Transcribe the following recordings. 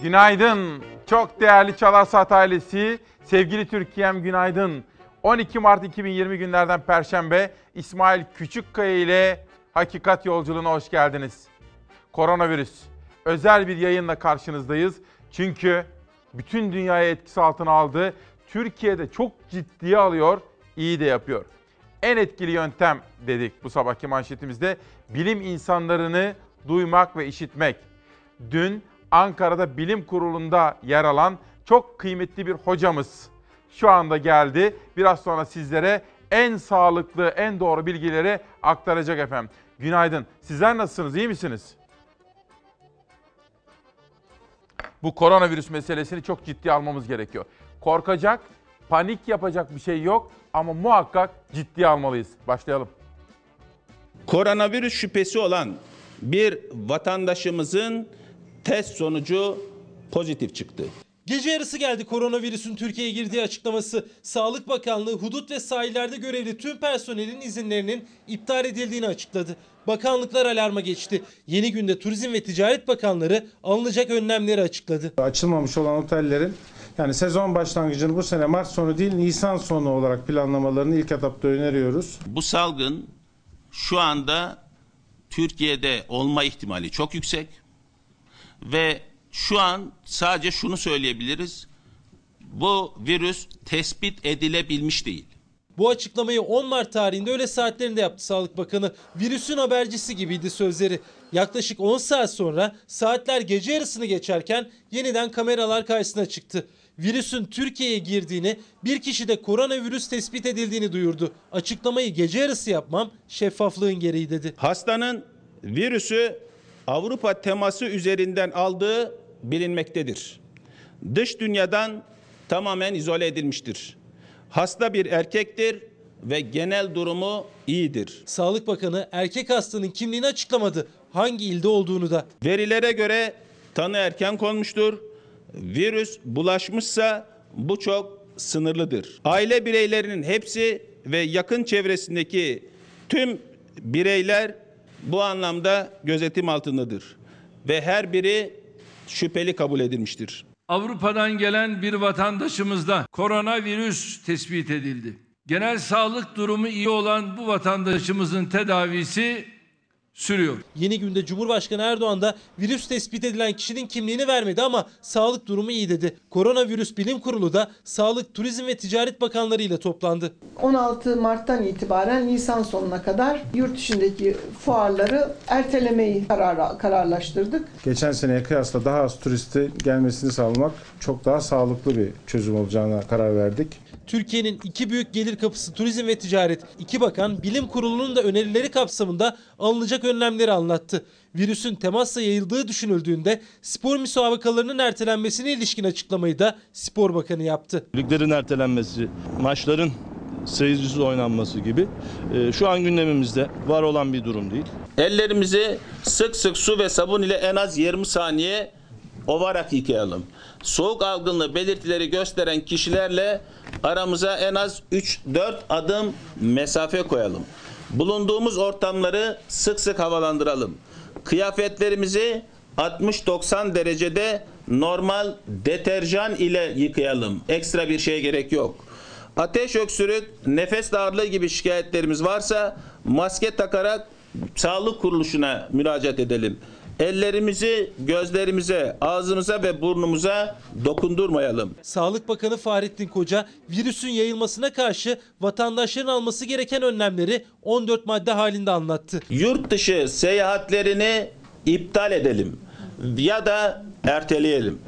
Günaydın. Çok değerli Çalar Saat ailesi. Sevgili Türkiye'm günaydın. 12 Mart 2020 günlerden Perşembe İsmail Küçükkaya ile Hakikat Yolculuğuna hoş geldiniz. Koronavirüs. Özel bir yayınla karşınızdayız. Çünkü bütün dünyayı etkisi altına aldı. Türkiye'de çok ciddiye alıyor, iyi de yapıyor. En etkili yöntem dedik bu sabahki manşetimizde bilim insanlarını duymak ve işitmek. Dün Ankara'da bilim kurulunda yer alan çok kıymetli bir hocamız şu anda geldi. Biraz sonra sizlere en sağlıklı, en doğru bilgileri aktaracak efendim. Günaydın. Sizler nasılsınız? İyi misiniz? Bu koronavirüs meselesini çok ciddi almamız gerekiyor. Korkacak, panik yapacak bir şey yok ama muhakkak ciddi almalıyız. Başlayalım. Koronavirüs şüphesi olan bir vatandaşımızın test sonucu pozitif çıktı. Gece yarısı geldi koronavirüsün Türkiye'ye girdiği açıklaması. Sağlık Bakanlığı hudut ve sahillerde görevli tüm personelin izinlerinin iptal edildiğini açıkladı. Bakanlıklar alarma geçti. Yeni günde Turizm ve Ticaret Bakanları alınacak önlemleri açıkladı. Açılmamış olan otellerin yani sezon başlangıcını bu sene Mart sonu değil Nisan sonu olarak planlamalarını ilk etapta öneriyoruz. Bu salgın şu anda Türkiye'de olma ihtimali çok yüksek ve şu an sadece şunu söyleyebiliriz. Bu virüs tespit edilebilmiş değil. Bu açıklamayı 10 Mart tarihinde öğle saatlerinde yaptı Sağlık Bakanı. Virüsün habercisi gibiydi sözleri. Yaklaşık 10 saat sonra saatler gece yarısını geçerken yeniden kameralar karşısına çıktı. Virüsün Türkiye'ye girdiğini, bir kişide koronavirüs tespit edildiğini duyurdu. Açıklamayı gece yarısı yapmam şeffaflığın gereği dedi. Hastanın virüsü Avrupa teması üzerinden aldığı bilinmektedir. Dış dünyadan tamamen izole edilmiştir. Hasta bir erkektir ve genel durumu iyidir. Sağlık Bakanı erkek hastanın kimliğini açıklamadı. Hangi ilde olduğunu da. Verilere göre tanı erken konmuştur. Virüs bulaşmışsa bu çok sınırlıdır. Aile bireylerinin hepsi ve yakın çevresindeki tüm bireyler bu anlamda gözetim altındadır ve her biri şüpheli kabul edilmiştir. Avrupa'dan gelen bir vatandaşımızda koronavirüs tespit edildi. Genel sağlık durumu iyi olan bu vatandaşımızın tedavisi sürüyor. Yeni günde Cumhurbaşkanı Erdoğan da virüs tespit edilen kişinin kimliğini vermedi ama sağlık durumu iyi dedi. Koronavirüs Bilim Kurulu da Sağlık, Turizm ve Ticaret Bakanları ile toplandı. 16 Mart'tan itibaren Nisan sonuna kadar yurt dışındaki fuarları ertelemeyi karar, kararlaştırdık. Geçen seneye kıyasla daha az turisti gelmesini sağlamak çok daha sağlıklı bir çözüm olacağına karar verdik. Türkiye'nin iki büyük gelir kapısı turizm ve ticaret. İki bakan bilim kurulunun da önerileri kapsamında alınacak önlemleri anlattı. Virüsün temasla yayıldığı düşünüldüğünde spor müsabakalarının ertelenmesine ilişkin açıklamayı da Spor Bakanı yaptı. Liglerin ertelenmesi, maçların seyircisiz oynanması gibi e, şu an gündemimizde var olan bir durum değil. Ellerimizi sık sık su ve sabun ile en az 20 saniye ovarak yıkayalım. Soğuk algınlığı belirtileri gösteren kişilerle aramıza en az 3-4 adım mesafe koyalım. Bulunduğumuz ortamları sık sık havalandıralım. Kıyafetlerimizi 60-90 derecede normal deterjan ile yıkayalım. Ekstra bir şeye gerek yok. Ateş öksürük, nefes darlığı gibi şikayetlerimiz varsa maske takarak sağlık kuruluşuna müracaat edelim. Ellerimizi gözlerimize, ağzımıza ve burnumuza dokundurmayalım. Sağlık Bakanı Fahrettin Koca virüsün yayılmasına karşı vatandaşların alması gereken önlemleri 14 madde halinde anlattı. Yurt dışı seyahatlerini iptal edelim ya da erteleyelim.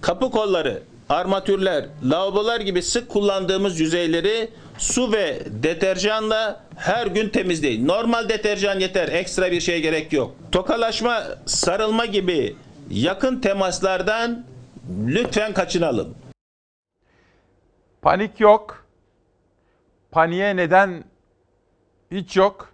Kapı kolları, armatürler, lavabolar gibi sık kullandığımız yüzeyleri su ve deterjanla her gün temizleyin. Normal deterjan yeter. Ekstra bir şey gerek yok. Tokalaşma, sarılma gibi yakın temaslardan lütfen kaçınalım. Panik yok. Paniğe neden hiç yok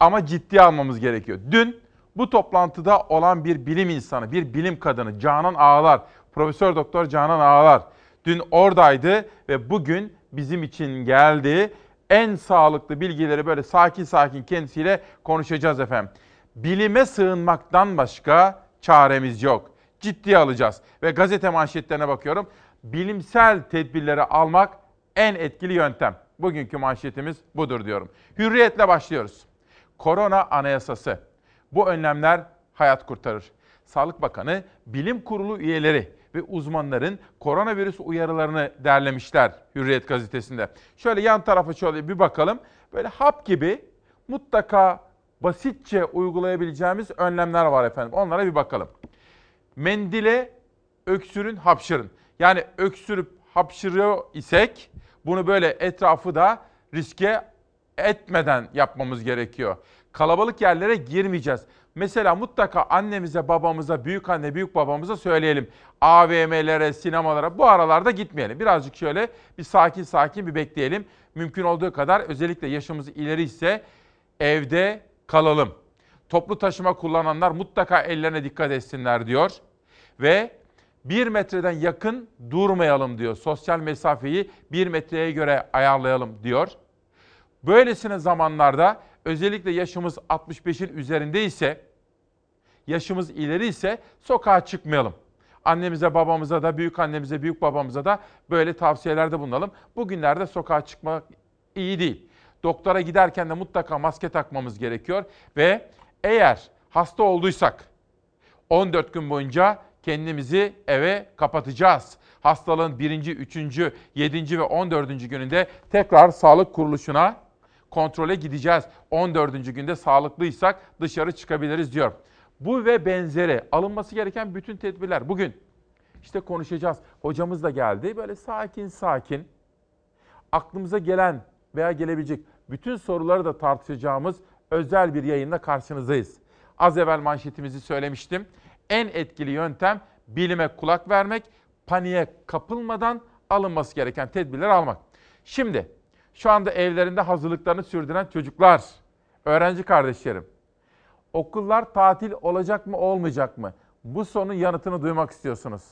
ama ciddi almamız gerekiyor. Dün bu toplantıda olan bir bilim insanı, bir bilim kadını Canan Ağlar, Profesör Doktor Canan Ağlar dün oradaydı ve bugün bizim için geldi. En sağlıklı bilgileri böyle sakin sakin kendisiyle konuşacağız efendim. Bilime sığınmaktan başka çaremiz yok. ciddiye alacağız. Ve gazete manşetlerine bakıyorum. Bilimsel tedbirleri almak en etkili yöntem. Bugünkü manşetimiz budur diyorum. Hürriyetle başlıyoruz. Korona anayasası. Bu önlemler hayat kurtarır. Sağlık Bakanı, bilim kurulu üyeleri ve uzmanların koronavirüs uyarılarını derlemişler Hürriyet gazetesinde. Şöyle yan tarafa şöyle bir bakalım. Böyle hap gibi mutlaka basitçe uygulayabileceğimiz önlemler var efendim. Onlara bir bakalım. Mendile öksürün, hapşırın. Yani öksürüp hapşırıyor isek bunu böyle etrafı da riske etmeden yapmamız gerekiyor. Kalabalık yerlere girmeyeceğiz. Mesela mutlaka annemize, babamıza, büyük anne, büyük babamıza söyleyelim. AVM'lere, sinemalara bu aralarda gitmeyelim. Birazcık şöyle bir sakin sakin bir bekleyelim. Mümkün olduğu kadar özellikle yaşımız ileri ise evde kalalım. Toplu taşıma kullananlar mutlaka ellerine dikkat etsinler diyor. Ve bir metreden yakın durmayalım diyor. Sosyal mesafeyi bir metreye göre ayarlayalım diyor. Böylesine zamanlarda özellikle yaşımız 65'in üzerinde ise, yaşımız ileri ise sokağa çıkmayalım. Annemize, babamıza da, büyük annemize, büyük babamıza da böyle tavsiyelerde bulunalım. Bugünlerde sokağa çıkmak iyi değil. Doktora giderken de mutlaka maske takmamız gerekiyor ve eğer hasta olduysak 14 gün boyunca kendimizi eve kapatacağız. Hastalığın birinci, üçüncü, yedinci ve 14. gününde tekrar sağlık kuruluşuna kontrole gideceğiz. 14. günde sağlıklıysak dışarı çıkabiliriz diyor. Bu ve benzeri alınması gereken bütün tedbirler bugün işte konuşacağız. Hocamız da geldi. Böyle sakin sakin aklımıza gelen veya gelebilecek bütün soruları da tartışacağımız özel bir yayınla karşınızdayız. Az evvel manşetimizi söylemiştim. En etkili yöntem bilime kulak vermek, paniğe kapılmadan alınması gereken tedbirleri almak. Şimdi şu anda evlerinde hazırlıklarını sürdüren çocuklar, öğrenci kardeşlerim. Okullar tatil olacak mı olmayacak mı? Bu sorunun yanıtını duymak istiyorsunuz.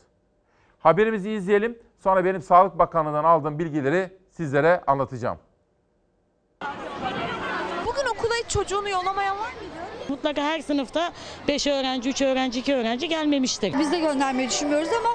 Haberimizi izleyelim. Sonra benim Sağlık Bakanlığı'ndan aldığım bilgileri sizlere anlatacağım. Bugün okula hiç çocuğunu yollamayan var mıydı? Mutlaka her sınıfta 5 öğrenci, 3 öğrenci, 2 öğrenci gelmemiştir. Biz de göndermeyi düşünmüyoruz ama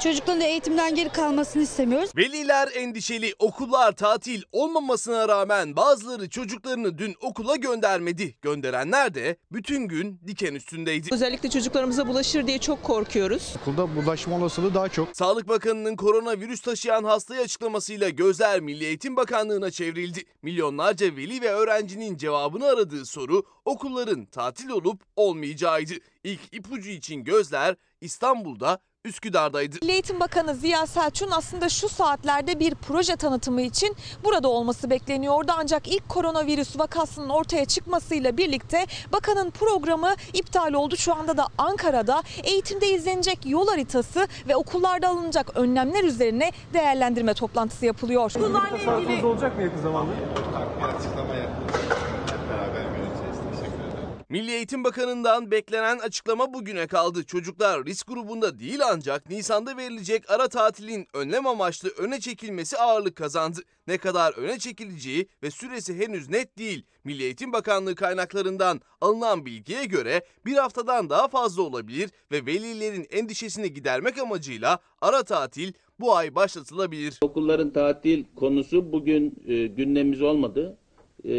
çocukların da eğitimden geri kalmasını istemiyoruz. Veliler endişeli okullar tatil olmamasına rağmen bazıları çocuklarını dün okula göndermedi. Gönderenler de bütün gün diken üstündeydi. Özellikle çocuklarımıza bulaşır diye çok korkuyoruz. Okulda bulaşma olasılığı daha çok. Sağlık Bakanı'nın koronavirüs taşıyan hastayı açıklamasıyla gözler Milli Eğitim Bakanlığı'na çevrildi. Milyonlarca veli ve öğrencinin cevabını aradığı soru okulların tatil olup olmayacağıydı. İlk ipucu için gözler İstanbul'da Üsküdar'daydı. Milli Eğitim Bakanı Ziya Selçuk'un aslında şu saatlerde bir proje tanıtımı için burada olması bekleniyordu. Ancak ilk koronavirüs vakasının ortaya çıkmasıyla birlikte bakanın programı iptal oldu. Şu anda da Ankara'da eğitimde izlenecek yol haritası ve okullarda alınacak önlemler üzerine değerlendirme toplantısı yapılıyor. Tasarrufunuz olacak mı yakın zamanda? Milli Eğitim Bakanı'ndan beklenen açıklama bugüne kaldı. Çocuklar risk grubunda değil ancak Nisan'da verilecek ara tatilin önlem amaçlı öne çekilmesi ağırlık kazandı. Ne kadar öne çekileceği ve süresi henüz net değil. Milli Eğitim Bakanlığı kaynaklarından alınan bilgiye göre bir haftadan daha fazla olabilir ve velilerin endişesini gidermek amacıyla ara tatil bu ay başlatılabilir. Okulların tatil konusu bugün e, gündemimiz olmadı. E,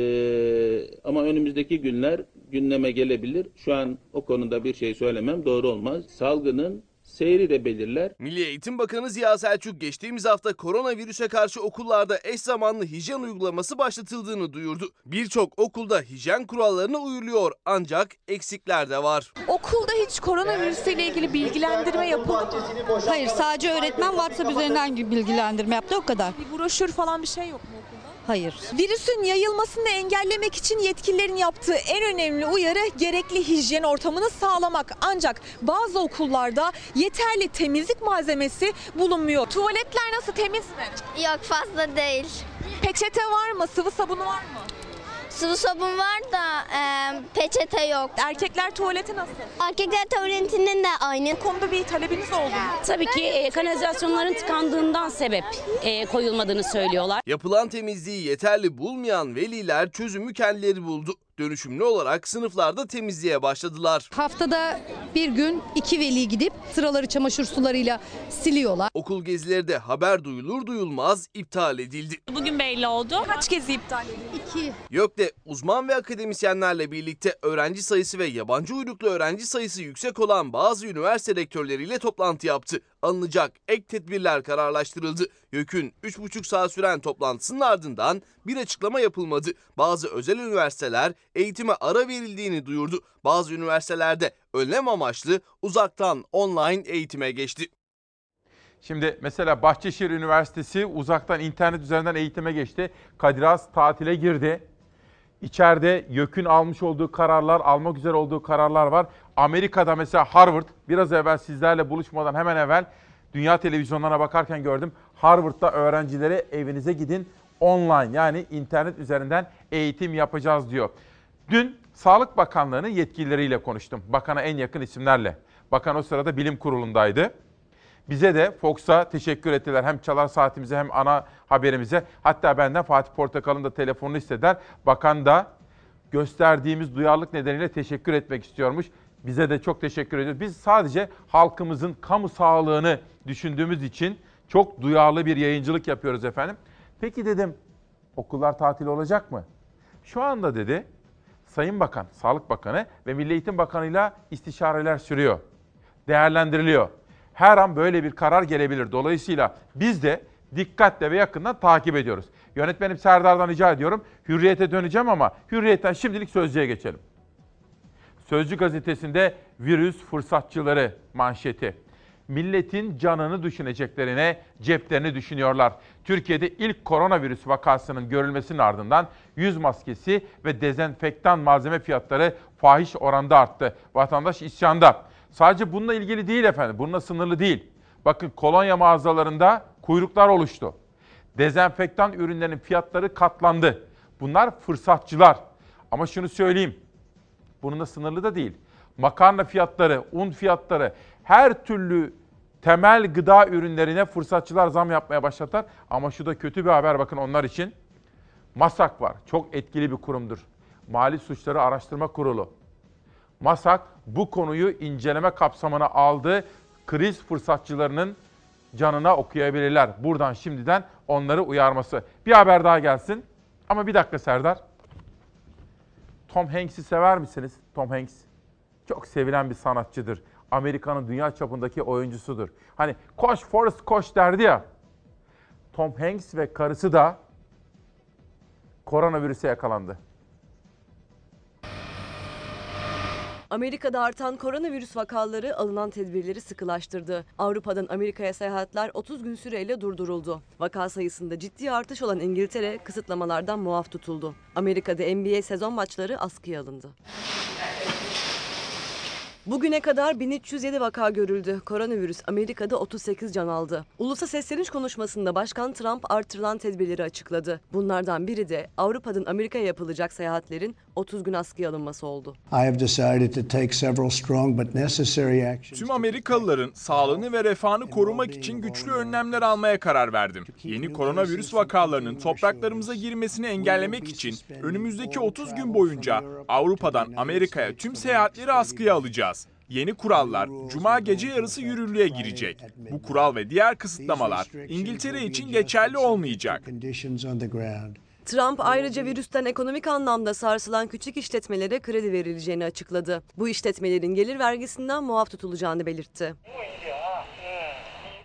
ama önümüzdeki günler gündeme gelebilir. Şu an o konuda bir şey söylemem doğru olmaz. Salgının seyri de belirler. Milli Eğitim Bakanı Ziya Selçuk geçtiğimiz hafta koronavirüse karşı okullarda eş zamanlı hijyen uygulaması başlatıldığını duyurdu. Birçok okulda hijyen kurallarına uyuluyor ancak eksikler de var. Okulda hiç koronavirüsüyle ilgili bilgilendirme yapıldı mı? Hayır sadece öğretmen WhatsApp üzerinden bilgilendirme yaptı o kadar. Bir broşür falan bir şey yok mu okulda? Hayır. Virüsün yayılmasını engellemek için yetkililerin yaptığı en önemli uyarı gerekli hijyen ortamını sağlamak. Ancak bazı okullarda yeterli temizlik malzemesi bulunmuyor. Tuvaletler nasıl temiz mi? Yok fazla değil. Peçete var mı? Sıvı sabunu var mı? Sıvı sabun var da e, peçete yok. Erkekler tuvaleti nasıl? Erkekler tuvaletinin de aynı. Bu konuda bir talebiniz oldu mu? Tabii ki e, kanalizasyonların tıkandığından sebep e, koyulmadığını söylüyorlar. Yapılan temizliği yeterli bulmayan veliler çözümü kendileri buldu. Dönüşümlü olarak sınıflarda temizliğe başladılar. Haftada bir gün iki veli gidip sıraları çamaşır sularıyla siliyorlar. Okul gezileri de haber duyulur duyulmaz iptal edildi. Bugün belli oldu. Kaç gezi iptal edildi? İki. YÖK'te uzman ve akademisyenlerle birlikte öğrenci sayısı ve yabancı uyruklu öğrenci sayısı yüksek olan bazı üniversite rektörleriyle toplantı yaptı. Alınacak ek tedbirler kararlaştırıldı. YÖK'ün 3,5 saat süren toplantısının ardından bir açıklama yapılmadı. Bazı özel üniversiteler eğitime ara verildiğini duyurdu. Bazı üniversitelerde önlem amaçlı uzaktan online eğitime geçti. Şimdi mesela Bahçeşehir Üniversitesi uzaktan internet üzerinden eğitime geçti. Kadir Has tatile girdi. İçeride YÖK'ün almış olduğu kararlar, almak üzere olduğu kararlar var. Amerika'da mesela Harvard, biraz evvel sizlerle buluşmadan hemen evvel dünya televizyonlarına bakarken gördüm. Harvard'da öğrencilere evinize gidin online yani internet üzerinden eğitim yapacağız diyor. Dün Sağlık Bakanlığı'nın yetkilileriyle konuştum. Bakana en yakın isimlerle. Bakan o sırada bilim kurulundaydı. Bize de Fox'a teşekkür ettiler. Hem çalar saatimize hem ana haberimize. Hatta benden Fatih Portakal'ın da telefonunu istediler. Bakan da gösterdiğimiz duyarlılık nedeniyle teşekkür etmek istiyormuş. Bize de çok teşekkür ediyoruz. Biz sadece halkımızın kamu sağlığını düşündüğümüz için çok duyarlı bir yayıncılık yapıyoruz efendim. Peki dedim okullar tatil olacak mı? Şu anda dedi Sayın Bakan, Sağlık Bakanı ve Milli Eğitim Bakanı'yla istişareler sürüyor. Değerlendiriliyor. Her an böyle bir karar gelebilir. Dolayısıyla biz de dikkatle ve yakından takip ediyoruz. Yönetmenim Serdar'dan rica ediyorum. Hürriyete döneceğim ama Hürriyet'ten şimdilik Sözcü'ye geçelim. Sözcü gazetesinde virüs fırsatçıları manşeti. Milletin canını düşüneceklerine ceplerini düşünüyorlar. Türkiye'de ilk koronavirüs vakasının görülmesinin ardından yüz maskesi ve dezenfektan malzeme fiyatları fahiş oranda arttı. Vatandaş isyanda. Sadece bununla ilgili değil efendim, bununla sınırlı değil. Bakın kolonya mağazalarında kuyruklar oluştu. Dezenfektan ürünlerin fiyatları katlandı. Bunlar fırsatçılar. Ama şunu söyleyeyim, bununla sınırlı da değil. Makarna fiyatları, un fiyatları, her türlü temel gıda ürünlerine fırsatçılar zam yapmaya başladılar. Ama şu da kötü bir haber bakın onlar için. MASAK var. Çok etkili bir kurumdur. Mali Suçları Araştırma Kurulu. MASAK bu konuyu inceleme kapsamına aldı. Kriz fırsatçılarının canına okuyabilirler. Buradan şimdiden onları uyarması. Bir haber daha gelsin. Ama bir dakika Serdar. Tom Hanks'i sever misiniz? Tom Hanks çok sevilen bir sanatçıdır. Amerika'nın dünya çapındaki oyuncusudur. Hani koş Forrest koş derdi ya. Tom Hanks ve karısı da koronavirüse yakalandı. Amerika'da artan koronavirüs vakaları alınan tedbirleri sıkılaştırdı. Avrupa'dan Amerika'ya seyahatler 30 gün süreyle durduruldu. Vaka sayısında ciddi artış olan İngiltere kısıtlamalardan muaf tutuldu. Amerika'da NBA sezon maçları askıya alındı. Bugüne kadar 1307 vaka görüldü. Koronavirüs Amerika'da 38 can aldı. Ulusa sesleniş konuşmasında Başkan Trump artırılan tedbirleri açıkladı. Bunlardan biri de Avrupa'dan Amerika'ya yapılacak seyahatlerin 30 gün askıya alınması oldu. Tüm Amerikalıların sağlığını ve refahını korumak için güçlü önlemler almaya karar verdim. Yeni koronavirüs vakalarının topraklarımıza girmesini engellemek için önümüzdeki 30 gün boyunca Avrupa'dan Amerika'ya tüm seyahatleri askıya alacağız. Yeni kurallar Cuma gece yarısı yürürlüğe girecek. Bu kural ve diğer kısıtlamalar İngiltere için geçerli olmayacak. Trump ayrıca virüsten ekonomik anlamda sarsılan küçük işletmelere kredi verileceğini açıkladı. Bu işletmelerin gelir vergisinden muaf tutulacağını belirtti.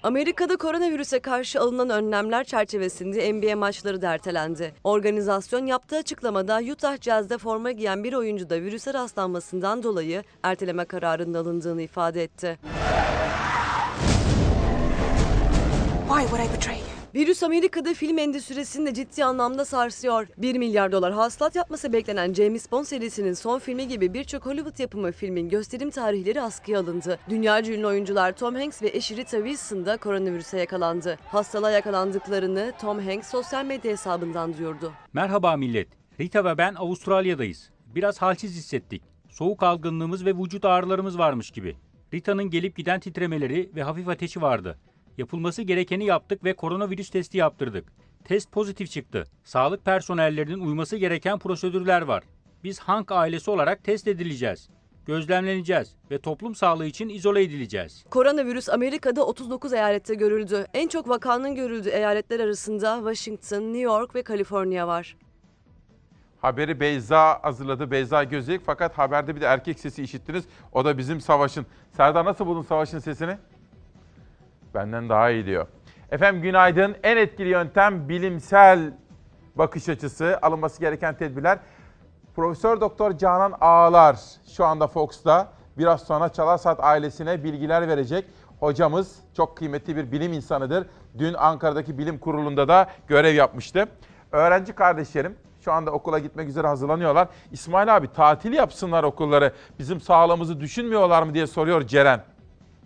Amerika'da koronavirüse karşı alınan önlemler çerçevesinde NBA maçları da ertelendi. Organizasyon yaptığı açıklamada Utah Jazz'de forma giyen bir oyuncu da virüse rastlanmasından dolayı erteleme kararının alındığını ifade etti. Why would I betray? Virüs Amerika'da film endüstrisini de ciddi anlamda sarsıyor. 1 milyar dolar hasılat yapması beklenen James Bond serisinin son filmi gibi birçok Hollywood yapımı filmin gösterim tarihleri askıya alındı. Dünyaca ünlü oyuncular Tom Hanks ve eşi Rita Wilson da koronavirüse yakalandı. Hastalığa yakalandıklarını Tom Hanks sosyal medya hesabından duyurdu. Merhaba millet. Rita ve ben Avustralya'dayız. Biraz halsiz hissettik. Soğuk algınlığımız ve vücut ağrılarımız varmış gibi. Rita'nın gelip giden titremeleri ve hafif ateşi vardı. Yapılması gerekeni yaptık ve koronavirüs testi yaptırdık. Test pozitif çıktı. Sağlık personellerinin uyması gereken prosedürler var. Biz Hank ailesi olarak test edileceğiz, gözlemleneceğiz ve toplum sağlığı için izole edileceğiz. Koronavirüs Amerika'da 39 eyalette görüldü. En çok vakanın görüldüğü eyaletler arasında Washington, New York ve Kaliforniya var. Haberi Beyza hazırladı. Beyza Gözeyik fakat haberde bir de erkek sesi işittiniz. O da bizim Savaş'ın. Serdar nasıl buldun Savaş'ın sesini? Benden daha iyi diyor. Efendim günaydın. En etkili yöntem bilimsel bakış açısı, alınması gereken tedbirler. Profesör Doktor Canan Ağlar şu anda Fox'ta. Biraz sonra Çalar Saat ailesine bilgiler verecek. Hocamız çok kıymetli bir bilim insanıdır. Dün Ankara'daki bilim kurulunda da görev yapmıştı. Öğrenci kardeşlerim şu anda okula gitmek üzere hazırlanıyorlar. İsmail abi tatil yapsınlar okulları. Bizim sağlığımızı düşünmüyorlar mı diye soruyor Ceren.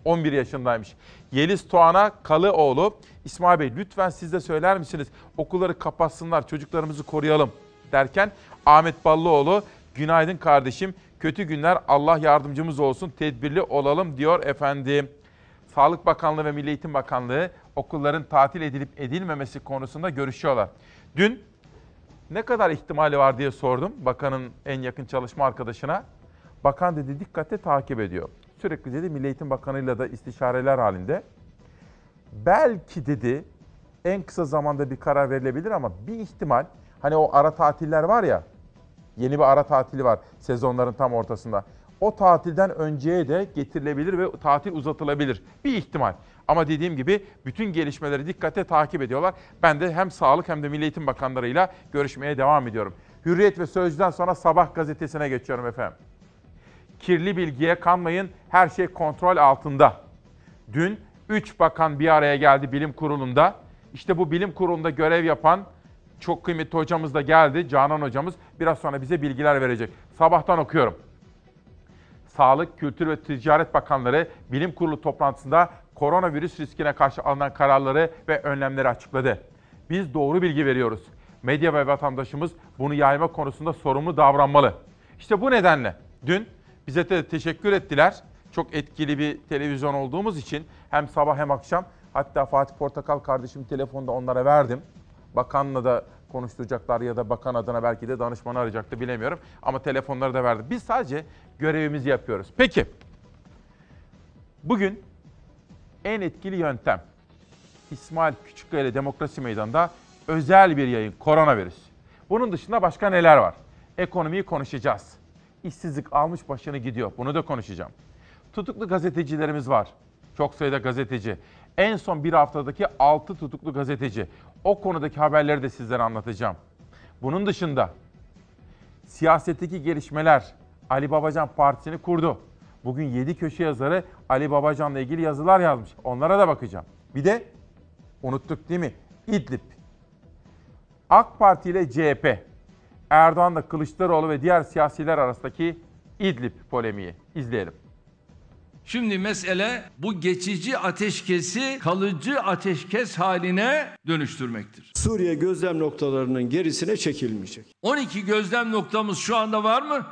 11 yaşındaymış. Yeliz Doğan'a Kalıoğlu. İsmail Bey lütfen siz de söyler misiniz? Okulları kapatsınlar, çocuklarımızı koruyalım derken Ahmet Ballıoğlu günaydın kardeşim. Kötü günler Allah yardımcımız olsun. Tedbirli olalım diyor efendim. Sağlık Bakanlığı ve Milli Eğitim Bakanlığı okulların tatil edilip edilmemesi konusunda görüşüyorlar. Dün ne kadar ihtimali var diye sordum bakanın en yakın çalışma arkadaşına. Bakan dedi dikkatle takip ediyor. Sürekli dedi Milli Eğitim Bakanı'yla da istişareler halinde. Belki dedi en kısa zamanda bir karar verilebilir ama bir ihtimal hani o ara tatiller var ya yeni bir ara tatili var sezonların tam ortasında. O tatilden önceye de getirilebilir ve tatil uzatılabilir. Bir ihtimal. Ama dediğim gibi bütün gelişmeleri dikkatle takip ediyorlar. Ben de hem Sağlık hem de Milli Eğitim Bakanlarıyla görüşmeye devam ediyorum. Hürriyet ve Sözcü'den sonra Sabah gazetesine geçiyorum efendim. Kirli bilgiye kanmayın, her şey kontrol altında. Dün 3 bakan bir araya geldi bilim kurulunda. İşte bu bilim kurulunda görev yapan çok kıymetli hocamız da geldi, Canan hocamız. Biraz sonra bize bilgiler verecek. Sabahtan okuyorum. Sağlık, Kültür ve Ticaret Bakanları bilim kurulu toplantısında koronavirüs riskine karşı alınan kararları ve önlemleri açıkladı. Biz doğru bilgi veriyoruz. Medya ve vatandaşımız bunu yayma konusunda sorumlu davranmalı. İşte bu nedenle dün bize de teşekkür ettiler. Çok etkili bir televizyon olduğumuz için hem sabah hem akşam hatta Fatih Portakal kardeşim telefonda onlara verdim. Bakanla da konuşturacaklar ya da bakan adına belki de danışmanı arayacaktı bilemiyorum. Ama telefonları da verdim. Biz sadece görevimizi yapıyoruz. Peki bugün en etkili yöntem İsmail Küçükkaya Demokrasi Meydanı'nda özel bir yayın koronavirüs. Bunun dışında başka neler var? Ekonomiyi konuşacağız. İşsizlik almış başını gidiyor. Bunu da konuşacağım. Tutuklu gazetecilerimiz var. Çok sayıda gazeteci. En son bir haftadaki 6 tutuklu gazeteci. O konudaki haberleri de sizlere anlatacağım. Bunun dışında siyasetteki gelişmeler Ali Babacan Partisi'ni kurdu. Bugün 7 köşe yazarı Ali Babacan'la ilgili yazılar yazmış. Onlara da bakacağım. Bir de unuttuk değil mi? İdlib. AK Parti ile CHP. Erdoğan'la Kılıçdaroğlu ve diğer siyasiler arasındaki İdlib polemiği. İzleyelim. Şimdi mesele bu geçici ateşkesi kalıcı ateşkes haline dönüştürmektir. Suriye gözlem noktalarının gerisine çekilmeyecek. 12 gözlem noktamız şu anda var mı?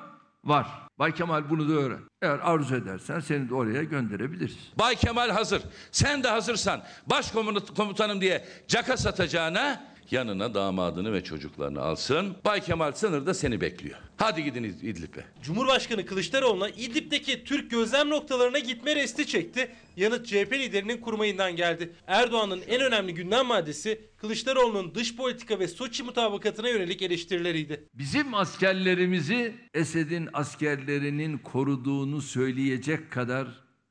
Var. Bay Kemal bunu da öğren. Eğer arzu edersen seni de oraya gönderebiliriz. Bay Kemal hazır. Sen de hazırsan başkomutanım diye caka satacağına yanına damadını ve çocuklarını alsın. Bay Kemal sınırda seni bekliyor. Hadi gidin İd- İdlib'e. Cumhurbaşkanı Kılıçdaroğlu'na İdlib'deki Türk gözlem noktalarına gitme resti çekti. Yanıt CHP liderinin kurmayından geldi. Erdoğan'ın en önemli gündem maddesi Kılıçdaroğlu'nun dış politika ve Soçi mutabakatına yönelik eleştirileriydi. Bizim askerlerimizi Esed'in askerlerinin koruduğunu söyleyecek kadar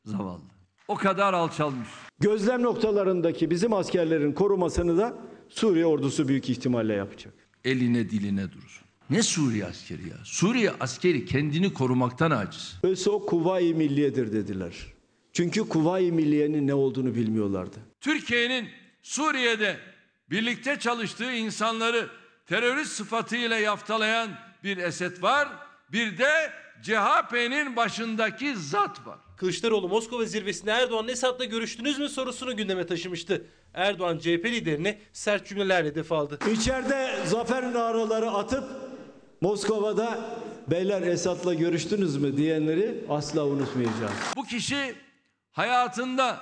zavallı. O kadar alçalmış. Gözlem noktalarındaki bizim askerlerin korumasını da Suriye ordusu büyük ihtimalle yapacak. Eline diline durur. Ne Suriye askeri ya? Suriye askeri kendini korumaktan aciz. Öyleyse o Kuvayi Milliye'dir dediler. Çünkü Kuvayi Milliye'nin ne olduğunu bilmiyorlardı. Türkiye'nin Suriye'de birlikte çalıştığı insanları terörist sıfatıyla yaftalayan bir Esed var. Bir de CHP'nin başındaki zat var. Kılıçdaroğlu Moskova zirvesinde Erdoğan Esad'la görüştünüz mü sorusunu gündeme taşımıştı. Erdoğan CHP liderini sert cümlelerle hedef aldı. İçeride zafer naraları atıp Moskova'da beyler Esad'la görüştünüz mü diyenleri asla unutmayacağız. Bu kişi hayatında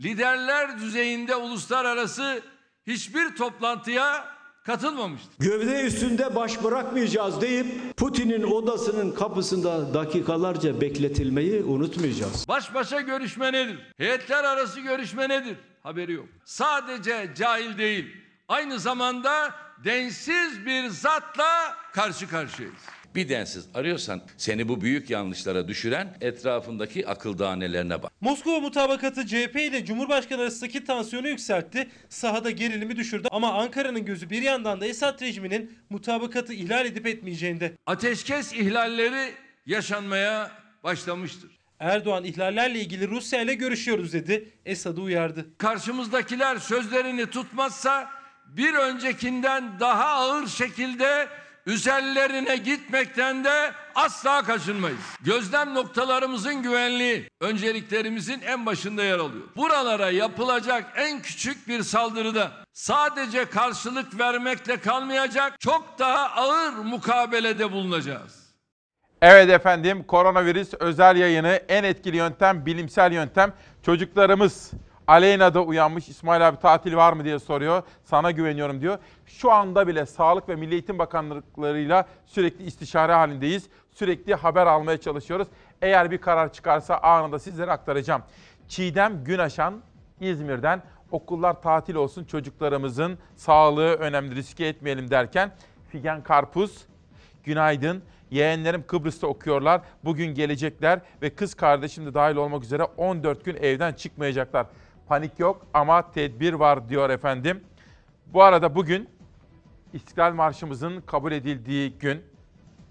liderler düzeyinde uluslararası hiçbir toplantıya katılmamıştır. Gövde üstünde baş bırakmayacağız deyip Putin'in odasının kapısında dakikalarca bekletilmeyi unutmayacağız. Baş başa görüşme nedir? Heyetler arası görüşme nedir? Haberi yok. Sadece cahil değil, aynı zamanda densiz bir zatla karşı karşıyayız. Bir densiz arıyorsan seni bu büyük yanlışlara düşüren etrafındaki akıl danelerine bak. Moskova mutabakatı CHP ile Cumhurbaşkanı arasındaki tansiyonu yükseltti. Sahada gerilimi düşürdü ama Ankara'nın gözü bir yandan da Esad rejiminin mutabakatı ihlal edip etmeyeceğinde. Ateşkes ihlalleri yaşanmaya başlamıştır. Erdoğan ihlallerle ilgili Rusya ile görüşüyoruz dedi. Esad'ı uyardı. Karşımızdakiler sözlerini tutmazsa bir öncekinden daha ağır şekilde üzerlerine gitmekten de asla kaçınmayız. Gözlem noktalarımızın güvenliği önceliklerimizin en başında yer alıyor. Buralara yapılacak en küçük bir saldırıda sadece karşılık vermekle kalmayacak, çok daha ağır mukabelede bulunacağız. Evet efendim koronavirüs özel yayını en etkili yöntem bilimsel yöntem. Çocuklarımız Aleyna'da uyanmış İsmail abi tatil var mı diye soruyor. Sana güveniyorum diyor. Şu anda bile Sağlık ve Milli Eğitim Bakanlıklarıyla sürekli istişare halindeyiz. Sürekli haber almaya çalışıyoruz. Eğer bir karar çıkarsa anında sizlere aktaracağım. Çiğdem Günaşan İzmir'den okullar tatil olsun çocuklarımızın sağlığı önemli riske etmeyelim derken Figen Karpuz günaydın. Yeğenlerim Kıbrıs'ta okuyorlar. Bugün gelecekler ve kız kardeşim de dahil olmak üzere 14 gün evden çıkmayacaklar. Panik yok ama tedbir var diyor efendim. Bu arada bugün İstiklal Marşımızın kabul edildiği gün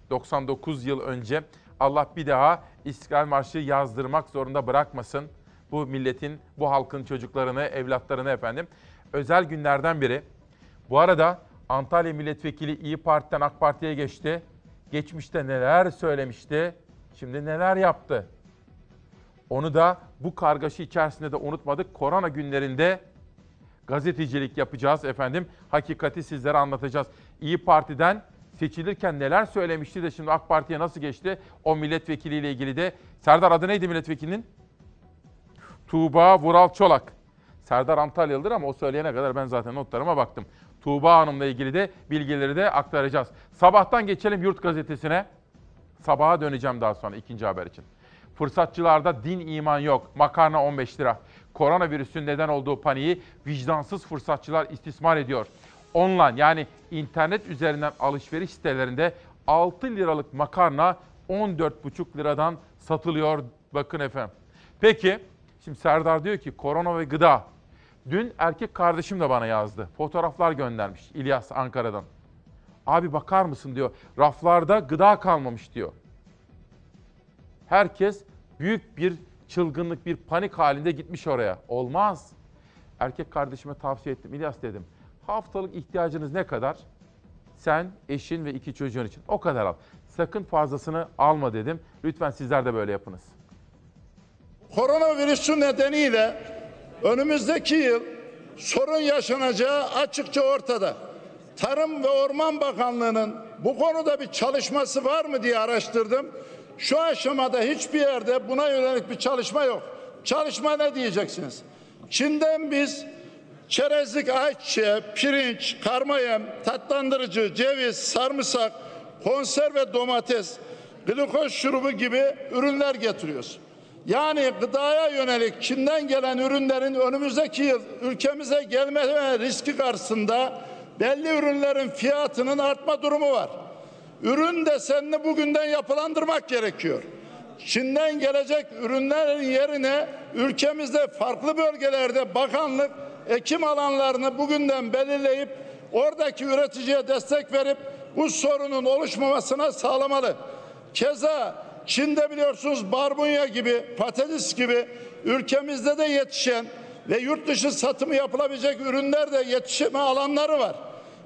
99 yıl önce Allah bir daha İstiklal Marşı yazdırmak zorunda bırakmasın. Bu milletin, bu halkın çocuklarını, evlatlarını efendim. Özel günlerden biri. Bu arada Antalya Milletvekili İyi Parti'den AK Parti'ye geçti. Geçmişte neler söylemişti, şimdi neler yaptı. Onu da bu kargaşa içerisinde de unutmadık. Korona günlerinde gazetecilik yapacağız efendim. Hakikati sizlere anlatacağız. İyi Parti'den seçilirken neler söylemişti de şimdi AK Parti'ye nasıl geçti? O milletvekiliyle ilgili de. Serdar adı neydi milletvekilinin? Tuğba Vural Çolak. Serdar Antalyalıdır ama o söyleyene kadar ben zaten notlarıma baktım. Tuğba Hanım'la ilgili de bilgileri de aktaracağız. Sabahtan geçelim Yurt Gazetesi'ne. Sabaha döneceğim daha sonra ikinci haber için. Fırsatçılarda din iman yok. Makarna 15 lira. Koronavirüsün neden olduğu paniği vicdansız fırsatçılar istismar ediyor. Online yani internet üzerinden alışveriş sitelerinde 6 liralık makarna 14,5 liradan satılıyor. Bakın efendim. Peki şimdi Serdar diyor ki korona ve gıda. Dün erkek kardeşim de bana yazdı. Fotoğraflar göndermiş İlyas Ankara'dan. Abi bakar mısın diyor. Raflarda gıda kalmamış diyor. Herkes büyük bir çılgınlık, bir panik halinde gitmiş oraya. Olmaz. Erkek kardeşime tavsiye ettim. İlyas dedim. Haftalık ihtiyacınız ne kadar? Sen, eşin ve iki çocuğun için. O kadar al. Sakın fazlasını alma dedim. Lütfen sizler de böyle yapınız. Koronavirüsü nedeniyle önümüzdeki yıl sorun yaşanacağı açıkça ortada. Tarım ve Orman Bakanlığı'nın bu konuda bir çalışması var mı diye araştırdım. Şu aşamada hiçbir yerde buna yönelik bir çalışma yok. Çalışma ne diyeceksiniz? Çin'den biz çerezlik ayçiçeği, pirinç, karmayem, tatlandırıcı, ceviz, sarımsak, konserve domates, glikoz şurubu gibi ürünler getiriyoruz. Yani gıdaya yönelik Çin'den gelen ürünlerin önümüzdeki yıl ülkemize gelme riski karşısında belli ürünlerin fiyatının artma durumu var. Ürün desenini bugünden yapılandırmak gerekiyor. Çin'den gelecek ürünlerin yerine ülkemizde farklı bölgelerde bakanlık ekim alanlarını bugünden belirleyip oradaki üreticiye destek verip bu sorunun oluşmamasına sağlamalı. Keza Çin'de biliyorsunuz barbunya gibi, patates gibi ülkemizde de yetişen ve yurt dışı satımı yapılabilecek ürünler de yetişme alanları var.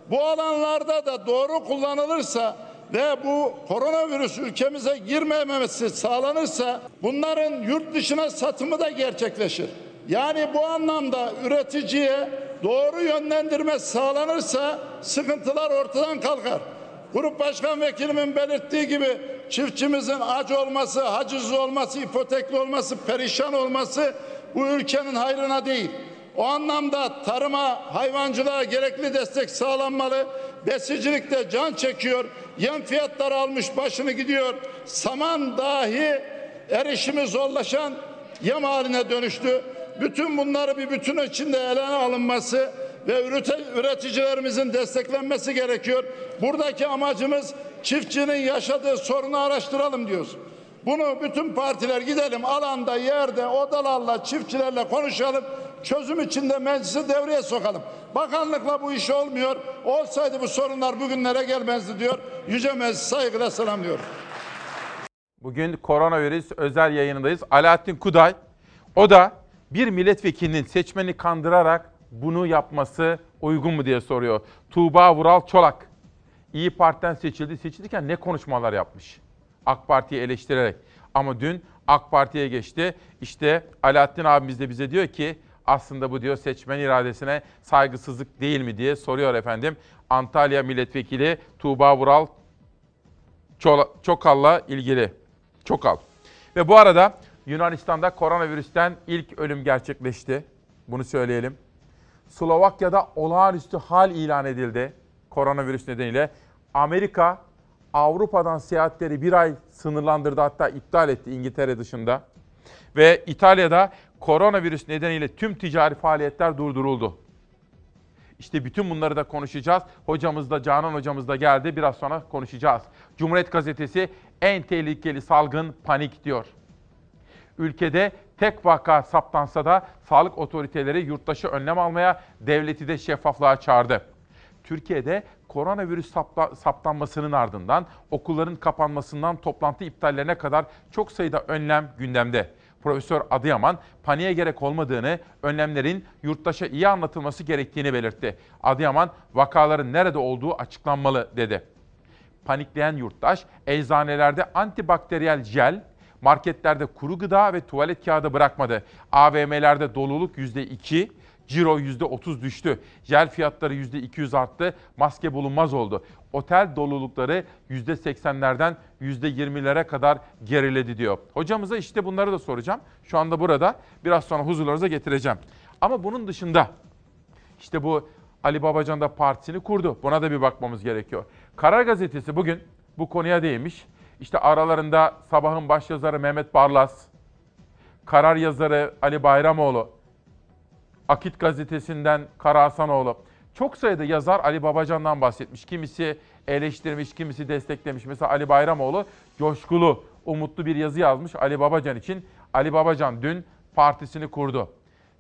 Bu alanlarda da doğru kullanılırsa ve bu koronavirüs ülkemize girmemesi sağlanırsa bunların yurt dışına satımı da gerçekleşir. Yani bu anlamda üreticiye doğru yönlendirme sağlanırsa sıkıntılar ortadan kalkar. Grup Başkan Vekilimin belirttiği gibi çiftçimizin aç olması, haciz olması, ipotekli olması, perişan olması bu ülkenin hayrına değil. O anlamda tarıma, hayvancılığa gerekli destek sağlanmalı. Besicilikte can çekiyor. Yem fiyatları almış başını gidiyor. Saman dahi erişimi zorlaşan yem haline dönüştü. Bütün bunları bir bütün içinde ele alınması ve üreticilerimizin desteklenmesi gerekiyor. Buradaki amacımız çiftçinin yaşadığı sorunu araştıralım diyoruz. Bunu bütün partiler gidelim alanda, yerde, odalarla, çiftçilerle konuşalım. Çözüm içinde meclisi devreye sokalım. Bakanlıkla bu iş olmuyor. Olsaydı bu sorunlar bugünlere gelmezdi diyor. Yüce Meclis saygıyla selamlıyorum. Bugün koronavirüs özel yayınındayız. Alaaddin Kuday, o da bir milletvekilinin seçmeni kandırarak bunu yapması uygun mu diye soruyor. Tuğba Vural Çolak, İyi Parti'den seçildi. Seçilirken ne konuşmalar yapmış? AK Parti'yi eleştirerek. Ama dün AK Parti'ye geçti. İşte Alaaddin abimiz de bize diyor ki aslında bu diyor seçmen iradesine saygısızlık değil mi diye soruyor efendim. Antalya Milletvekili Tuğba Vural Çokal'la ilgili. Çokal. Ve bu arada Yunanistan'da koronavirüsten ilk ölüm gerçekleşti. Bunu söyleyelim. Slovakya'da olağanüstü hal ilan edildi koronavirüs nedeniyle. Amerika Avrupa'dan seyahatleri bir ay sınırlandırdı hatta iptal etti İngiltere dışında. Ve İtalya'da koronavirüs nedeniyle tüm ticari faaliyetler durduruldu. İşte bütün bunları da konuşacağız. Hocamız da Canan hocamız da geldi. Biraz sonra konuşacağız. Cumhuriyet Gazetesi en tehlikeli salgın panik diyor. Ülkede tek vaka saptansa da sağlık otoriteleri yurttaşı önlem almaya, devleti de şeffaflığa çağırdı. Türkiye'de koronavirüs sapla, saptanmasının ardından okulların kapanmasından toplantı iptallerine kadar çok sayıda önlem gündemde. Profesör Adıyaman paniğe gerek olmadığını, önlemlerin yurttaşa iyi anlatılması gerektiğini belirtti. Adıyaman vakaların nerede olduğu açıklanmalı dedi. Panikleyen yurttaş eczanelerde antibakteriyel jel, marketlerde kuru gıda ve tuvalet kağıdı bırakmadı. AVM'lerde doluluk %2, Ciro %30 düştü. Jel fiyatları %200 arttı. Maske bulunmaz oldu. Otel dolulukları %80'lerden %20'lere kadar geriledi diyor. Hocamıza işte bunları da soracağım. Şu anda burada. Biraz sonra huzurlarınıza getireceğim. Ama bunun dışında işte bu Ali Babacan da partisini kurdu. Buna da bir bakmamız gerekiyor. Karar Gazetesi bugün bu konuya değinmiş. İşte aralarında sabahın başyazarı Mehmet Barlas, karar yazarı Ali Bayramoğlu, Akit gazetesinden Kara Hasanoğlu. Çok sayıda yazar Ali Babacan'dan bahsetmiş. Kimisi eleştirmiş, kimisi desteklemiş. Mesela Ali Bayramoğlu coşkulu, umutlu bir yazı yazmış Ali Babacan için. Ali Babacan dün partisini kurdu.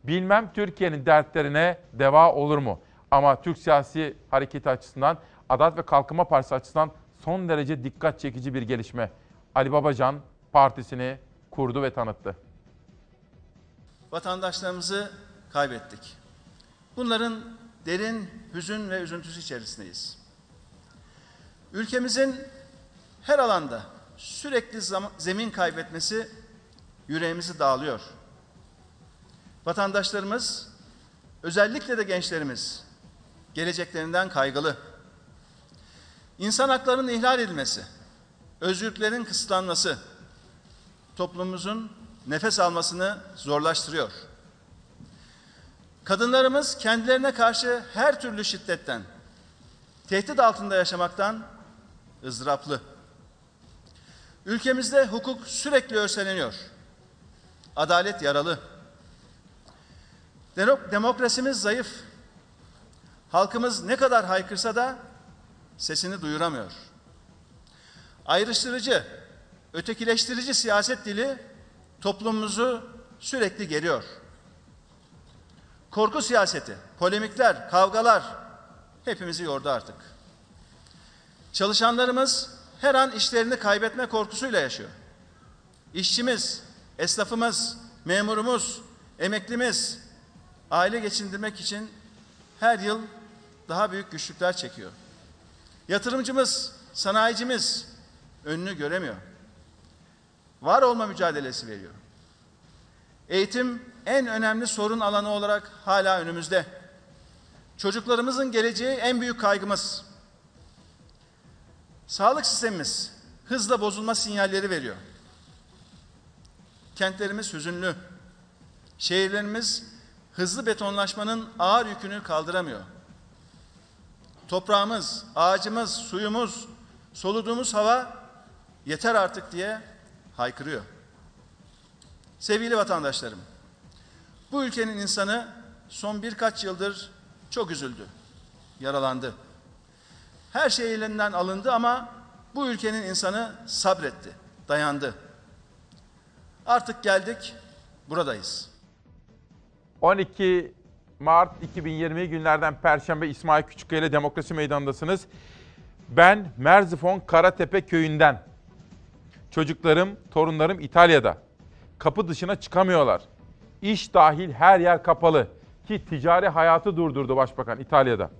Bilmem Türkiye'nin dertlerine deva olur mu? Ama Türk siyasi hareketi açısından, Adalet ve Kalkınma Partisi açısından son derece dikkat çekici bir gelişme. Ali Babacan partisini kurdu ve tanıttı. Vatandaşlarımızı kaybettik. Bunların derin hüzün ve üzüntüsü içerisindeyiz. Ülkemizin her alanda sürekli zemin kaybetmesi yüreğimizi dağılıyor. Vatandaşlarımız, özellikle de gençlerimiz geleceklerinden kaygılı. İnsan haklarının ihlal edilmesi, özgürlüklerin kısıtlanması toplumumuzun nefes almasını zorlaştırıyor. Kadınlarımız kendilerine karşı her türlü şiddetten, tehdit altında yaşamaktan ızdıraplı. Ülkemizde hukuk sürekli örseleniyor. Adalet yaralı. Demokrasimiz zayıf. Halkımız ne kadar haykırsa da sesini duyuramıyor. Ayrıştırıcı, ötekileştirici siyaset dili toplumumuzu sürekli geriyor. Korku siyaseti, polemikler, kavgalar hepimizi yordu artık. Çalışanlarımız her an işlerini kaybetme korkusuyla yaşıyor. İşçimiz, esnafımız, memurumuz, emeklimiz aile geçindirmek için her yıl daha büyük güçlükler çekiyor. Yatırımcımız, sanayicimiz önünü göremiyor. Var olma mücadelesi veriyor. Eğitim en önemli sorun alanı olarak hala önümüzde. Çocuklarımızın geleceği en büyük kaygımız. Sağlık sistemimiz hızla bozulma sinyalleri veriyor. Kentlerimiz hüzünlü. Şehirlerimiz hızlı betonlaşmanın ağır yükünü kaldıramıyor. Toprağımız, ağacımız, suyumuz, soluduğumuz hava yeter artık diye haykırıyor. Sevgili vatandaşlarım, bu ülkenin insanı son birkaç yıldır çok üzüldü, yaralandı. Her şey elinden alındı ama bu ülkenin insanı sabretti, dayandı. Artık geldik, buradayız. 12 Mart 2020 günlerden Perşembe İsmail Küçükkaya ile Demokrasi Meydanı'ndasınız. Ben Merzifon Karatepe köyünden. Çocuklarım, torunlarım İtalya'da. Kapı dışına çıkamıyorlar. İş dahil her yer kapalı. Ki ticari hayatı durdurdu Başbakan İtalya'da.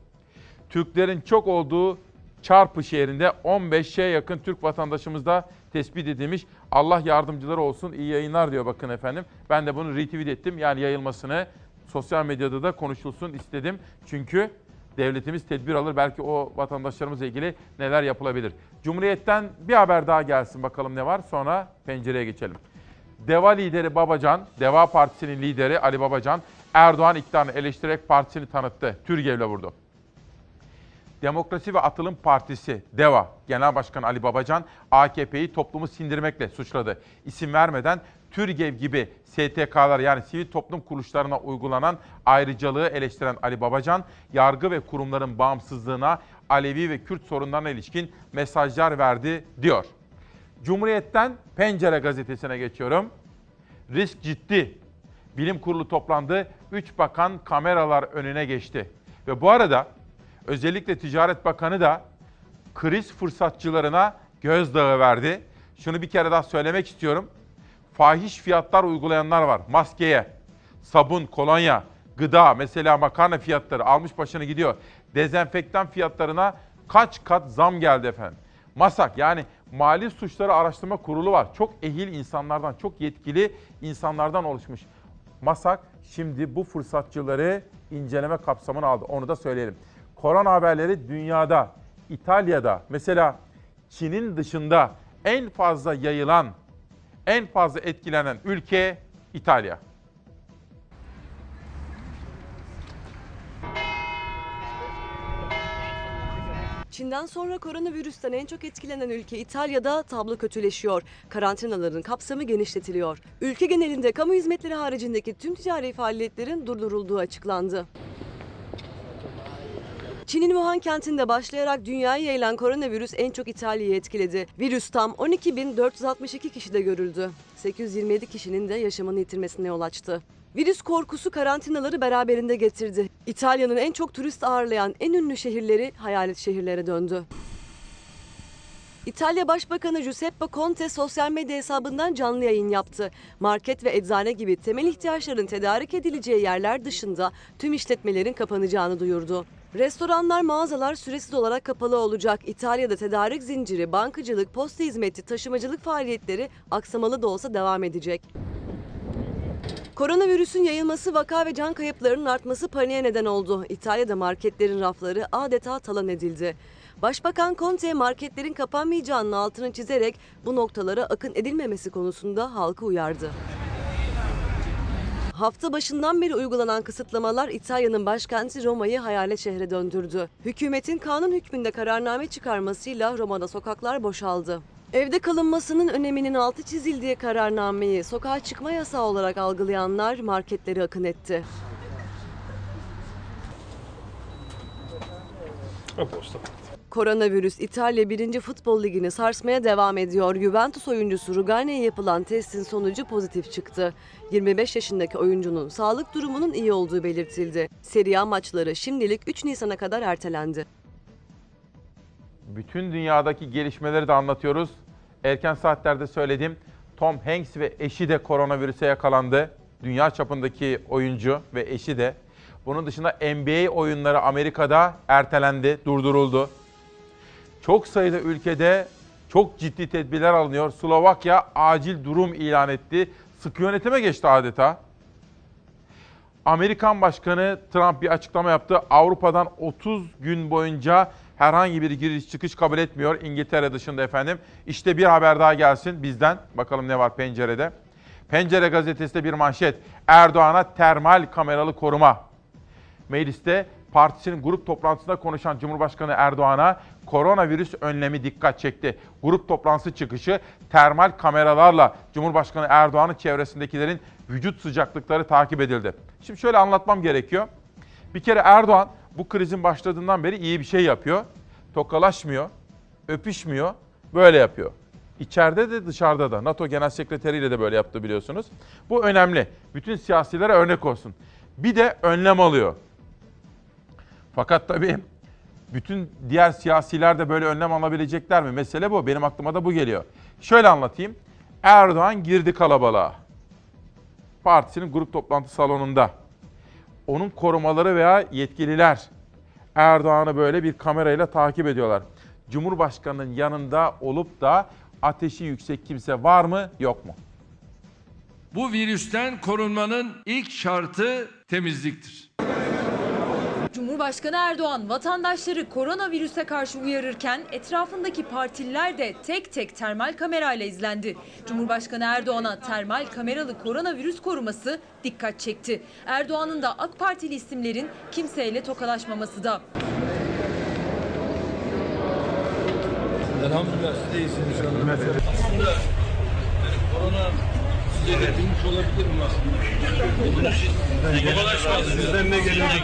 Türklerin çok olduğu Çarpı şehrinde 15'e yakın Türk vatandaşımız da tespit edilmiş. Allah yardımcıları olsun, iyi yayınlar diyor bakın efendim. Ben de bunu retweet ettim. Yani yayılmasını sosyal medyada da konuşulsun istedim. Çünkü devletimiz tedbir alır. Belki o vatandaşlarımızla ilgili neler yapılabilir. Cumhuriyet'ten bir haber daha gelsin bakalım ne var. Sonra pencereye geçelim. Deva lideri Babacan, Deva Partisi'nin lideri Ali Babacan, Erdoğan iktidarını eleştirerek partisini tanıttı. Türgev'le vurdu. Demokrasi ve Atılım Partisi DEVA Genel Başkanı Ali Babacan AKP'yi toplumu sindirmekle suçladı. İsim vermeden TÜRGEV gibi STK'lar yani sivil toplum kuruluşlarına uygulanan ayrıcalığı eleştiren Ali Babacan, yargı ve kurumların bağımsızlığına, Alevi ve Kürt sorunlarına ilişkin mesajlar verdi diyor. Cumhuriyet'ten Pencere gazetesine geçiyorum. Risk ciddi. Bilim kurulu toplandı. Üç bakan kameralar önüne geçti. Ve bu arada özellikle Ticaret Bakanı da kriz fırsatçılarına gözdağı verdi. Şunu bir kere daha söylemek istiyorum. Fahiş fiyatlar uygulayanlar var. Maskeye, sabun, kolonya, gıda, mesela makarna fiyatları almış başını gidiyor. Dezenfektan fiyatlarına kaç kat zam geldi efendim. MASAK yani Mali Suçları Araştırma Kurulu var. Çok ehil insanlardan, çok yetkili insanlardan oluşmuş. MASAK şimdi bu fırsatçıları inceleme kapsamına aldı. Onu da söyleyelim. Korona haberleri dünyada, İtalya'da, mesela Çin'in dışında en fazla yayılan, en fazla etkilenen ülke İtalya. Çin'den sonra koronavirüsten en çok etkilenen ülke İtalya'da tablo kötüleşiyor. Karantinaların kapsamı genişletiliyor. Ülke genelinde kamu hizmetleri haricindeki tüm ticari faaliyetlerin durdurulduğu açıklandı. Çin'in Wuhan kentinde başlayarak dünyaya yayılan koronavirüs en çok İtalya'yı etkiledi. Virüs tam 12.462 kişide görüldü. 827 kişinin de yaşamını yitirmesine yol açtı. Virüs korkusu karantinaları beraberinde getirdi. İtalya'nın en çok turist ağırlayan en ünlü şehirleri hayalet şehirlere döndü. İtalya Başbakanı Giuseppe Conte sosyal medya hesabından canlı yayın yaptı. Market ve eczane gibi temel ihtiyaçların tedarik edileceği yerler dışında tüm işletmelerin kapanacağını duyurdu. Restoranlar, mağazalar süresiz olarak kapalı olacak. İtalya'da tedarik zinciri, bankacılık, posta hizmeti, taşımacılık faaliyetleri aksamalı da olsa devam edecek. Koronavirüsün yayılması vaka ve can kayıplarının artması paniğe neden oldu. İtalya'da marketlerin rafları adeta talan edildi. Başbakan Conte marketlerin kapanmayacağının altını çizerek bu noktalara akın edilmemesi konusunda halkı uyardı. Hafta başından beri uygulanan kısıtlamalar İtalya'nın başkenti Roma'yı hayalet şehre döndürdü. Hükümetin kanun hükmünde kararname çıkarmasıyla Roma'da sokaklar boşaldı. Evde kalınmasının öneminin altı çizildiği kararnameyi sokağa çıkma yasağı olarak algılayanlar marketleri akın etti. Koronavirüs İtalya 1. Futbol Ligi'ni sarsmaya devam ediyor. Juventus oyuncusu Rugane'ye yapılan testin sonucu pozitif çıktı. 25 yaşındaki oyuncunun sağlık durumunun iyi olduğu belirtildi. Serie A maçları şimdilik 3 Nisan'a kadar ertelendi. Bütün dünyadaki gelişmeleri de anlatıyoruz. Erken saatlerde söyledim. Tom Hanks ve eşi de koronavirüse yakalandı. Dünya çapındaki oyuncu ve eşi de. Bunun dışında NBA oyunları Amerika'da ertelendi, durduruldu. Çok sayıda ülkede çok ciddi tedbirler alınıyor. Slovakya acil durum ilan etti. Sıkı yönetime geçti adeta. Amerikan Başkanı Trump bir açıklama yaptı. Avrupa'dan 30 gün boyunca herhangi bir giriş çıkış kabul etmiyor İngiltere dışında efendim. İşte bir haber daha gelsin bizden. Bakalım ne var pencerede. Pencere gazetesinde bir manşet. Erdoğan'a termal kameralı koruma. Mecliste partisinin grup toplantısında konuşan Cumhurbaşkanı Erdoğan'a koronavirüs önlemi dikkat çekti. Grup toplantısı çıkışı termal kameralarla Cumhurbaşkanı Erdoğan'ın çevresindekilerin vücut sıcaklıkları takip edildi. Şimdi şöyle anlatmam gerekiyor. Bir kere Erdoğan bu krizin başladığından beri iyi bir şey yapıyor. Tokalaşmıyor, öpüşmüyor, böyle yapıyor. İçeride de dışarıda da NATO Genel Sekreteriyle ile de böyle yaptı biliyorsunuz. Bu önemli. Bütün siyasilere örnek olsun. Bir de önlem alıyor. Fakat tabii bütün diğer siyasiler de böyle önlem alabilecekler mi? Mesele bu. Benim aklıma da bu geliyor. Şöyle anlatayım. Erdoğan girdi kalabalığa. Partisinin grup toplantı salonunda. Onun korumaları veya yetkililer Erdoğan'ı böyle bir kamerayla takip ediyorlar. Cumhurbaşkanının yanında olup da ateşi yüksek kimse var mı yok mu? Bu virüsten korunmanın ilk şartı temizliktir. Cumhurbaşkanı Erdoğan vatandaşları koronavirüse karşı uyarırken etrafındaki partililer de tek tek termal kamerayla izlendi. Cumhurbaşkanı Erdoğan'a termal kameralı koronavirüs koruması dikkat çekti. Erdoğan'ın da AK Partili isimlerin kimseyle tokalaşmaması da. Elhamdülillah siz de iyisiniz inşallah. Korona bilmiş olabilir mi aslında? Sizden ne gelecek?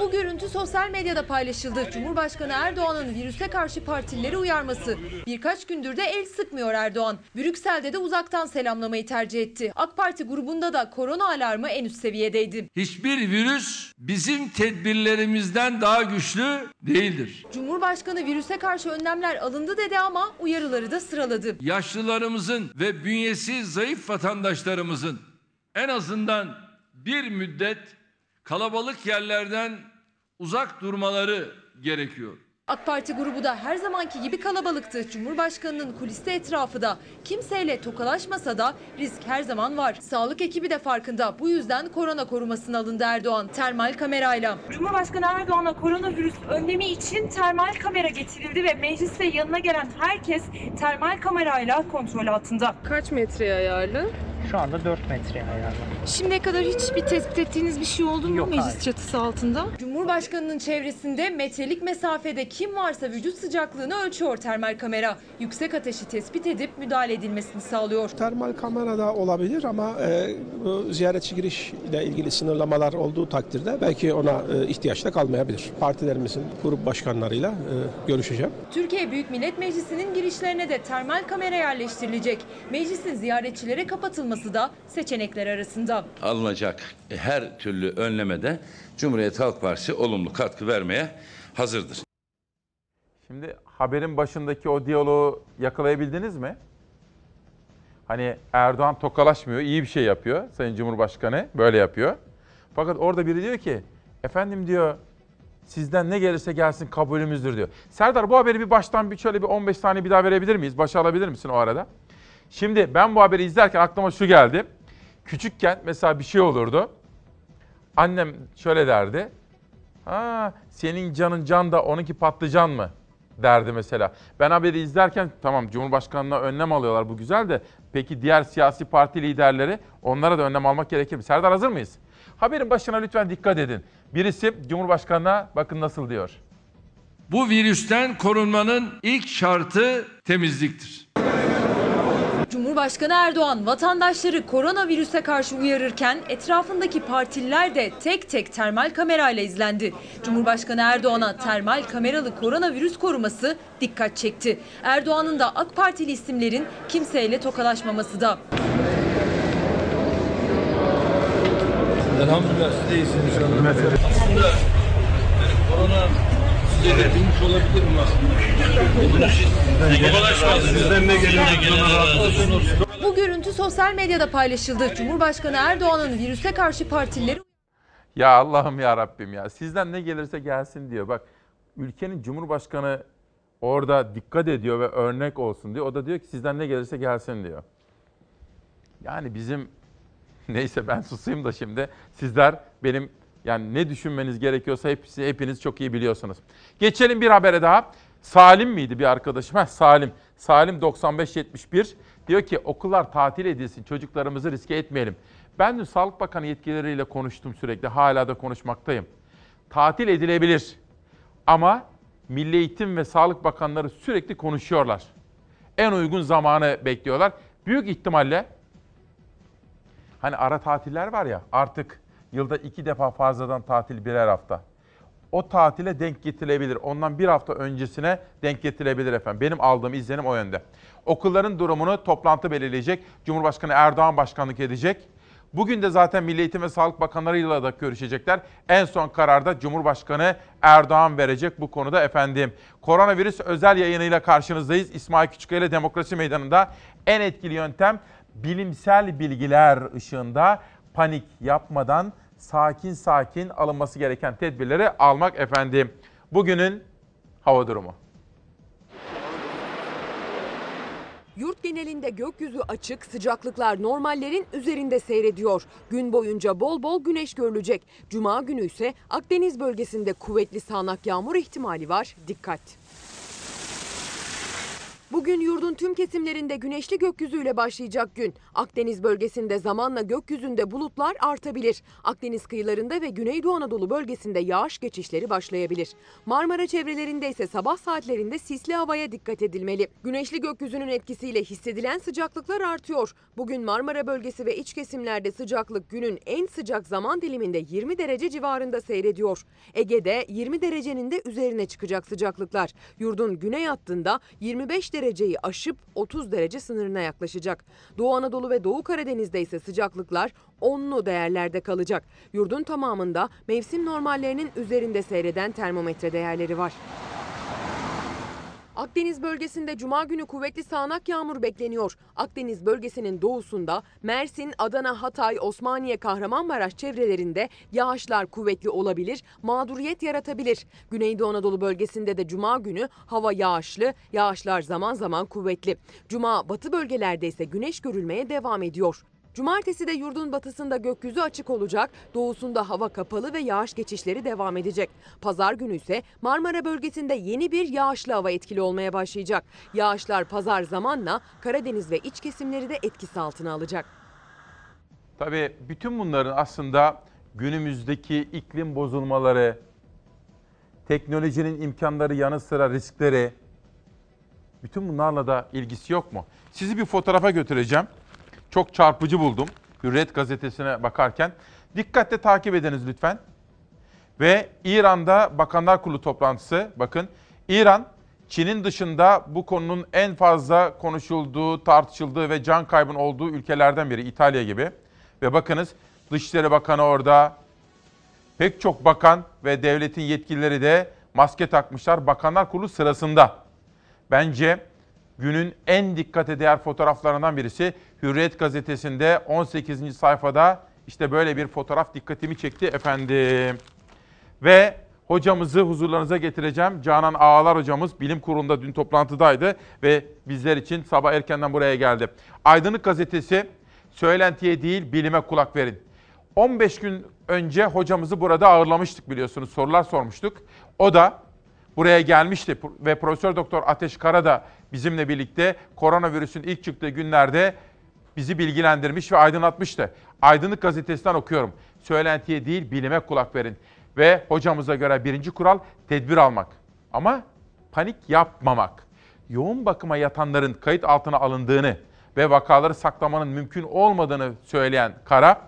Bu görüntü sosyal medyada paylaşıldı. Cumhurbaşkanı Erdoğan'ın virüse karşı partileri uyarması. Birkaç gündür de el sıkmıyor Erdoğan. Brüksel'de de uzaktan selamlamayı tercih etti. AK Parti grubunda da korona alarmı en üst seviyedeydi. Hiçbir virüs bizim tedbirlerimizden daha güçlü değildir. Cumhurbaşkanı virüse karşı önlemler alındı dedi ama uyarıları da sıraladı. Yaşlılarımızın ve bünyesi zayıf vatandaşlarımızın en azından bir müddet kalabalık yerlerden uzak durmaları gerekiyor. AK Parti grubu da her zamanki gibi kalabalıktı. Cumhurbaşkanının kuliste etrafı da kimseyle tokalaşmasa da risk her zaman var. Sağlık ekibi de farkında. Bu yüzden korona korumasına alındı Erdoğan termal kamerayla. Cumhurbaşkanı Erdoğan'a koronavirüs önlemi için termal kamera getirildi ve mecliste yanına gelen herkes termal kamerayla kontrol altında. Kaç metreye ayarlı? Şu anda 4 metreye ayarlı. Şimdiye kadar hiçbir tespit ettiğiniz bir şey oldu mu Yok, meclis hayır. çatısı altında? Cumhurbaşkanının çevresinde metrelik mesafede kim varsa vücut sıcaklığını ölçüyor termal kamera. Yüksek ateşi tespit edip müdahale edilmesini sağlıyor. Termal kamerada olabilir ama e, bu ziyaretçi giriş ile ilgili sınırlamalar olduğu takdirde belki ona e, ihtiyaç da kalmayabilir. Partilerimizin grup başkanlarıyla e, görüşeceğim. Türkiye Büyük Millet Meclisi'nin girişlerine de termal kamera yerleştirilecek. Meclisin ziyaretçilere kapatılması da seçenekler arasında. Alınacak her türlü önlemede Cumhuriyet Halk Partisi olumlu katkı vermeye hazırdır. Şimdi haberin başındaki o diyaloğu yakalayabildiniz mi? Hani Erdoğan tokalaşmıyor, iyi bir şey yapıyor Sayın Cumhurbaşkanı, böyle yapıyor. Fakat orada biri diyor ki, efendim diyor, sizden ne gelirse gelsin kabulümüzdür diyor. Serdar bu haberi bir baştan bir şöyle bir 15 saniye bir daha verebilir miyiz? Başa alabilir misin o arada? Şimdi ben bu haberi izlerken aklıma şu geldi. Küçükken mesela bir şey olurdu. Annem şöyle derdi. Ha, senin canın can da onunki patlıcan mı? Derdi mesela. Ben haberi izlerken tamam Cumhurbaşkanı'na önlem alıyorlar bu güzel de peki diğer siyasi parti liderleri onlara da önlem almak gerekir mi? Serdar hazır mıyız? Haberin başına lütfen dikkat edin. Birisi Cumhurbaşkanı'na bakın nasıl diyor. Bu virüsten korunmanın ilk şartı temizliktir. Cumhurbaşkanı Erdoğan vatandaşları koronavirüse karşı uyarırken etrafındaki partililer de tek tek termal kamerayla izlendi. Cumhurbaşkanı Erdoğan'a termal kameralı koronavirüs koruması dikkat çekti. Erdoğan'ın da AK Partili isimlerin kimseyle tokalaşmaması da. Elhamdülillah siz de iyisiniz korona size de bilmiş olabilir mi aslında? Sizden ne gelecek? Bu görüntü sosyal medyada paylaşıldı. Cumhurbaşkanı Erdoğan'ın virüse karşı partileri Ya Allah'ım ya Rabbim ya sizden ne gelirse gelsin diyor. Bak ülkenin Cumhurbaşkanı orada dikkat ediyor ve örnek olsun diyor. O da diyor ki sizden ne gelirse gelsin diyor. Yani bizim neyse ben susayım da şimdi sizler benim yani ne düşünmeniz gerekiyorsa hepsi, hepiniz çok iyi biliyorsunuz. Geçelim bir habere daha. Salim miydi bir arkadaşım? Heh, Salim. Salim 9571 diyor ki okullar tatil edilsin. Çocuklarımızı riske etmeyelim. Ben dün Sağlık Bakanı yetkilileriyle konuştum sürekli. Hala da konuşmaktayım. Tatil edilebilir. Ama Milli Eğitim ve Sağlık Bakanları sürekli konuşuyorlar. En uygun zamanı bekliyorlar. Büyük ihtimalle hani ara tatiller var ya artık yılda iki defa fazladan tatil birer hafta. O tatile denk getirilebilir. Ondan bir hafta öncesine denk getirilebilir efendim. Benim aldığım izlenim o yönde. Okulların durumunu toplantı belirleyecek. Cumhurbaşkanı Erdoğan başkanlık edecek. Bugün de zaten Milli Eğitim ve Sağlık Bakanlarıyla da görüşecekler. En son kararda Cumhurbaşkanı Erdoğan verecek bu konuda efendim. Koronavirüs özel yayınıyla karşınızdayız. İsmail Küçükkaya ile Demokrasi Meydanı'nda en etkili yöntem bilimsel bilgiler ışığında panik yapmadan sakin sakin alınması gereken tedbirleri almak efendim. Bugünün hava durumu. Yurt genelinde gökyüzü açık, sıcaklıklar normallerin üzerinde seyrediyor. Gün boyunca bol bol güneş görülecek. Cuma günü ise Akdeniz bölgesinde kuvvetli sağanak yağmur ihtimali var. Dikkat! Bugün yurdun tüm kesimlerinde güneşli gökyüzüyle başlayacak gün. Akdeniz bölgesinde zamanla gökyüzünde bulutlar artabilir. Akdeniz kıyılarında ve Güneydoğu Anadolu bölgesinde yağış geçişleri başlayabilir. Marmara çevrelerinde ise sabah saatlerinde sisli havaya dikkat edilmeli. Güneşli gökyüzünün etkisiyle hissedilen sıcaklıklar artıyor. Bugün Marmara bölgesi ve iç kesimlerde sıcaklık günün en sıcak zaman diliminde 20 derece civarında seyrediyor. Ege'de 20 derecenin de üzerine çıkacak sıcaklıklar. Yurdun güney hattında 25 dereceyi aşıp 30 derece sınırına yaklaşacak. Doğu Anadolu ve Doğu Karadeniz'de ise sıcaklıklar 10'lu değerlerde kalacak. Yurdun tamamında mevsim normallerinin üzerinde seyreden termometre değerleri var. Akdeniz bölgesinde cuma günü kuvvetli sağanak yağmur bekleniyor. Akdeniz bölgesinin doğusunda Mersin, Adana, Hatay, Osmaniye, Kahramanmaraş çevrelerinde yağışlar kuvvetli olabilir, mağduriyet yaratabilir. Güneydoğu Anadolu bölgesinde de cuma günü hava yağışlı, yağışlar zaman zaman kuvvetli. Cuma batı bölgelerde ise güneş görülmeye devam ediyor. Cumartesi de yurdun batısında gökyüzü açık olacak, doğusunda hava kapalı ve yağış geçişleri devam edecek. Pazar günü ise Marmara bölgesinde yeni bir yağışlı hava etkili olmaya başlayacak. Yağışlar pazar zamanla Karadeniz ve iç kesimleri de etkisi altına alacak. Tabii bütün bunların aslında günümüzdeki iklim bozulmaları, teknolojinin imkanları yanı sıra riskleri, bütün bunlarla da ilgisi yok mu? Sizi bir fotoğrafa götüreceğim. Çok çarpıcı buldum Hürriyet gazetesine bakarken. Dikkatle takip ediniz lütfen. Ve İran'da Bakanlar Kurulu toplantısı. Bakın İran Çin'in dışında bu konunun en fazla konuşulduğu, tartışıldığı ve can kaybın olduğu ülkelerden biri İtalya gibi. Ve bakınız Dışişleri Bakanı orada, pek çok bakan ve devletin yetkilileri de maske takmışlar Bakanlar Kurulu sırasında. Bence günün en dikkate değer fotoğraflarından birisi Hürriyet gazetesinde 18. sayfada işte böyle bir fotoğraf dikkatimi çekti efendim. Ve hocamızı huzurlarınıza getireceğim. Canan Ağalar hocamız bilim kurulunda dün toplantıdaydı ve bizler için sabah erkenden buraya geldi. Aydınlık gazetesi söylentiye değil bilime kulak verin. 15 gün önce hocamızı burada ağırlamıştık biliyorsunuz sorular sormuştuk. O da buraya gelmişti ve Profesör Doktor Ateş Kara da bizimle birlikte koronavirüsün ilk çıktığı günlerde bizi bilgilendirmiş ve aydınlatmıştı. Aydınlık gazetesinden okuyorum. Söylentiye değil bilime kulak verin. Ve hocamıza göre birinci kural tedbir almak. Ama panik yapmamak. Yoğun bakıma yatanların kayıt altına alındığını ve vakaları saklamanın mümkün olmadığını söyleyen Kara,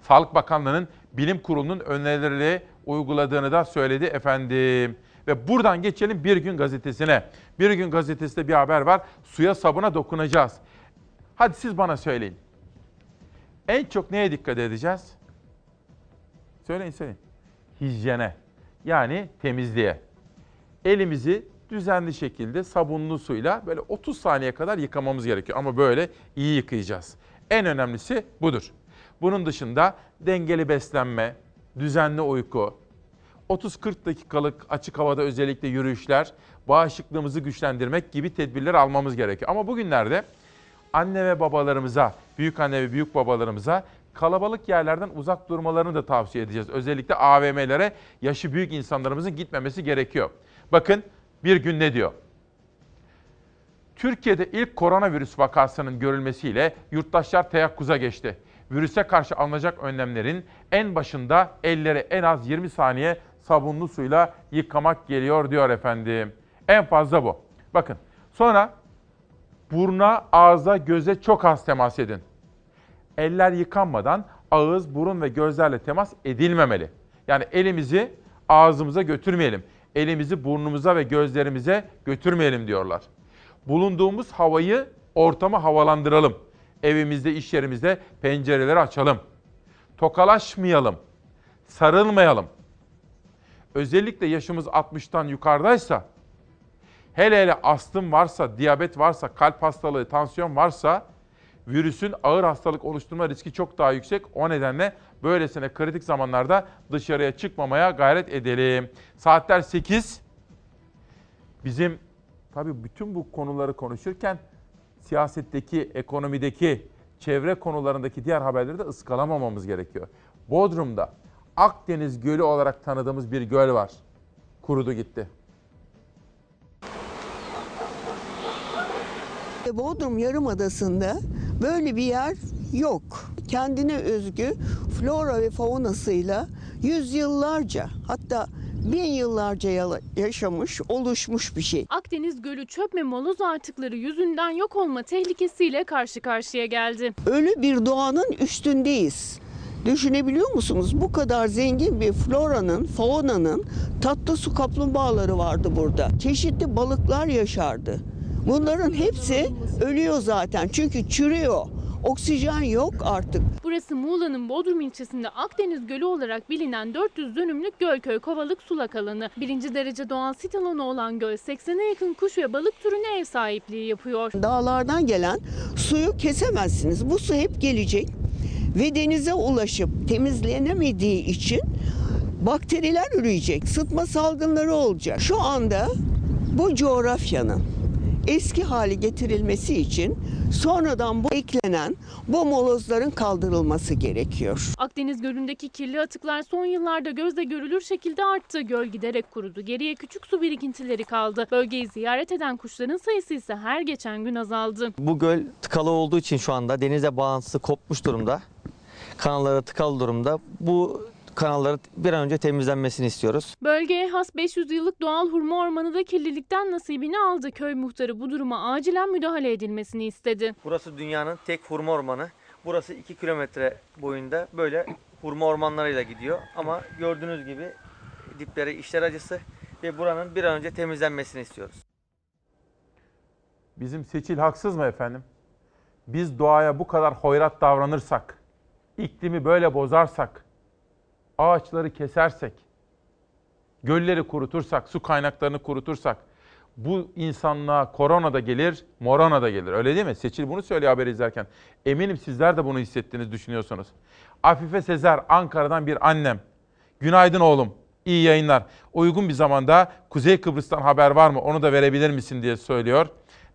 Sağlık Bakanlığı'nın bilim kurulunun önerileri uyguladığını da söyledi efendim. Ve buradan geçelim Bir Gün Gazetesi'ne. Bir Gün Gazetesi'nde bir haber var. Suya sabuna dokunacağız. Hadi siz bana söyleyin. En çok neye dikkat edeceğiz? Söyleyin söyleyin. Hijyene. Yani temizliğe. Elimizi düzenli şekilde sabunlu suyla böyle 30 saniye kadar yıkamamız gerekiyor. Ama böyle iyi yıkayacağız. En önemlisi budur. Bunun dışında dengeli beslenme, düzenli uyku, 30-40 dakikalık açık havada özellikle yürüyüşler, bağışıklığımızı güçlendirmek gibi tedbirler almamız gerekiyor. Ama bugünlerde anne ve babalarımıza, büyük anne ve büyük babalarımıza kalabalık yerlerden uzak durmalarını da tavsiye edeceğiz. Özellikle AVM'lere yaşı büyük insanlarımızın gitmemesi gerekiyor. Bakın Bir gün ne diyor? Türkiye'de ilk koronavirüs vakasının görülmesiyle yurttaşlar teyakkuza geçti. Virüse karşı alınacak önlemlerin en başında elleri en az 20 saniye sabunlu suyla yıkamak geliyor diyor efendim. En fazla bu. Bakın sonra buruna, ağza, göze çok az temas edin. Eller yıkanmadan ağız, burun ve gözlerle temas edilmemeli. Yani elimizi ağzımıza götürmeyelim. Elimizi burnumuza ve gözlerimize götürmeyelim diyorlar. Bulunduğumuz havayı, ortamı havalandıralım. Evimizde, iş yerimizde pencereleri açalım. Tokalaşmayalım. Sarılmayalım. Özellikle yaşımız 60'tan yukarıdaysa, hele hele astım varsa, diyabet varsa, kalp hastalığı, tansiyon varsa virüsün ağır hastalık oluşturma riski çok daha yüksek. O nedenle böylesine kritik zamanlarda dışarıya çıkmamaya gayret edelim. Saatler 8. Bizim tabii bütün bu konuları konuşurken siyasetteki, ekonomideki, çevre konularındaki diğer haberleri de ıskalamamamız gerekiyor. Bodrum'da Akdeniz Gölü olarak tanıdığımız bir göl var. Kurudu gitti. Bodrum Yarımadası'nda böyle bir yer yok. Kendine özgü flora ve faunasıyla yüzyıllarca hatta bin yıllarca yaşamış, oluşmuş bir şey. Akdeniz Gölü çöp ve moloz artıkları yüzünden yok olma tehlikesiyle karşı karşıya geldi. Ölü bir doğanın üstündeyiz. Düşünebiliyor musunuz? Bu kadar zengin bir floranın, faunanın tatlı su kaplumbağaları vardı burada. Çeşitli balıklar yaşardı. Bunların hepsi ölüyor zaten çünkü çürüyor. Oksijen yok artık. Burası Muğla'nın Bodrum ilçesinde Akdeniz Gölü olarak bilinen 400 dönümlük Gölköy Kovalık sulak alanı. Birinci derece doğal sit alanı olan göl 80'e yakın kuş ve balık türüne ev sahipliği yapıyor. Dağlardan gelen suyu kesemezsiniz. Bu su hep gelecek ve denize ulaşıp temizlenemediği için bakteriler üreyecek. Sıtma salgınları olacak. Şu anda bu coğrafyanın eski hali getirilmesi için sonradan bu eklenen bu molozların kaldırılması gerekiyor. Akdeniz Gölü'ndeki kirli atıklar son yıllarda gözle görülür şekilde arttı. Göl giderek kurudu. Geriye küçük su birikintileri kaldı. Bölgeyi ziyaret eden kuşların sayısı ise her geçen gün azaldı. Bu göl tıkalı olduğu için şu anda denize bağlantısı kopmuş durumda. Kanalları tıkalı durumda. Bu kanalları bir an önce temizlenmesini istiyoruz. Bölgeye has 500 yıllık doğal hurma ormanı da kirlilikten nasibini aldı. Köy muhtarı bu duruma acilen müdahale edilmesini istedi. Burası dünyanın tek hurma ormanı. Burası 2 kilometre boyunda böyle hurma ormanlarıyla gidiyor. Ama gördüğünüz gibi dipleri işler acısı ve buranın bir an önce temizlenmesini istiyoruz. Bizim seçil haksız mı efendim? Biz doğaya bu kadar hoyrat davranırsak, iklimi böyle bozarsak, ağaçları kesersek, gölleri kurutursak, su kaynaklarını kurutursak bu insanlığa korona da gelir, morona da gelir. Öyle değil mi? Seçil bunu söylüyor haber izlerken. Eminim sizler de bunu hissettiğinizi düşünüyorsunuz. Afife Sezer, Ankara'dan bir annem. Günaydın oğlum, iyi yayınlar. Uygun bir zamanda Kuzey Kıbrıs'tan haber var mı onu da verebilir misin diye söylüyor.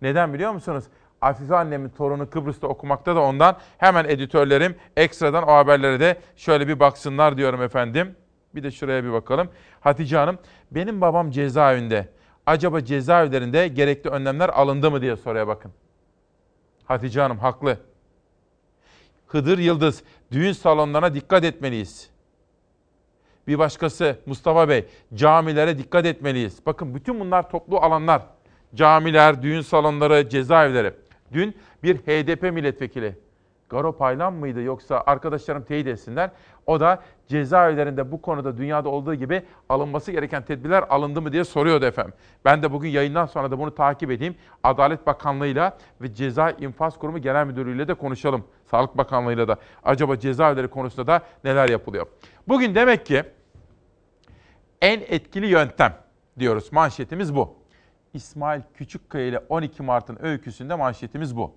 Neden biliyor musunuz? Afife annemin torunu Kıbrıs'ta okumakta da ondan. Hemen editörlerim ekstradan o haberlere de şöyle bir baksınlar diyorum efendim. Bir de şuraya bir bakalım. Hatice Hanım, benim babam cezaevinde. Acaba cezaevlerinde gerekli önlemler alındı mı diye soruya bakın. Hatice Hanım haklı. Hıdır Yıldız, düğün salonlarına dikkat etmeliyiz. Bir başkası Mustafa Bey, camilere dikkat etmeliyiz. Bakın bütün bunlar toplu alanlar. Camiler, düğün salonları, cezaevleri. Dün bir HDP milletvekili Garo Paylan mıydı yoksa arkadaşlarım teyit etsinler. O da cezaevlerinde bu konuda dünyada olduğu gibi alınması gereken tedbirler alındı mı diye soruyordu efendim. Ben de bugün yayından sonra da bunu takip edeyim. Adalet Bakanlığı'yla ve Ceza İnfaz Kurumu Genel Müdürlüğü'yle de konuşalım. Sağlık Bakanlığı'yla da acaba cezaevleri konusunda da neler yapılıyor. Bugün demek ki en etkili yöntem diyoruz. Manşetimiz bu. İsmail Küçükkaya ile 12 Mart'ın öyküsünde manşetimiz bu.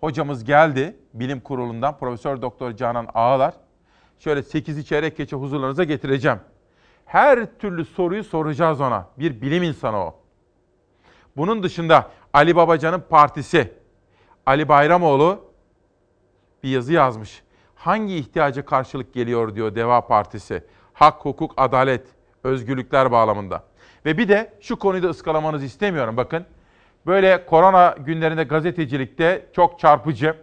Hocamız geldi bilim kurulundan Profesör Doktor Canan Ağalar. Şöyle 8'i çeyrek geçe huzurlarınıza getireceğim. Her türlü soruyu soracağız ona. Bir bilim insanı o. Bunun dışında Ali Babacan'ın partisi Ali Bayramoğlu bir yazı yazmış. Hangi ihtiyaca karşılık geliyor diyor Deva Partisi. Hak, hukuk, adalet, Özgürlükler bağlamında. Ve bir de şu konuyu da ıskalamanızı istemiyorum bakın. Böyle korona günlerinde gazetecilikte çok çarpıcı.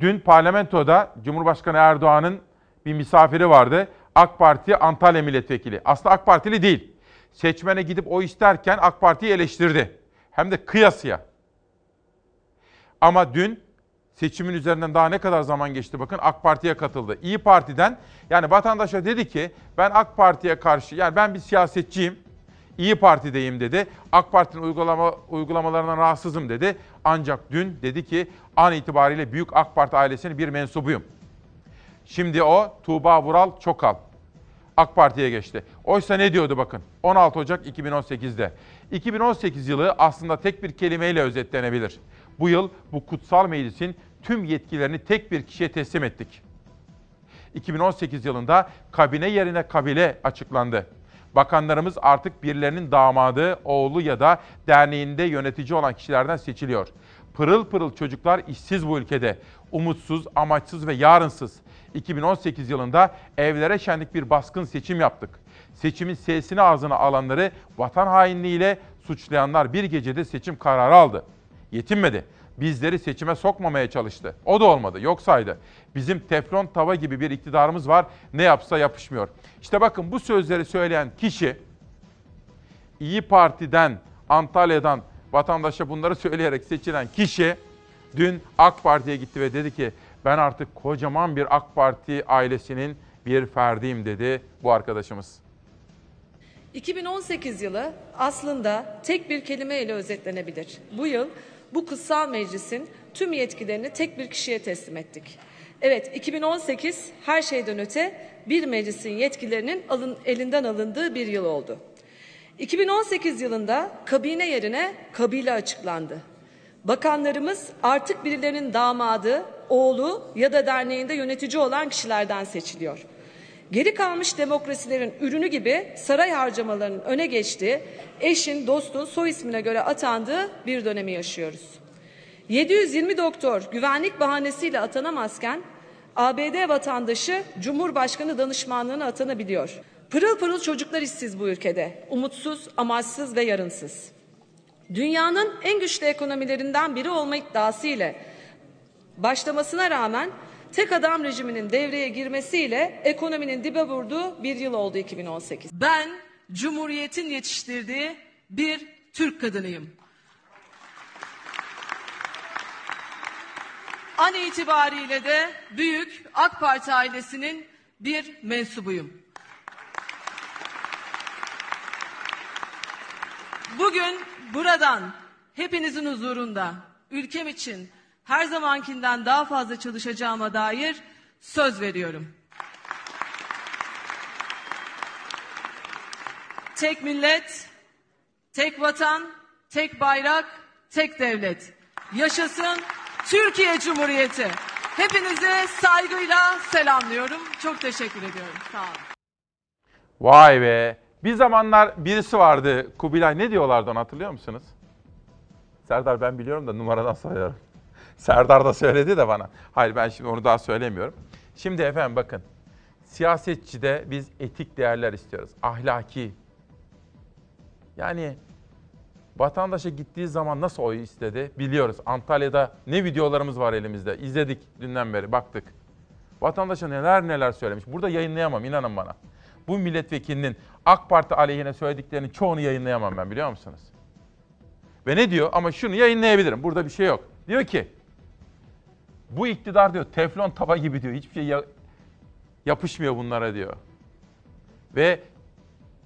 Dün parlamentoda Cumhurbaşkanı Erdoğan'ın bir misafiri vardı. AK Parti Antalya Milletvekili. Aslında AK Partili değil. Seçmene gidip o isterken AK Parti'yi eleştirdi. Hem de kıyasıya. Ama dün seçimin üzerinden daha ne kadar zaman geçti bakın AK Parti'ye katıldı. İyi Parti'den yani vatandaşa dedi ki ben AK Parti'ye karşı yani ben bir siyasetçiyim. İyi Parti'deyim dedi. AK Parti'nin uygulama, uygulamalarından rahatsızım dedi. Ancak dün dedi ki an itibariyle Büyük AK Parti ailesinin bir mensubuyum. Şimdi o Tuğba Vural Çokal. AK Parti'ye geçti. Oysa ne diyordu bakın 16 Ocak 2018'de. 2018 yılı aslında tek bir kelimeyle özetlenebilir. Bu yıl bu kutsal meclisin tüm yetkilerini tek bir kişiye teslim ettik. 2018 yılında kabine yerine kabile açıklandı. Bakanlarımız artık birilerinin damadı, oğlu ya da derneğinde yönetici olan kişilerden seçiliyor. Pırıl pırıl çocuklar işsiz bu ülkede. Umutsuz, amaçsız ve yarınsız. 2018 yılında evlere şenlik bir baskın seçim yaptık. Seçimin sesini ağzına alanları vatan hainliğiyle suçlayanlar bir gecede seçim kararı aldı. Yetinmedi. Bizleri seçime sokmamaya çalıştı. O da olmadı, yok saydı. Bizim teflon tava gibi bir iktidarımız var. Ne yapsa yapışmıyor. İşte bakın bu sözleri söyleyen kişi İyi Parti'den, Antalya'dan vatandaşa bunları söyleyerek seçilen kişi dün AK Parti'ye gitti ve dedi ki ben artık kocaman bir AK Parti ailesinin bir ferdiyim dedi bu arkadaşımız. 2018 yılı aslında tek bir kelimeyle özetlenebilir. Bu yıl bu kutsal meclisin tüm yetkilerini tek bir kişiye teslim ettik. Evet 2018 her şeyden öte bir meclisin yetkilerinin alın, elinden alındığı bir yıl oldu. 2018 yılında kabine yerine kabile açıklandı. Bakanlarımız artık birilerinin damadı, oğlu ya da derneğinde yönetici olan kişilerden seçiliyor. Geri kalmış demokrasilerin ürünü gibi saray harcamalarının öne geçtiği, eşin, dostun soy ismine göre atandığı bir dönemi yaşıyoruz. 720 doktor güvenlik bahanesiyle atanamazken ABD vatandaşı Cumhurbaşkanı danışmanlığına atanabiliyor. Pırıl pırıl çocuklar işsiz bu ülkede. Umutsuz, amaçsız ve yarınsız. Dünyanın en güçlü ekonomilerinden biri olma iddiası ile başlamasına rağmen tek adam rejiminin devreye girmesiyle ekonominin dibe vurduğu bir yıl oldu 2018. Ben Cumhuriyet'in yetiştirdiği bir Türk kadınıyım. An itibariyle de büyük AK Parti ailesinin bir mensubuyum. Bugün buradan hepinizin huzurunda ülkem için her zamankinden daha fazla çalışacağıma dair söz veriyorum. Tek millet, tek vatan, tek bayrak, tek devlet. Yaşasın Türkiye Cumhuriyeti. Hepinize saygıyla selamlıyorum. Çok teşekkür ediyorum. Sağ olun. Vay be. Bir zamanlar birisi vardı. Kubilay ne diyorlardı onu hatırlıyor musunuz? Serdar ben biliyorum da numaradan sayıyorum. Serdar da söyledi de bana. Hayır ben şimdi onu daha söylemiyorum. Şimdi efendim bakın. Siyasetçide biz etik değerler istiyoruz. Ahlaki. Yani vatandaşa gittiği zaman nasıl oy istedi biliyoruz. Antalya'da ne videolarımız var elimizde. İzledik dünden beri baktık. Vatandaşa neler neler söylemiş. Burada yayınlayamam inanın bana. Bu milletvekilinin AK Parti aleyhine söylediklerinin çoğunu yayınlayamam ben biliyor musunuz? Ve ne diyor? Ama şunu yayınlayabilirim. Burada bir şey yok. Diyor ki bu iktidar diyor teflon tava gibi diyor. Hiçbir şey ya- yapışmıyor bunlara diyor. Ve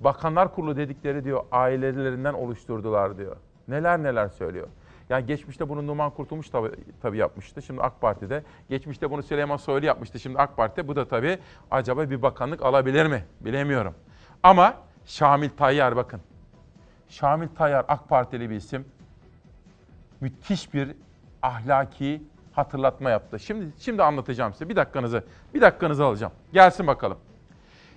Bakanlar Kurulu dedikleri diyor ailelerinden oluşturdular diyor. Neler neler söylüyor. Yani geçmişte bunu Numan Kurtulmuş tabii, tabii yapmıştı. Şimdi AK Parti'de. Geçmişte bunu Süleyman Soylu yapmıştı. Şimdi AK Parti'de. Bu da tabii acaba bir bakanlık alabilir mi? Bilemiyorum. Ama Şamil Tayyar bakın. Şamil Tayyar AK Partili bir isim. Müthiş bir ahlaki hatırlatma yaptı. Şimdi şimdi anlatacağım size. Bir dakikanızı bir dakikanızı alacağım. Gelsin bakalım.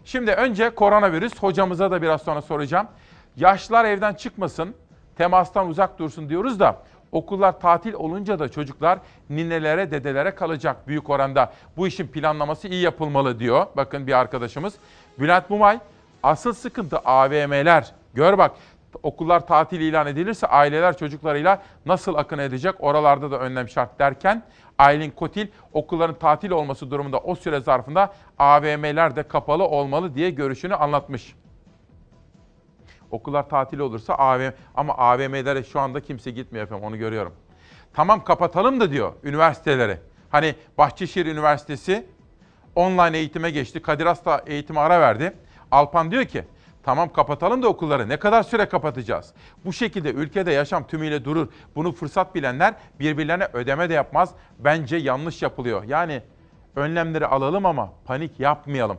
Şimdi önce koronavirüs hocamıza da biraz sonra soracağım. Yaşlılar evden çıkmasın, temastan uzak dursun diyoruz da okullar tatil olunca da çocuklar ninelere, dedelere kalacak büyük oranda. Bu işin planlaması iyi yapılmalı diyor. Bakın bir arkadaşımız. Bülent Mumay Asıl sıkıntı AVM'ler. Gör bak okullar tatil ilan edilirse aileler çocuklarıyla nasıl akın edecek? Oralarda da önlem şart derken Aylin Kotil okulların tatil olması durumunda o süre zarfında AVM'ler de kapalı olmalı diye görüşünü anlatmış. Okullar tatil olursa AVM ama AVM'lere şu anda kimse gitmiyor efendim onu görüyorum. Tamam kapatalım da diyor üniversiteleri. Hani Bahçeşehir Üniversitesi online eğitime geçti. Kadir Has da ara verdi. Alpan diyor ki tamam kapatalım da okulları ne kadar süre kapatacağız? Bu şekilde ülkede yaşam tümüyle durur. Bunu fırsat bilenler birbirlerine ödeme de yapmaz. Bence yanlış yapılıyor. Yani önlemleri alalım ama panik yapmayalım.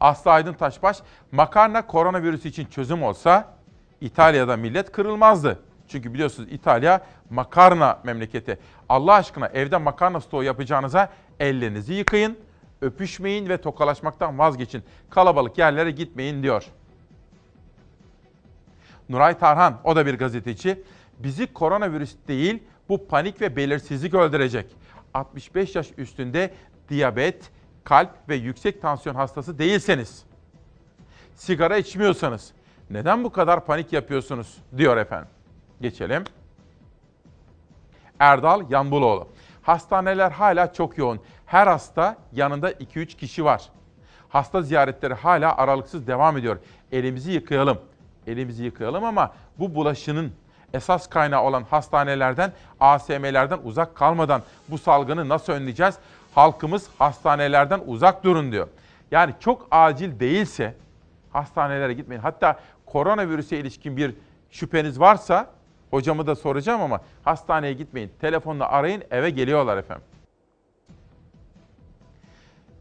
Aslı Aydın Taşbaş, makarna koronavirüs için çözüm olsa İtalya'da millet kırılmazdı. Çünkü biliyorsunuz İtalya makarna memleketi. Allah aşkına evde makarna stoğu yapacağınıza ellerinizi yıkayın, öpüşmeyin ve tokalaşmaktan vazgeçin. Kalabalık yerlere gitmeyin diyor. Nuray Tarhan, o da bir gazeteci. Bizi koronavirüs değil, bu panik ve belirsizlik öldürecek. 65 yaş üstünde diyabet, kalp ve yüksek tansiyon hastası değilseniz, sigara içmiyorsanız neden bu kadar panik yapıyorsunuz diyor efendim. Geçelim. Erdal Yanbuloğlu. Hastaneler hala çok yoğun. Her hasta yanında 2-3 kişi var. Hasta ziyaretleri hala aralıksız devam ediyor. Elimizi yıkayalım. Elimizi yıkayalım ama bu bulaşının esas kaynağı olan hastanelerden, ASM'lerden uzak kalmadan bu salgını nasıl önleyeceğiz? Halkımız hastanelerden uzak durun diyor. Yani çok acil değilse hastanelere gitmeyin. Hatta koronavirüse ilişkin bir şüpheniz varsa hocamı da soracağım ama hastaneye gitmeyin. Telefonla arayın eve geliyorlar efendim.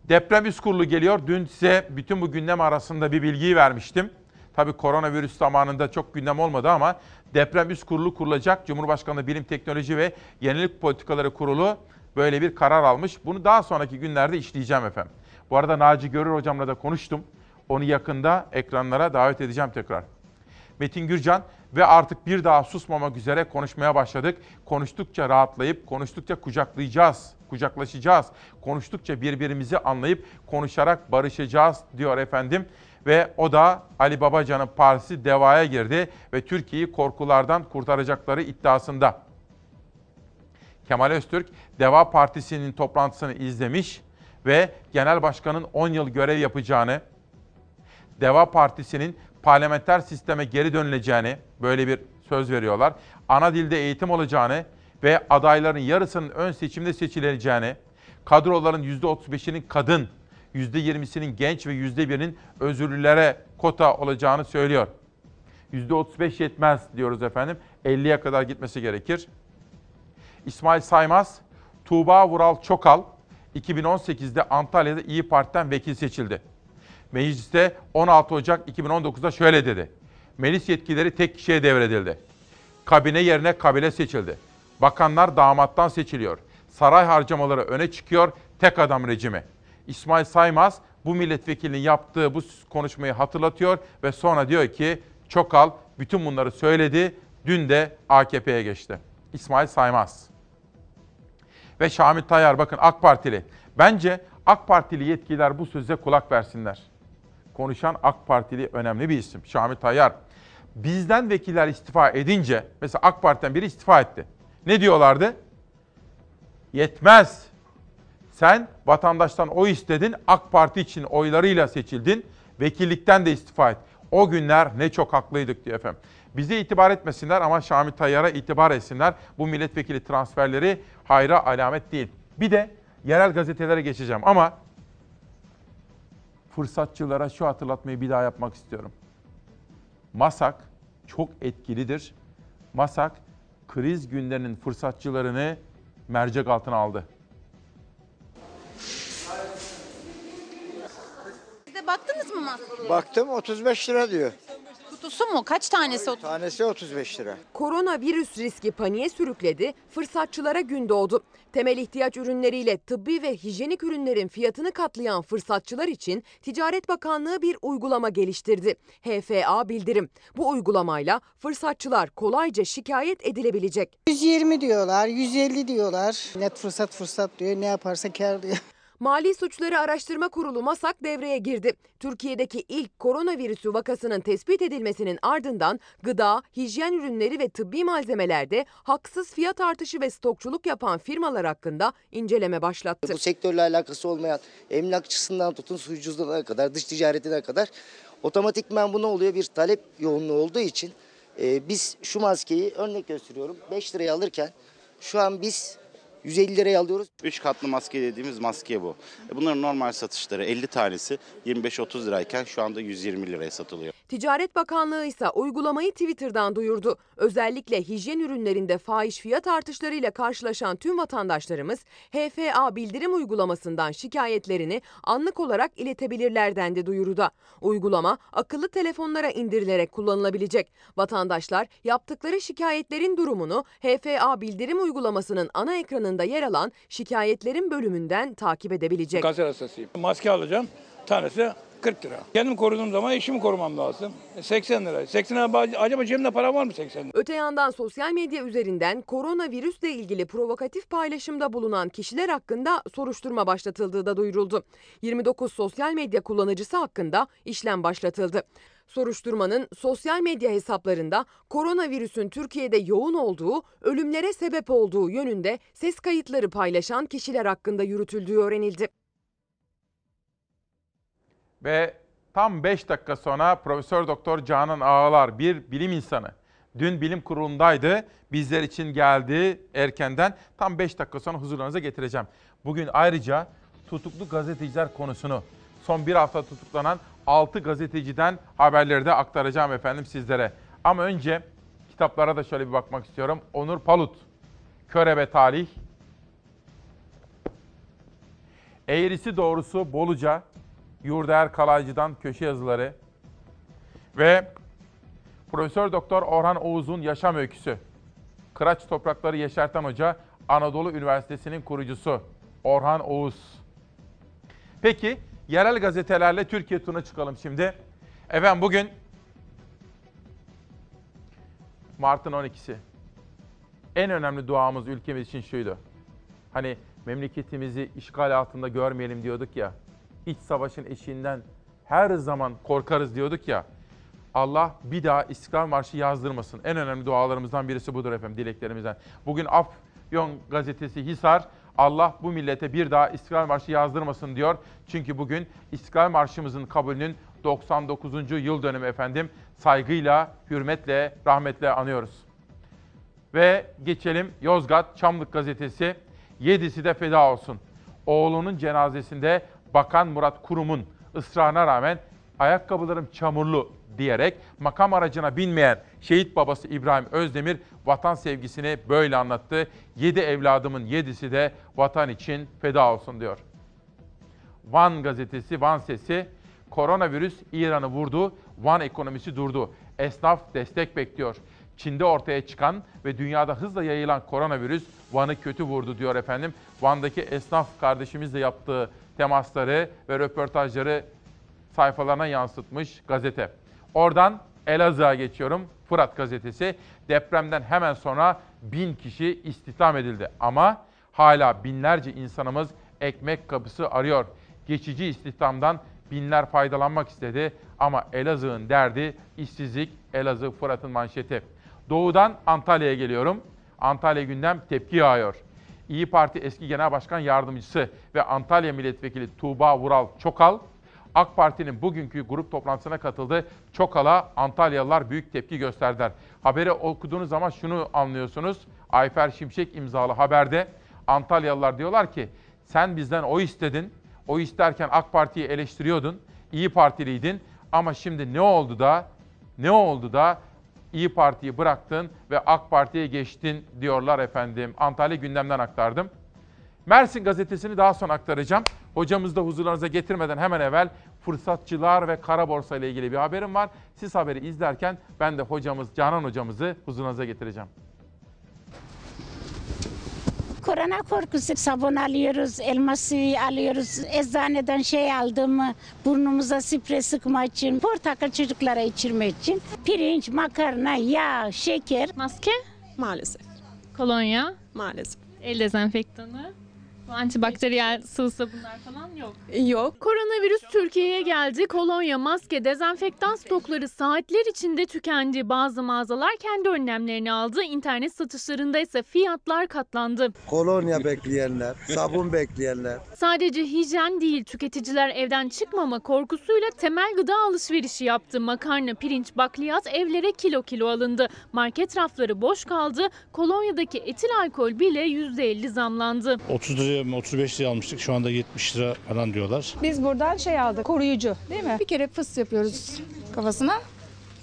Deprem üst kurulu geliyor. Dün size bütün bu gündem arasında bir bilgiyi vermiştim. Tabii koronavirüs zamanında çok gündem olmadı ama deprem üst kurulu kurulacak. Cumhurbaşkanlığı Bilim Teknoloji ve Yenilik Politikaları Kurulu böyle bir karar almış. Bunu daha sonraki günlerde işleyeceğim efendim. Bu arada Naci Görür hocamla da konuştum. Onu yakında ekranlara davet edeceğim tekrar. Metin Gürcan ve artık bir daha susmamak üzere konuşmaya başladık. Konuştukça rahatlayıp, konuştukça kucaklayacağız, kucaklaşacağız. Konuştukça birbirimizi anlayıp konuşarak barışacağız diyor efendim. Ve o da Ali Babacan'ın partisi devaya girdi ve Türkiye'yi korkulardan kurtaracakları iddiasında. Kemal Öztürk, Deva Partisi'nin toplantısını izlemiş ve Genel Başkan'ın 10 yıl görev yapacağını, Deva Partisi'nin parlamenter sisteme geri dönüleceğini böyle bir söz veriyorlar. Ana dilde eğitim olacağını ve adayların yarısının ön seçimde seçileceğini, kadroların %35'inin kadın, %20'sinin genç ve %1'inin özürlülere kota olacağını söylüyor. %35 yetmez diyoruz efendim. 50'ye kadar gitmesi gerekir. İsmail Saymaz, Tuğba Vural Çokal 2018'de Antalya'da İyi Parti'den vekil seçildi. Mecliste 16 Ocak 2019'da şöyle dedi. Meclis yetkileri tek kişiye devredildi. Kabine yerine kabile seçildi. Bakanlar damattan seçiliyor. Saray harcamaları öne çıkıyor. Tek adam rejimi. İsmail Saymaz bu milletvekilinin yaptığı bu konuşmayı hatırlatıyor ve sonra diyor ki Çokal bütün bunları söyledi. Dün de AKP'ye geçti. İsmail Saymaz. Ve Şamil Tayyar bakın AK Partili. Bence AK Partili yetkililer bu söze kulak versinler konuşan AK Partili önemli bir isim. Şamil Tayyar. Bizden vekiller istifa edince, mesela AK Parti'den biri istifa etti. Ne diyorlardı? Yetmez. Sen vatandaştan oy istedin, AK Parti için oylarıyla seçildin, vekillikten de istifa et. O günler ne çok haklıydık diyor efendim. Bize itibar etmesinler ama Şamil Tayyar'a itibar etsinler. Bu milletvekili transferleri hayra alamet değil. Bir de yerel gazetelere geçeceğim ama fırsatçılara şu hatırlatmayı bir daha yapmak istiyorum. MASAK çok etkilidir. MASAK kriz günlerinin fırsatçılarını mercek altına aldı. Siz de baktınız mı maskeye? Baktım 35 lira diyor. Kutusu mu? Kaç tanesi? o? Tanesi 35 lira. Koronavirüs riski paniğe sürükledi, fırsatçılara gün doğdu. Temel ihtiyaç ürünleriyle tıbbi ve hijyenik ürünlerin fiyatını katlayan fırsatçılar için Ticaret Bakanlığı bir uygulama geliştirdi. HFA bildirim. Bu uygulamayla fırsatçılar kolayca şikayet edilebilecek. 120 diyorlar, 150 diyorlar. Net fırsat fırsat diyor, ne yaparsa kar diyor. Mali Suçları Araştırma Kurulu MASAK devreye girdi. Türkiye'deki ilk koronavirüsü vakasının tespit edilmesinin ardından gıda, hijyen ürünleri ve tıbbi malzemelerde haksız fiyat artışı ve stokçuluk yapan firmalar hakkında inceleme başlattı. Bu sektörle alakası olmayan emlakçısından tutun suyuculuğuna kadar, dış ticaretine kadar otomatikman bu ne oluyor? Bir talep yoğunluğu olduğu için e, biz şu maskeyi örnek gösteriyorum 5 liraya alırken şu an biz 150 liraya alıyoruz. 3 katlı maske dediğimiz maske bu. E, Bunların normal satışları 50 tanesi 25-30 lirayken şu anda 120 liraya satılıyor. Ticaret Bakanlığı ise uygulamayı Twitter'dan duyurdu. Özellikle hijyen ürünlerinde fahiş fiyat artışlarıyla karşılaşan tüm vatandaşlarımız HFA bildirim uygulamasından şikayetlerini anlık olarak iletebilirler dendi duyuruda. Uygulama akıllı telefonlara indirilerek kullanılabilecek. Vatandaşlar yaptıkları şikayetlerin durumunu HFA bildirim uygulamasının ana ekranında yer alan şikayetlerin bölümünden takip edebilecek. Kanser hastasıyım. Maske alacağım. Tanesi 40 lira. Kendim koruduğum zaman eşimi korumam lazım. E, 80 lira. 80 lira acaba cebimde para var mı 80 lira? Öte yandan sosyal medya üzerinden koronavirüsle ilgili provokatif paylaşımda bulunan kişiler hakkında soruşturma başlatıldığı da duyuruldu. 29 sosyal medya kullanıcısı hakkında işlem başlatıldı. Soruşturmanın sosyal medya hesaplarında koronavirüsün Türkiye'de yoğun olduğu, ölümlere sebep olduğu yönünde ses kayıtları paylaşan kişiler hakkında yürütüldüğü öğrenildi. Ve tam 5 dakika sonra Profesör Doktor Canan Ağalar bir bilim insanı. Dün bilim kurulundaydı. Bizler için geldi erkenden. Tam 5 dakika sonra huzurlarınıza getireceğim. Bugün ayrıca tutuklu gazeteciler konusunu son bir hafta tutuklanan 6 gazeteciden haberleri de aktaracağım efendim sizlere. Ama önce kitaplara da şöyle bir bakmak istiyorum. Onur Palut, Körebe Talih, Eğrisi Doğrusu Boluca, Yurdaer Kalaycı'dan köşe yazıları ve Profesör Doktor Orhan Oğuz'un yaşam öyküsü. Kıraç Toprakları Yeşerten Hoca, Anadolu Üniversitesi'nin kurucusu Orhan Oğuz. Peki yerel gazetelerle Türkiye turuna çıkalım şimdi. Efendim bugün Mart'ın 12'si. En önemli duamız ülkemiz için şuydu. Hani memleketimizi işgal altında görmeyelim diyorduk ya. İç savaşın eşiğinden her zaman korkarız diyorduk ya. Allah bir daha İstiklal Marşı yazdırmasın. En önemli dualarımızdan birisi budur efendim, dileklerimizden. Bugün Afyon gazetesi Hisar, Allah bu millete bir daha İstiklal Marşı yazdırmasın diyor. Çünkü bugün İstiklal Marşımızın kabulünün 99. yıl dönümü efendim. Saygıyla, hürmetle, rahmetle anıyoruz. Ve geçelim Yozgat Çamlık gazetesi. Yedisi de feda olsun. Oğlunun cenazesinde Bakan Murat Kurum'un ısrarına rağmen ayakkabılarım çamurlu diyerek makam aracına binmeyen şehit babası İbrahim Özdemir vatan sevgisini böyle anlattı. Yedi evladımın yedisi de vatan için feda olsun diyor. Van gazetesi, Van sesi, koronavirüs İran'ı vurdu, Van ekonomisi durdu. Esnaf destek bekliyor. Çin'de ortaya çıkan ve dünyada hızla yayılan koronavirüs Van'ı kötü vurdu diyor efendim. Van'daki esnaf kardeşimizle yaptığı temasları ve röportajları sayfalarına yansıtmış gazete. Oradan Elazığ'a geçiyorum. Fırat gazetesi. Depremden hemen sonra bin kişi istihdam edildi. Ama hala binlerce insanımız ekmek kapısı arıyor. Geçici istihdamdan binler faydalanmak istedi. Ama Elazığ'ın derdi işsizlik. Elazığ Fırat'ın manşeti. Doğudan Antalya'ya geliyorum. Antalya gündem tepki yağıyor. İyi Parti eski Genel Başkan Yardımcısı ve Antalya Milletvekili Tuğba Vural Çokal, AK Parti'nin bugünkü grup toplantısına katıldı. Çokal'a Antalyalılar büyük tepki gösterdiler. Haberi okuduğunuz zaman şunu anlıyorsunuz. Ayfer Şimşek imzalı haberde Antalyalılar diyorlar ki sen bizden o istedin. O isterken AK Parti'yi eleştiriyordun. İyi Partiliydin ama şimdi ne oldu da ne oldu da İyi Parti'yi bıraktın ve AK Parti'ye geçtin diyorlar efendim. Antalya gündemden aktardım. Mersin gazetesini daha sonra aktaracağım. Hocamızı da huzurlarınıza getirmeden hemen evvel fırsatçılar ve kara borsa ile ilgili bir haberim var. Siz haberi izlerken ben de hocamız Canan hocamızı huzurlarınıza getireceğim. Korona korkusu sabun alıyoruz, elma suyu alıyoruz. Eczaneden şey aldım burnumuza sprey sıkma için, portakal çocuklara içirme için. Pirinç, makarna, yağ, şeker. Maske? Maalesef. Kolonya? Maalesef. El dezenfektanı? Antibakteriyel sıvı sabunlar falan yok. Yok. Koronavirüs Türkiye'ye geldi. Kolonya, maske, dezenfektan stokları saatler içinde tükendi. Bazı mağazalar kendi önlemlerini aldı. İnternet satışlarında ise fiyatlar katlandı. Kolonya bekleyenler, sabun bekleyenler. Sadece hijyen değil, tüketiciler evden çıkmama korkusuyla temel gıda alışverişi yaptı. Makarna, pirinç, bakliyat evlere kilo kilo alındı. Market rafları boş kaldı. Kolonyadaki etil alkol bile %50 zamlandı. 30 liraya mı 35 liraya almıştık. Şu anda 70 lira falan diyorlar. Biz buradan şey aldık, koruyucu değil mi? Bir kere fıs yapıyoruz kafasına.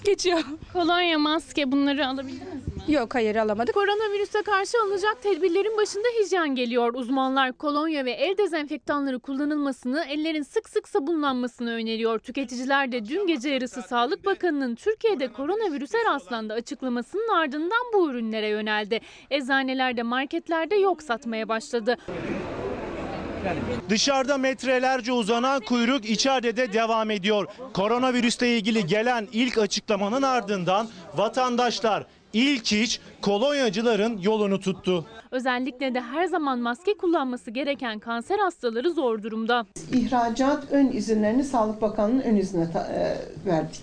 Geçiyor. Kolonya, maske bunları alabildiniz mi? Yok hayır alamadık. Koronavirüse karşı alınacak tedbirlerin başında hijyen geliyor. Uzmanlar kolonya ve el dezenfektanları kullanılmasını, ellerin sık sık sabunlanmasını öneriyor. Tüketiciler de dün gece yarısı Sağlık Bakanı'nın Türkiye'de koronavirüse rastlandı açıklamasının ardından bu ürünlere yöneldi. Eczanelerde, marketlerde yok satmaya başladı. Dışarıda metrelerce uzanan kuyruk içeride de devam ediyor. Koronavirüsle ilgili gelen ilk açıklamanın ardından vatandaşlar ilk iç kolonyacıların yolunu tuttu. Özellikle de her zaman maske kullanması gereken kanser hastaları zor durumda. İhracat ön izinlerini Sağlık Bakanlığı'nın ön iznine ta- e, verdik.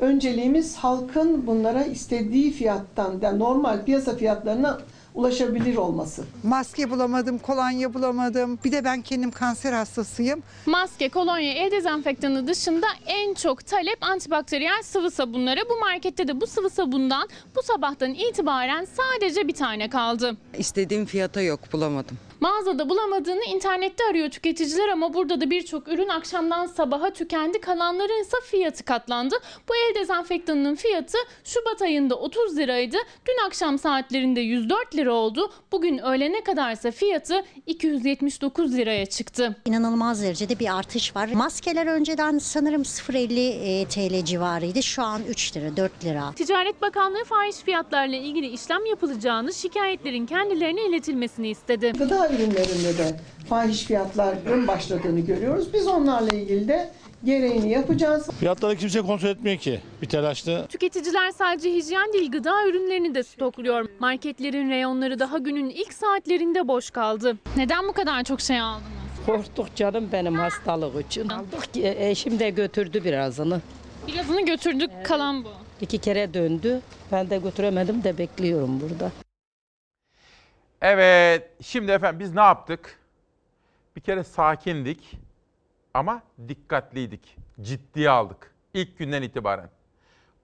Önceliğimiz halkın bunlara istediği fiyattan, yani normal piyasa fiyatlarına ulaşabilir olması. Maske bulamadım, kolonya bulamadım. Bir de ben kendim kanser hastasıyım. Maske, kolonya, el dezenfektanı dışında en çok talep antibakteriyel sıvı sabunlara. Bu markette de bu sıvı sabundan bu sabahtan itibaren sadece bir tane kaldı. İstediğim fiyata yok bulamadım. Mağazada bulamadığını internette arıyor tüketiciler ama burada da birçok ürün akşamdan sabaha tükendi. Kalanların ise fiyatı katlandı. Bu el dezenfektanının fiyatı Şubat ayında 30 liraydı. Dün akşam saatlerinde 104 lira oldu. Bugün öğlene kadarsa fiyatı 279 liraya çıktı. İnanılmaz derecede bir artış var. Maskeler önceden sanırım 0.50 e, TL civarıydı. Şu an 3 lira, 4 lira. Ticaret Bakanlığı fahiş fiyatlarla ilgili işlem yapılacağını, şikayetlerin kendilerine iletilmesini istedi. Gıda ürünlerinde de fahiş fiyatların başladığını görüyoruz. Biz onlarla ilgili de gereğini yapacağız. Fiyatları kimse kontrol etmiyor ki. Bir telaşlı. Tüketiciler sadece hijyen değil gıda ürünlerini de stokluyor. Marketlerin reyonları daha günün ilk saatlerinde boş kaldı. Neden bu kadar çok şey aldınız? Korktuk canım benim hastalık için. Aldık ki eşim de götürdü birazını. Birazını götürdük kalan bu. İki kere döndü. Ben de götüremedim de bekliyorum burada. Evet, şimdi efendim biz ne yaptık? Bir kere sakindik ama dikkatliydik. Ciddiye aldık ilk günden itibaren.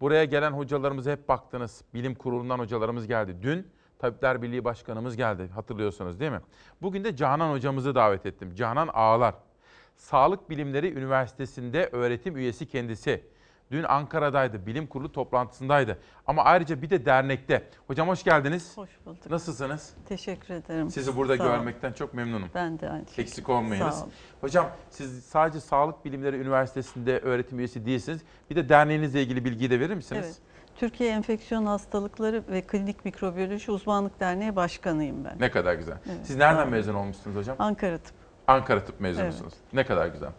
Buraya gelen hocalarımıza hep baktınız. Bilim kurulundan hocalarımız geldi. Dün Tabipler Birliği Başkanımız geldi hatırlıyorsunuz değil mi? Bugün de Canan hocamızı davet ettim. Canan Ağlar. Sağlık Bilimleri Üniversitesi'nde öğretim üyesi kendisi. Dün Ankara'daydı, bilim kurulu toplantısındaydı. Ama ayrıca bir de dernekte. Hocam hoş geldiniz. Hoş bulduk. Nasılsınız? Teşekkür ederim. Sizi burada Sağ olun. görmekten çok memnunum. Ben de aynı şekilde. Eksik olmayınız. Sağ olun. Hocam siz sadece Sağlık Bilimleri Üniversitesi'nde öğretim üyesi değilsiniz. Bir de derneğinizle ilgili bilgiyi de verir misiniz? Evet. Türkiye Enfeksiyon Hastalıkları ve Klinik Mikrobiyoloji Uzmanlık Derneği Başkanıyım ben. Ne kadar güzel. Evet, Siz nereden olun. mezun olmuşsunuz hocam? Ankara Tıp. Ankara Tıp mezunusunuz. Ne kadar güzel.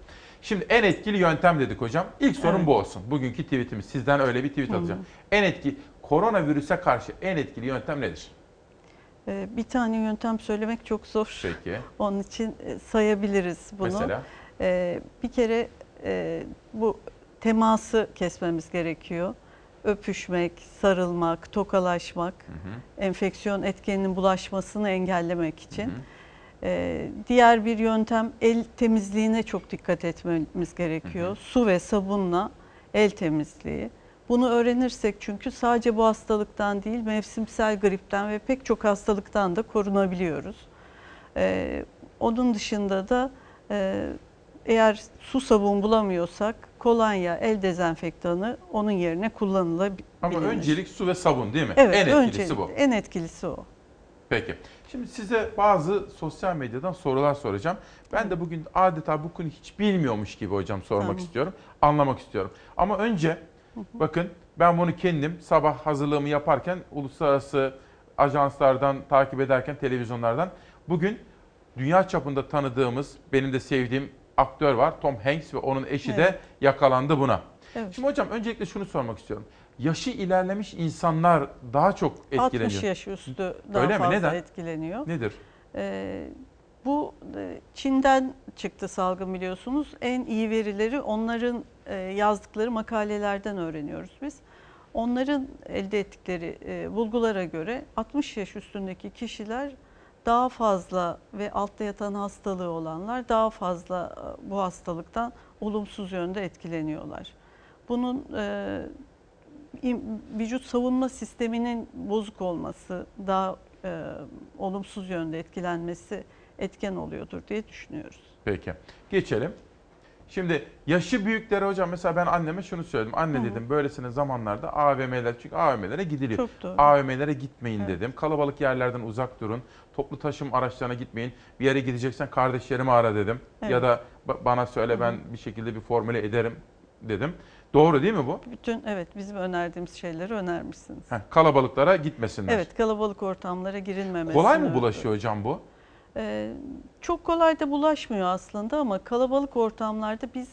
Şimdi en etkili yöntem dedik hocam. İlk sorun Evet. bu olsun. Bugünkü tweetimiz. Sizden öyle bir tweet Hı hı. alacağım. En etkili koronavirüse karşı en etkili yöntem nedir? Ee, Bir tane yöntem söylemek çok zor. Peki. Onun için e, sayabiliriz bunu. Mesela? Ee, Bir kere e, bu teması kesmemiz gerekiyor. Öpüşmek, sarılmak, tokalaşmak, enfeksiyon etkeninin bulaşmasını engellemek için. Ee, diğer bir yöntem el temizliğine çok dikkat etmemiz gerekiyor. Su ve sabunla el temizliği. Bunu öğrenirsek çünkü sadece bu hastalıktan değil mevsimsel gripten ve pek çok hastalıktan da korunabiliyoruz. Ee, onun dışında da e, eğer su sabun bulamıyorsak kolonya, el dezenfektanı onun yerine kullanılabilir. Ama öncelik su ve sabun değil mi? Evet, en etkilisi öncelik- bu. En etkilisi o. Peki. Şimdi size bazı sosyal medyadan sorular soracağım. Ben de bugün adeta bu konuyu hiç bilmiyormuş gibi hocam sormak Tamam. istiyorum. Anlamak istiyorum. Ama önce bakın ben bunu kendim sabah hazırlığımı yaparken uluslararası ajanslardan takip ederken televizyonlardan bugün dünya çapında tanıdığımız benim de sevdiğim aktör var. Tom Hanks ve onun eşi de Evet. yakalandı buna. Evet. Şimdi hocam öncelikle şunu sormak istiyorum. Yaşı ilerlemiş insanlar daha çok etkileniyor. 60 yaş üstü daha Öyle mi? fazla Neden? etkileniyor. Nedir? Ee, Bu e, Çin'den çıktı salgın biliyorsunuz. En iyi verileri onların e, yazdıkları makalelerden öğreniyoruz biz. Onların elde ettikleri e, bulgulara göre 60 yaş üstündeki kişiler daha fazla ve altta yatan hastalığı olanlar daha fazla bu hastalıktan olumsuz yönde etkileniyorlar. Bunun vücut savunma sisteminin bozuk olması, daha e, olumsuz yönde etkilenmesi etken oluyordur diye düşünüyoruz. Peki. Geçelim. Şimdi yaşı büyüklere hocam mesela ben anneme şunu söyledim. Anne Hı hı. dedim böylesine zamanlarda AVM'ler çünkü AVM'lere gidiliyor. Çok doğru. AVM'lere gitmeyin Evet. dedim. Kalabalık yerlerden uzak durun. Toplu taşım araçlarına gitmeyin. Bir yere gideceksen kardeşlerimi ara dedim. Evet. Ya da ba- bana söyle ben bir şekilde bir formüle ederim dedim. Doğru değil mi bu? Bütün evet bizim önerdiğimiz şeyleri önermişsiniz. Heh, kalabalıklara gitmesinler. Evet kalabalık ortamlara girilmemesi. Kolay mı bulaşıyor hocam bu? Ee, çok kolay da bulaşmıyor aslında ama kalabalık ortamlarda biz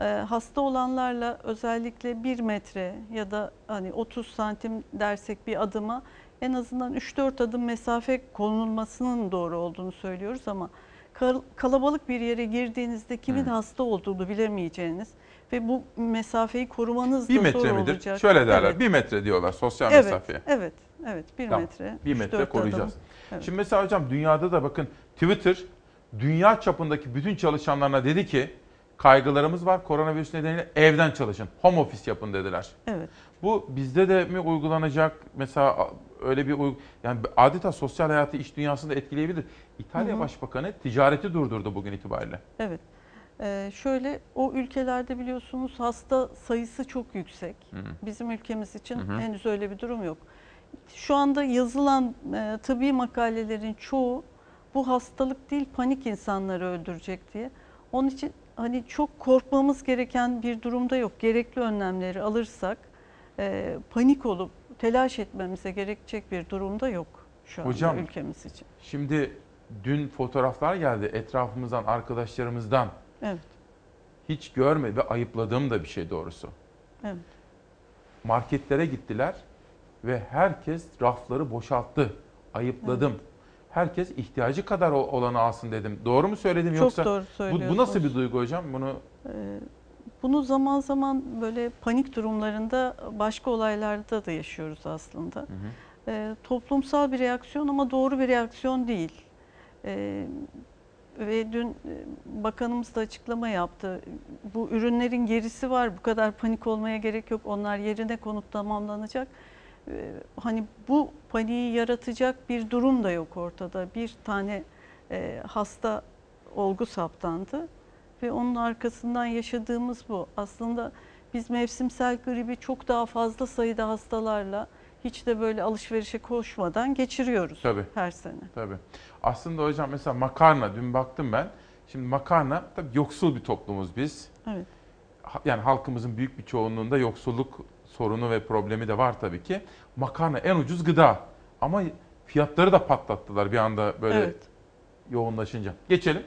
e, hasta olanlarla özellikle 1 metre ya da hani 30 santim dersek bir adıma en azından 3-4 adım mesafe konulmasının doğru olduğunu söylüyoruz ama kal- kalabalık bir yere girdiğinizde kimin Hmm. hasta olduğunu bilemeyeceğiniz ve bu mesafeyi korumanız da Bir zor metre midir? olacak. Şöyle derler. Evet. Bir metre diyorlar sosyal Evet, mesafeye. Evet, evet. Bir Tamam, metre. Bir metre koruyacağız. Evet. Şimdi mesela hocam dünyada da bakın Twitter dünya çapındaki bütün çalışanlarına dedi ki kaygılarımız var koronavirüs nedeniyle evden çalışın. Home office yapın dediler. Evet. Bu bizde de mi uygulanacak? Mesela öyle bir uygu... yani adeta sosyal hayatı iş dünyasında etkileyebilir. İtalya Hı hı. Başbakanı ticareti durdurdu bugün itibariyle. Evet. Ee, şöyle o ülkelerde biliyorsunuz hasta sayısı çok yüksek. Hı hı. Bizim ülkemiz için Hı hı. henüz öyle bir durum yok. Şu anda yazılan e, tıbbi makalelerin çoğu bu hastalık değil panik insanları öldürecek diye. Onun için hani çok korkmamız gereken bir durumda yok. Gerekli önlemleri alırsak e, panik olup telaş etmemize gerekecek bir durumda yok şu anda Hocam, ülkemiz için. Şimdi dün fotoğraflar geldi etrafımızdan, arkadaşlarımızdan. Evet. Hiç görmedi ve ayıpladığım da bir şey doğrusu. Evet. marketlere gittiler ve herkes rafları boşalttı. Ayıpladım. Herkes ihtiyacı kadar olanı alsın dedim. Doğru mu söyledim Çok yoksa doğru bu, söylüyorsunuz. bu nasıl bir duygu hocam? Bunu Ee, Bunu zaman zaman böyle panik durumlarında başka olaylarda da yaşıyoruz aslında. Ee, toplumsal bir reaksiyon ama doğru bir reaksiyon değil. Ee, ve dün e, bakanımız da açıklama yaptı. Bu ürünlerin gerisi var. Bu kadar panik olmaya gerek yok. Onlar yerine konup tamamlanacak. Ee, hani bu paniği yaratacak bir durum da yok ortada. Bir tane e, hasta olgu saptandı ve onun arkasından yaşadığımız bu. Aslında biz mevsimsel gribi çok daha fazla sayıda hastalarla hiç de böyle alışverişe koşmadan geçiriyoruz Tabii. her sene. tabii. Aslında hocam mesela makarna dün baktım ben. Şimdi makarna tabii yoksul bir toplumuz biz. Evet. Yani halkımızın büyük bir çoğunluğunda yoksulluk sorunu ve problemi de var tabii ki. Makarna en ucuz gıda. Ama fiyatları da patlattılar bir anda böyle Evet. yoğunlaşınca. Geçelim.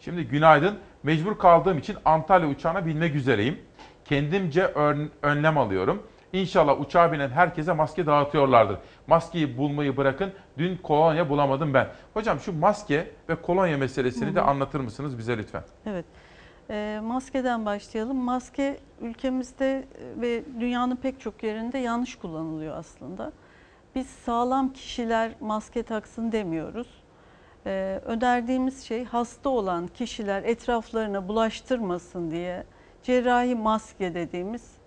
Şimdi günaydın. Mecbur kaldığım için Antalya uçağına binmek üzereyim. Kendimce ön- önlem alıyorum. İnşallah uçağa binen herkese maske dağıtıyorlardır. Maskeyi bulmayı bırakın. Dün kolonya bulamadım ben. Hocam şu maske ve kolonya meselesini Hı de hı. anlatır mısınız bize lütfen? Evet. Ee, maskeden başlayalım. Maske ülkemizde e, ve dünyanın pek çok yerinde yanlış kullanılıyor aslında. Biz sağlam kişiler maske taksın demiyoruz. Ee, önerdiğimiz şey hasta olan kişiler etraflarına bulaştırmasın diye cerrahi maske dediğimiz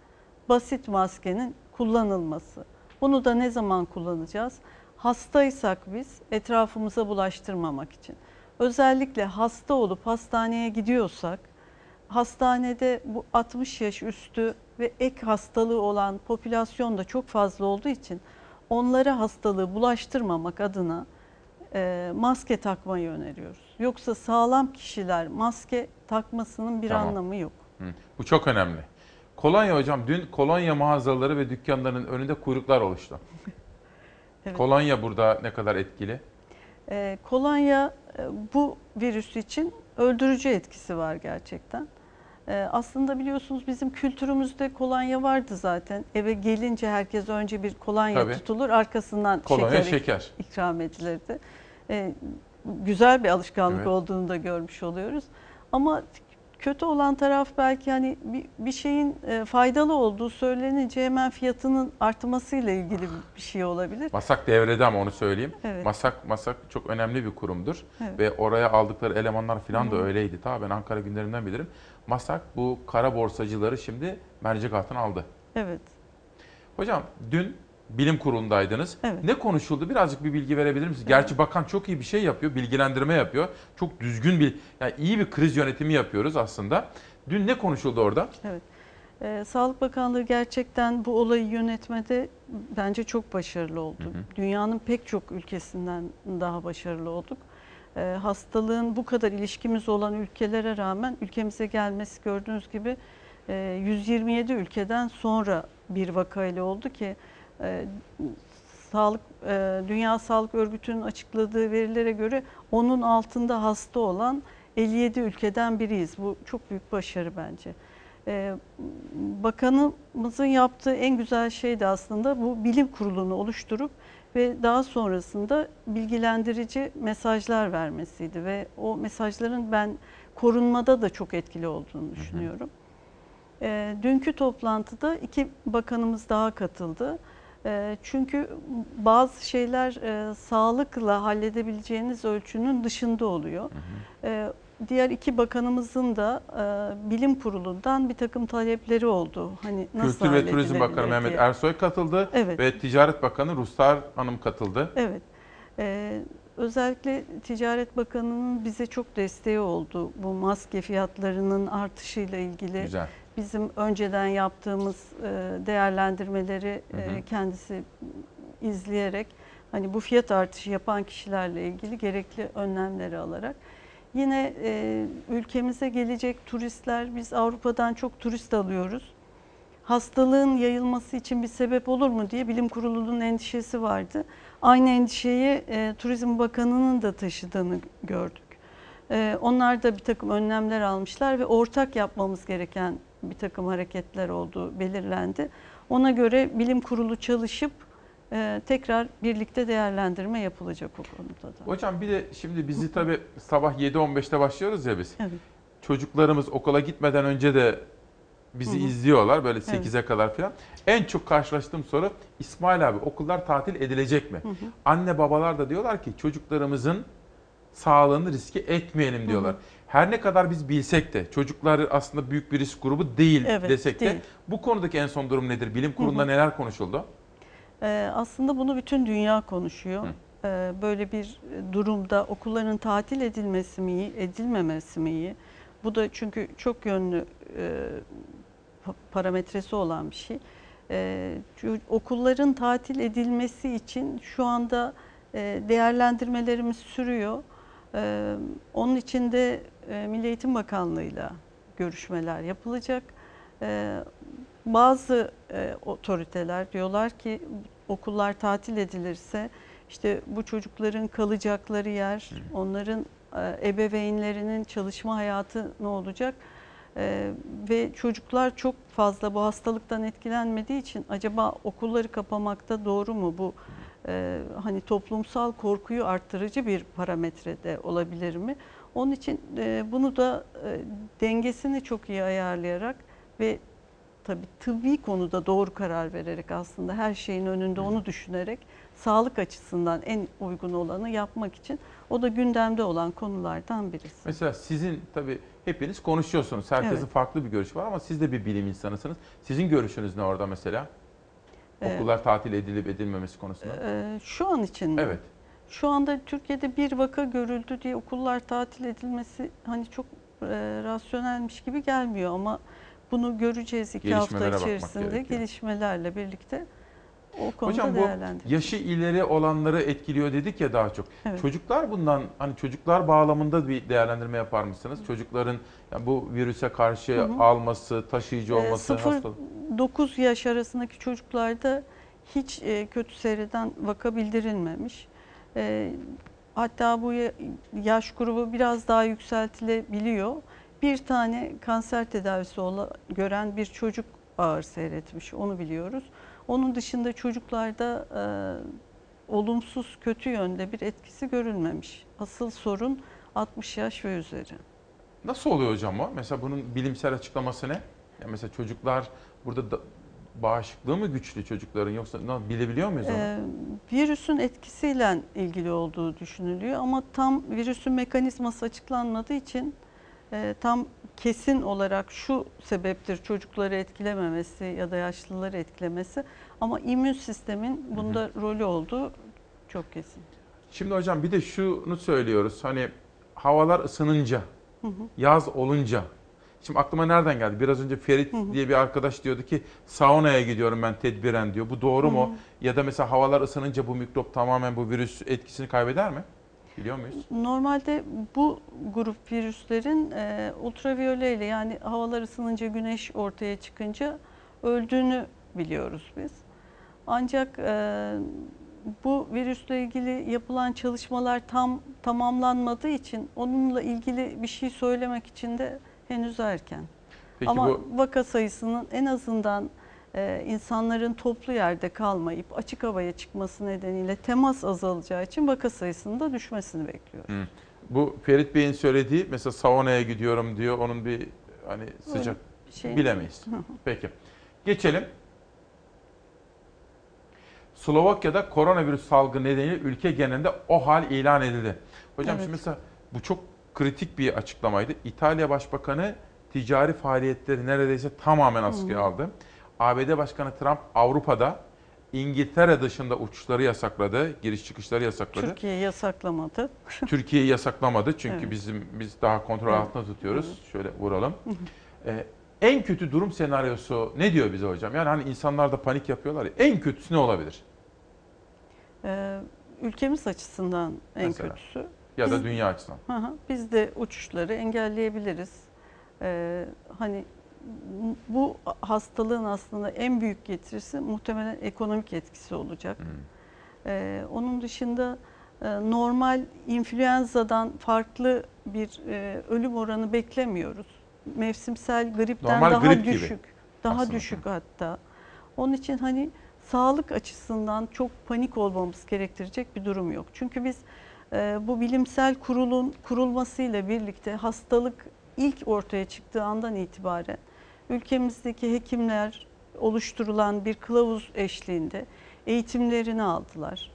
basit maskenin kullanılması. Bunu da ne zaman kullanacağız? Hastaysak biz etrafımıza bulaştırmamak için. Özellikle hasta olup hastaneye gidiyorsak hastanede bu 60 yaş üstü ve ek hastalığı olan popülasyon da çok fazla olduğu için onlara hastalığı bulaştırmamak adına e, maske takmayı öneriyoruz. Yoksa sağlam kişiler maske takmasının bir Tamam. anlamı yok. Hı, Bu çok önemli. Kolonya hocam dün kolonya mağazaları ve dükkanların önünde kuyruklar oluştu. Evet. Kolonya burada ne kadar etkili? E, kolonya bu virüs için öldürücü etkisi var gerçekten. E, aslında biliyorsunuz bizim kültürümüzde kolonya vardı zaten. Eve gelince herkes önce bir kolonya Tabii. tutulur, arkasından Kolonya, şeker, şeker. ikram edilirdi. e, güzel bir alışkanlık Evet. olduğunu da görmüş oluyoruz. Ama kötü olan taraf belki hani bir, bir şeyin e, faydalı olduğu söylenince hemen fiyatının artmasıyla ilgili bir şey olabilir. Masak devrede ama onu söyleyeyim. Evet. Masak Masak çok önemli bir kurumdur. Evet. Ve oraya aldıkları elemanlar falan da Hı hı. öyleydi. Ta ben Ankara günlerinden bilirim. Masak bu kara borsacıları şimdi mercek altına aldı. Evet. Hocam dün bilim kurulundaydınız. Evet. Ne konuşuldu? Birazcık bir bilgi verebilir misiniz? Gerçi bakan çok iyi bir şey yapıyor, bilgilendirme yapıyor. Çok düzgün bir, yani iyi bir kriz yönetimi yapıyoruz aslında. Dün ne konuşuldu orada? Evet. Ee, Sağlık Bakanlığı gerçekten bu olayı yönetmede bence çok başarılı oldu. Dünyanın pek çok ülkesinden daha başarılı olduk. Ee, hastalığın bu kadar ilişkimiz olan ülkelere rağmen ülkemize gelmesi gördüğünüz gibi e, 127 ülkeden sonra bir vakayla oldu ki e, Sağlık e, Dünya Sağlık Örgütü'nün açıkladığı verilere göre onun altında hasta olan 57 ülkeden biriyiz. Bu çok büyük başarı bence. Ee, Bakanımızın yaptığı en güzel şey de aslında bu bilim kurulunu oluşturup ve daha sonrasında bilgilendirici mesajlar vermesiydi ve o mesajların ben korunmada da çok etkili olduğunu düşünüyorum. Ee, dünkü toplantıda iki bakanımız daha katıldı. Ee, çünkü bazı şeyler e, sağlıkla halledebileceğiniz ölçünün dışında oluyor. Ee, diğer iki bakanımızın da e, bilim kurulundan bir takım talepleri oldu. Hani nasıl Kültür ve Turizm Bakanı halledilebilir Mehmet diye. Ersoy katıldı Evet. ve Ticaret Bakanı Ruslar Hanım katıldı. Evet. Ee, özellikle Ticaret Bakanı'nın bize çok desteği oldu. Bu maske fiyatlarının artışıyla ilgili. Güzel. Bizim önceden yaptığımız e, değerlendirmeleri e, kendisi izleyerek hani bu fiyat artışı yapan kişilerle ilgili gerekli önlemleri alarak yine e, ülkemize gelecek turistler biz Avrupa'dan çok turist alıyoruz. Hastalığın yayılması için bir sebep olur mu diye bilim kurulunun endişesi vardı. Aynı endişeyi e, Turizm Bakanı'nın da taşıdığını gördük. E, onlar da bir takım önlemler almışlar ve ortak yapmamız gereken bir takım hareketler olduğu belirlendi. Ona göre bilim kurulu çalışıp e, tekrar birlikte değerlendirme yapılacak o konuda da. Hocam bir de şimdi bizi tabii sabah 7.15'te başlıyoruz ya biz. Evet. Çocuklarımız okula gitmeden önce de bizi Hı hı. izliyorlar böyle Evet. 8'e kadar falan. En çok karşılaştığım soru İsmail abi okullar tatil edilecek mi? Hı hı. Anne babalar da diyorlar ki çocuklarımızın sağlığını riske etmeyelim diyorlar. hı. Her ne kadar biz bilsek de çocuklar aslında büyük bir risk grubu değil Evet, desek de değil. bu konudaki en son durum nedir? Bilim kurulunda Hı hı. neler konuşuldu? Ee, aslında bunu bütün dünya konuşuyor. Ee, böyle bir durumda okulların tatil edilmesi mi iyi, edilmemesi mi iyi? Bu da çünkü çok yönlü e, pa- parametresi olan bir şey. Çünkü okulların tatil edilmesi için şu anda e, değerlendirmelerimiz sürüyor. Ee, onun için de e, Milli Eğitim Bakanlığı'yla görüşmeler yapılacak. Ee, bazı e, otoriteler diyorlar ki okullar tatil edilirse işte bu çocukların kalacakları yer, onların e, ebeveynlerinin çalışma hayatı ne olacak? E, ve çocuklar çok fazla bu hastalıktan etkilenmediği için acaba okulları kapamakta doğru mu bu? E, hani toplumsal korkuyu arttırıcı bir parametrede olabilir mi? Onun için e, bunu da e, dengesini çok iyi ayarlayarak ve tabii tıbbi konuda doğru karar vererek aslında her şeyin önünde onu düşünerek sağlık açısından en uygun olanı yapmak için o da gündemde olan konulardan birisi. Mesela sizin tabii hepiniz konuşuyorsunuz. Herkesin Evet. farklı bir görüşü var ama siz de bir bilim insanısınız. Sizin görüşünüz ne orada mesela? Ee, Okullar tatil edilip edilmemesi konusunda. Ee, şu an için mi? Evet. Şu anda Türkiye'de bir vaka görüldü diye okullar tatil edilmesi hani çok e, rasyonelmiş gibi gelmiyor ama bunu göreceğiz iki hafta içerisinde gelişmelerle birlikte o konuda Hocam bu yaşı ileri olanları etkiliyor dedik ya daha çok. Evet. Çocuklar bundan hani çocuklar bağlamında bir değerlendirme yapar mısınız? Çocukların yani bu virüse karşı Hı hı. alması, taşıyıcı Ee, olması, hastalık. 0-9 yaş arasındaki çocuklarda hiç e, kötü seyreden vaka bildirilmemiş. E, hatta bu ya- yaş grubu biraz daha yükseltilebiliyor. Bir tane kanser tedavisi ola, gören bir çocuk ağır seyretmiş, onu biliyoruz. Onun dışında çocuklarda olumsuz, kötü yönde bir etkisi görülmemiş. Asıl sorun 60 yaş ve üzeri. Nasıl oluyor hocam o? Mesela bunun bilimsel açıklaması ne? Ya mesela çocuklar burada da, bağışıklığı mı güçlü çocukların yoksa ne- bilebiliyor muyuz onu? Ee, virüsün etkisiyle ilgili olduğu düşünülüyor ama tam virüsün mekanizması açıklanmadığı için e, tam kesin olarak şu sebeptir çocukları etkilememesi ya da yaşlıları etkilemesi ama immün sistemin bunda rolü olduğu çok kesin. Şimdi hocam bir de şunu söylüyoruz. Hani havalar ısınınca, Hı hı. yaz olunca. Şimdi aklıma nereden geldi? Biraz önce Ferit diye bir arkadaş diyordu ki saunaya gidiyorum ben tedbiren diyor. Bu doğru mu? Hı hı. Ya da mesela havalar ısınınca bu mikrop tamamen bu virüs etkisini kaybeder mi? Biliyor muyuz? Normalde bu grup virüslerin e, ultraviyole ile yani havalar ısınınca güneş ortaya çıkınca öldüğünü biliyoruz biz. Ancak e, bu virüsle ilgili yapılan çalışmalar tam tamamlanmadığı için onunla ilgili bir şey söylemek için de henüz erken. Peki Ama bu vaka sayısının en azından e, insanların toplu yerde kalmayıp açık havaya çıkması nedeniyle temas azalacağı için vaka sayısının da düşmesini bekliyoruz. Hı. Bu Ferit Bey'in söylediği mesela saunaya gidiyorum diyor. Onun bir hani sıcak şey- bilemeyiz. Peki. Geçelim. Slovakya'da koronavirüs salgını nedeniyle ülke genelinde o hal ilan edildi. Hocam Evet. şimdi mesela bu çok kritik bir açıklamaydı. İtalya Başbakanı ticari faaliyetleri neredeyse tamamen askıya Hı. aldı. ABD Başkanı Trump Avrupa'da İngiltere dışında uçuşları yasakladı, giriş çıkışları yasakladı. Türkiye yasaklamadı. Türkiye'yi yasaklamadı çünkü Evet. bizim biz daha kontrol Evet. altında tutuyoruz. Şöyle vuralım. Ee, en kötü durum senaryosu ne diyor bize hocam? Yani hani insanlar da panik yapıyorlar ya. En kötüsü ne olabilir? Ee, ülkemiz açısından en Mesela? kötüsü. Ya da Biz- dünya açısından. Hı hı, Biz de uçuşları engelleyebiliriz. Ee, hani bu hastalığın aslında en büyük getirisi muhtemelen ekonomik etkisi olacak. Ee, onun dışında e, normal influenzadan farklı bir e, ölüm oranı beklemiyoruz. Mevsimsel gripten Normal daha grip gibi düşük. Daha aslında. düşük hatta. Onun için hani sağlık açısından çok panik olmamız gerektirecek bir durum yok. Çünkü biz e, bu bilimsel kurulun kurulmasıyla birlikte hastalık ilk ortaya çıktığı andan itibaren ülkemizdeki hekimler oluşturulan bir kılavuz eşliğinde eğitimlerini aldılar.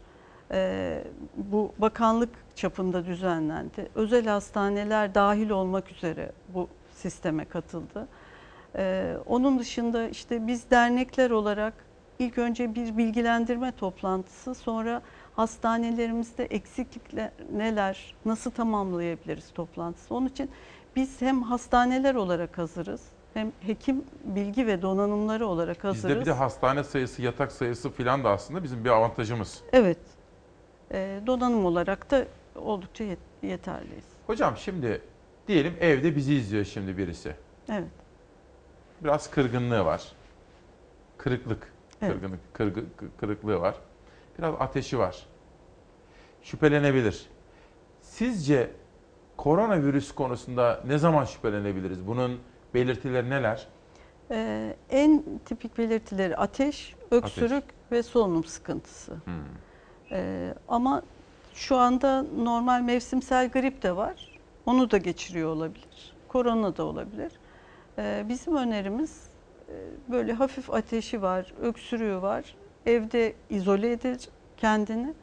E, bu bakanlık çapında düzenlendi. Özel hastaneler dahil olmak üzere bu sisteme katıldı. Ee, onun dışında işte biz dernekler olarak ilk önce bir bilgilendirme toplantısı sonra hastanelerimizde eksiklikler neler, nasıl tamamlayabiliriz toplantısı. Onun için biz hem hastaneler olarak hazırız hem hekim bilgi ve donanımları olarak hazırız. Bizde bir de hastane sayısı, yatak sayısı filan da aslında bizim bir avantajımız. Evet, Ee, donanım olarak da oldukça yet- yeterliyiz. Hocam şimdi diyelim evde bizi izliyor şimdi birisi. Evet. Biraz kırgınlığı var. Kırıklık, Evet. kırgınlık, kırgı- kırıklığı var. Biraz ateşi var. Şüphelenebilir. Sizce koronavirüs konusunda ne zaman şüphelenebiliriz? Bunun belirtileri neler? Ee, en tipik belirtileri ateş, öksürük ve solunum sıkıntısı. Hmm. Ee, ama şu anda normal mevsimsel grip de var. Onu da geçiriyor olabilir. Korona da olabilir. Ee, bizim önerimiz böyle hafif ateşi var, öksürüğü var. Evde izole edilir kendini.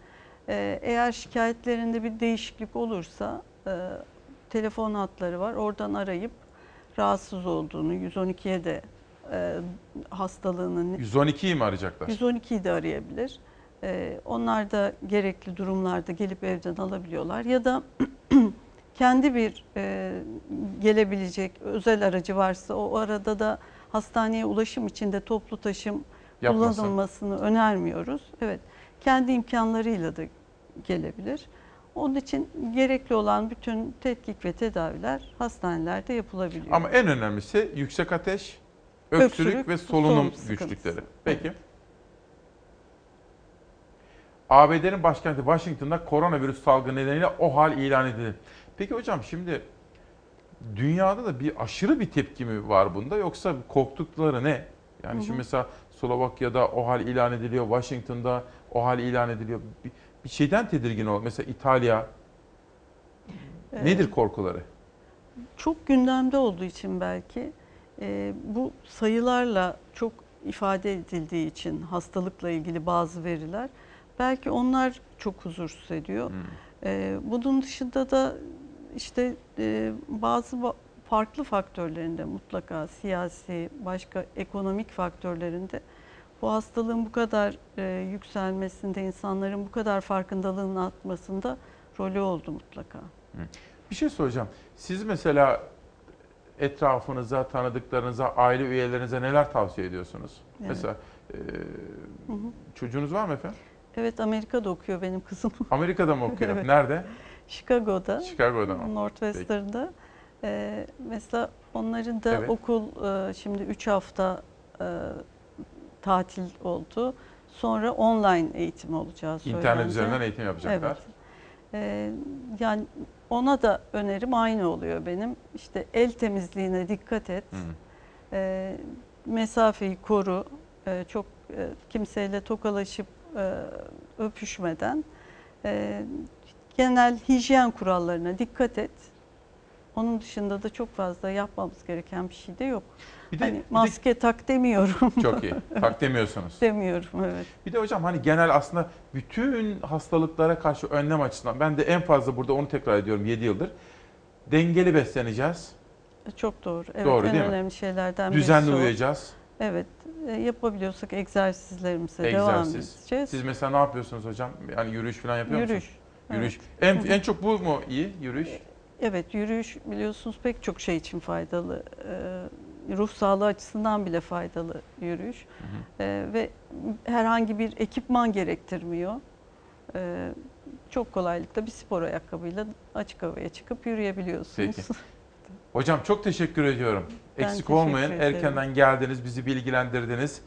Ee, eğer şikayetlerinde bir değişiklik olursa e, telefon hatları var. Oradan arayıp rahatsız olduğunu 112'ye de e, hastalığının 112'yi mi arayacaklar? 112'yi de arayabilir. Onlar da gerekli durumlarda gelip evden alabiliyorlar. Ya da kendi bir e, gelebilecek özel aracı varsa o arada da hastaneye ulaşım için de toplu taşım Yapmasın. kullanılmasını önermiyoruz. Evet, kendi imkanlarıyla da gelebilir. Onun için gerekli olan bütün tetkik ve tedaviler hastanelerde yapılabiliyor. Ama en önemlisi yüksek ateş, öksürük, Öksürük, ve solunum, güçlükleri. Peki. ABD'nin başkenti Washington'da koronavirüs salgını nedeniyle o hal ilan edildi. Peki hocam şimdi dünyada da bir aşırı bir tepki mi var bunda yoksa korktukları ne? Yani Hı hı. şimdi mesela Slovakya'da o hal ilan ediliyor, Washington'da o hal ilan ediliyor. Bir, bir şeyden tedirgin ol. Mesela İtalya. Nedir korkuları? Çok gündemde olduğu için belki e, bu sayılarla çok ifade edildiği için hastalıkla ilgili bazı veriler belki onlar çok huzursuz ediyor. E, bunun dışında da işte e, bazı farklı faktörlerinde mutlaka siyasi, başka ekonomik faktörlerinde bu hastalığın bu kadar e, yükselmesinde, insanların bu kadar farkındalığının artmasında rolü oldu mutlaka. Bir şey soracağım. Siz mesela etrafınıza, tanıdıklarınıza, aile üyelerinize neler tavsiye ediyorsunuz? Evet. Mesela e, Hı hı. çocuğunuz var mı efendim? Evet Amerika'da okuyor benim kızım. Amerika'da mı okuyor? Evet. Nerede? Chicago'da. Chicago'da mı? Northwestern'da. Ee, mesela onların da Evet. okul e, şimdi 3 hafta e, tatil oldu. Sonra online eğitim olacağı söylendi. İnternet üzerinden eğitim yapacaklar. Evet. Ee, yani ona da önerim aynı oluyor benim. İşte el temizliğine dikkat et. Ee, mesafeyi koru. Ee, çok e, kimseyle tokalaşıp e, öpüşmeden e, genel hijyen kurallarına dikkat et. Onun dışında da çok fazla yapmamız gereken bir şey de yok. Bir de- hani bir de- maske tak demiyorum. Çok iyi. Tak demiyorsunuz. Demiyorum evet. Bir de hocam hani genel aslında bütün hastalıklara karşı önlem açısından ben de en fazla burada onu tekrar ediyorum 7 yıldır. Dengeli besleneceğiz. Çok doğru. Evet, Doğru en değil mi? önemli şeylerden Düzenli birisi uyuyacağız. Evet. e, yapabiliyorsak egzersizlerimize devam Egzersiz. edeceğiz. Siz mesela ne yapıyorsunuz hocam? Yani yürüyüş falan yapıyor Yürüyüş. musunuz? Yürüyüş. En, en çok bu mu iyi yürüyüş? Evet, yürüyüş biliyorsunuz pek çok şey için faydalı. Ee, ruh sağlığı açısından bile faydalı yürüyüş. Ee, ve herhangi bir ekipman gerektirmiyor. Ee, çok kolaylıkla bir spor ayakkabıyla açık havaya çıkıp yürüyebiliyorsunuz. Peki. Hocam çok teşekkür ediyorum. Ben Eksik teşekkür olmayın. ederim. Erkenden geldiniz, bizi bilgilendirdiniz.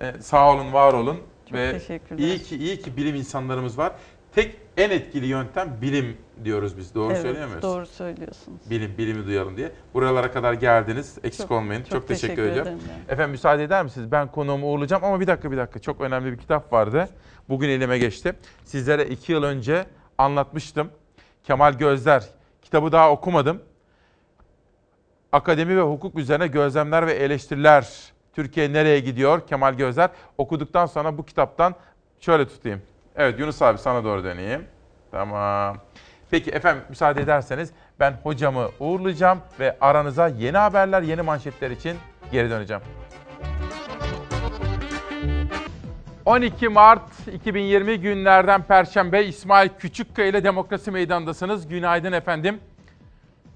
Ee, sağ olun, var olun. Çok Ve teşekkürler. iyi ki iyi ki bilim insanlarımız var. Tek en etkili yöntem bilim diyoruz biz. Doğru Evet, söylüyor muyuz? Doğru söylüyorsunuz. Bilim, bilimi duyalım diye. Buralara kadar geldiniz. Eksik Çok- olmayın. Çok, çok teşekkür, teşekkür ediyorum. Efendim müsaade eder misiniz? Ben konuğumu uğurlayacağım ama bir dakika bir dakika. Çok önemli bir kitap vardı. Bugün elime geçti. Sizlere iki yıl önce anlatmıştım. Kemal Gözler. Kitabı daha okumadım. Akademi ve hukuk üzerine gözlemler ve eleştiriler. Türkiye nereye gidiyor? Kemal Gözler. Okuduktan sonra bu kitaptan şöyle tutayım. Evet Yunus abi sana doğru döneyim. Tamam. Peki efendim müsaade ederseniz ben hocamı uğurlayacağım ve aranıza yeni haberler, yeni manşetler için geri döneceğim. 12 Mart 2020 günlerden Perşembe İsmail Küçükkaya ile Demokrasi Meydanı'ndasınız. Günaydın efendim.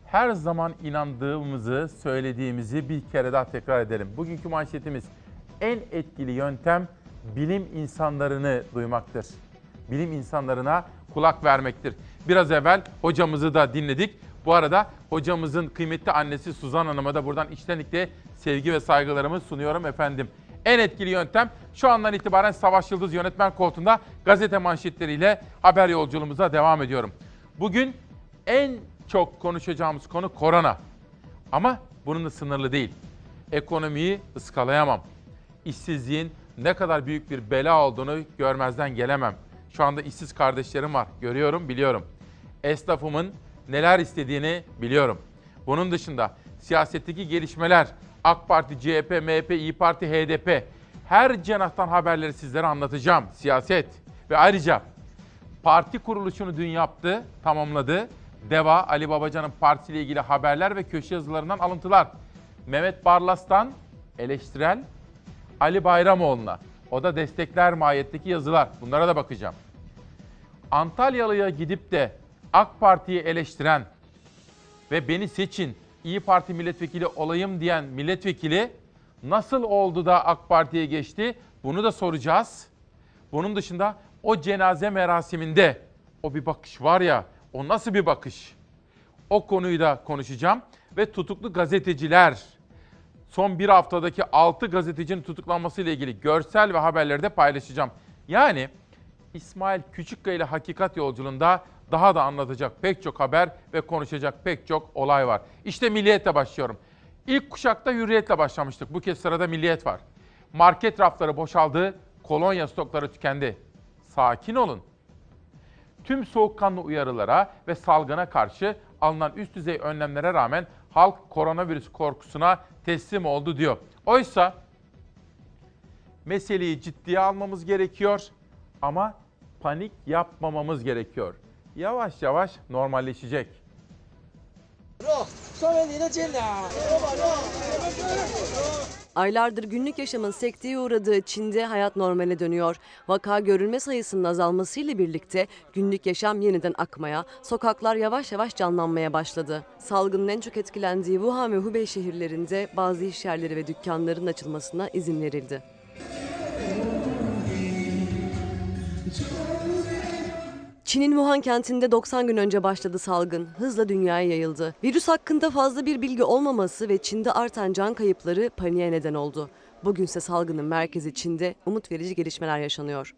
Her zaman inandığımızı, söylediğimizi bir kere daha tekrar edelim. Bugünkü manşetimiz en etkili yöntem bilim insanlarını duymaktır. Bilim insanlarına kulak vermektir. Biraz evvel hocamızı da dinledik. Bu arada hocamızın kıymetli annesi Suzan Hanım'a da buradan içtenlikle sevgi ve saygılarımı sunuyorum efendim. En etkili yöntem şu andan itibaren Savaş Yıldız yönetmen koltuğunda gazete manşetleriyle haber yolculuğumuza devam ediyorum. Bugün en çok konuşacağımız konu korona. Ama bununla sınırlı değil. Ekonomiyi ıskalayamam. İşsizliğin ne kadar büyük bir bela olduğunu görmezden gelemem. Şu anda işsiz kardeşlerim var. Görüyorum, biliyorum. Esnafımın neler istediğini biliyorum. Bunun dışında siyasetteki gelişmeler, AK Parti, CHP, MHP, İyi Parti, HDP her cenahtan haberleri sizlere anlatacağım. Siyaset ve ayrıca parti kuruluşunu dün yaptı, tamamladı. DEVA, Ali Babacan'ın partisiyle ilgili haberler ve köşe yazılarından alıntılar. Mehmet Barlas'tan eleştirel Ali Bayramoğlu'na. O da destekler mahiyetteki yazılar. Bunlara da bakacağım. Antalyalı'ya gidip de AK Parti'yi eleştiren ve beni seçin, İyi Parti milletvekili olayım diyen milletvekili nasıl oldu da AK Parti'ye geçti? Bunu da soracağız. Bunun dışında o cenaze merasiminde o bir bakış var ya, o nasıl bir bakış? O konuyu da konuşacağım ve tutuklu gazeteciler son bir haftadaki 6 gazetecinin tutuklanması ile ilgili görsel ve haberleri de paylaşacağım. Yani İsmail Küçükkaya ile Hakikat Yolculuğunda daha da anlatacak pek çok haber ve konuşacak pek çok olay var. İşte Milliyet'le başlıyorum. İlk kuşakta Hürriyet'le başlamıştık. Bu kez sırada Milliyet var. Market rafları boşaldı, kolonya stokları tükendi. Sakin olun. Tüm soğukkanlı uyarılara ve salgına karşı alınan üst düzey önlemlere rağmen halk koronavirüs korkusuna teslim oldu diyor. Oysa meseleyi ciddiye almamız gerekiyor ama panik yapmamamız gerekiyor. Yavaş yavaş normalleşecek. Aylardır günlük yaşamın sekteye uğradığı Çin'de hayat normale dönüyor. Vaka görülme sayısının azalmasıyla birlikte günlük yaşam yeniden akmaya, sokaklar yavaş yavaş canlanmaya başladı. Salgının en çok etkilendiği Wuhan ve Hubei şehirlerinde bazı iş yerleri ve dükkanların açılmasına izin verildi. Çin'in Wuhan kentinde 90 gün önce başladı salgın. Hızla dünyaya yayıldı. Virüs hakkında fazla bir bilgi olmaması ve Çin'de artan can kayıpları paniğe neden oldu. Bugünse salgının merkezi Çin'de umut verici gelişmeler yaşanıyor.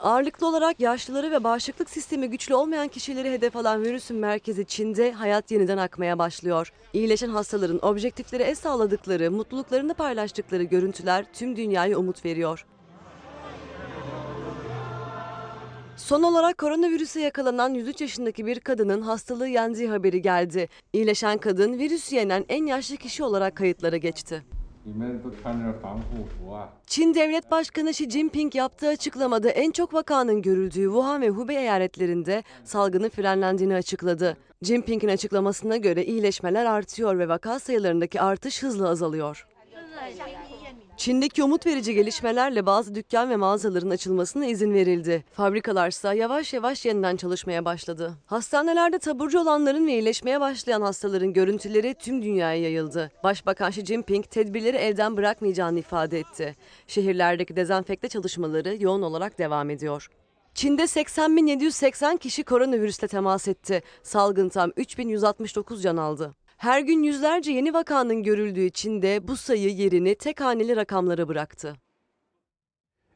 Ağırlıklı olarak yaşlıları ve bağışıklık sistemi güçlü olmayan kişileri hedef alan virüsün merkezi Çin'de hayat yeniden akmaya başlıyor. İyileşen hastaların objektiflere el sağladıkları, mutluluklarını paylaştıkları görüntüler tüm dünyaya umut veriyor. Son olarak koronavirüse yakalanan 103 yaşındaki bir kadının hastalığı yendiği haberi geldi. İyileşen kadın virüsü yenen en yaşlı kişi olarak kayıtlara geçti. Çin Devlet Başkanı Xi Jinping yaptığı açıklamada en çok vakanın görüldüğü Wuhan ve Hubei eyaletlerinde salgının frenlendiğini açıkladı. Jinping'in açıklamasına göre iyileşmeler artıyor ve vaka sayılarındaki artış hızla azalıyor. Çin'deki umut verici gelişmelerle bazı dükkan ve mağazaların açılmasına izin verildi. Fabrikalarsa yavaş yavaş yeniden çalışmaya başladı. Hastanelerde taburcu olanların ve iyileşmeye başlayan hastaların görüntüleri tüm dünyaya yayıldı. Başbakan Xi Jinping tedbirleri elden bırakmayacağını ifade etti. Şehirlerdeki dezenfekte çalışmaları yoğun olarak devam ediyor. Çin'de 80.780 kişi koronavirüsle temas etti. Salgın tam 3.169 can aldı. Her gün yüzlerce yeni vakanın görüldüğü Çin'de bu sayı yerini tek haneli rakamlara bıraktı.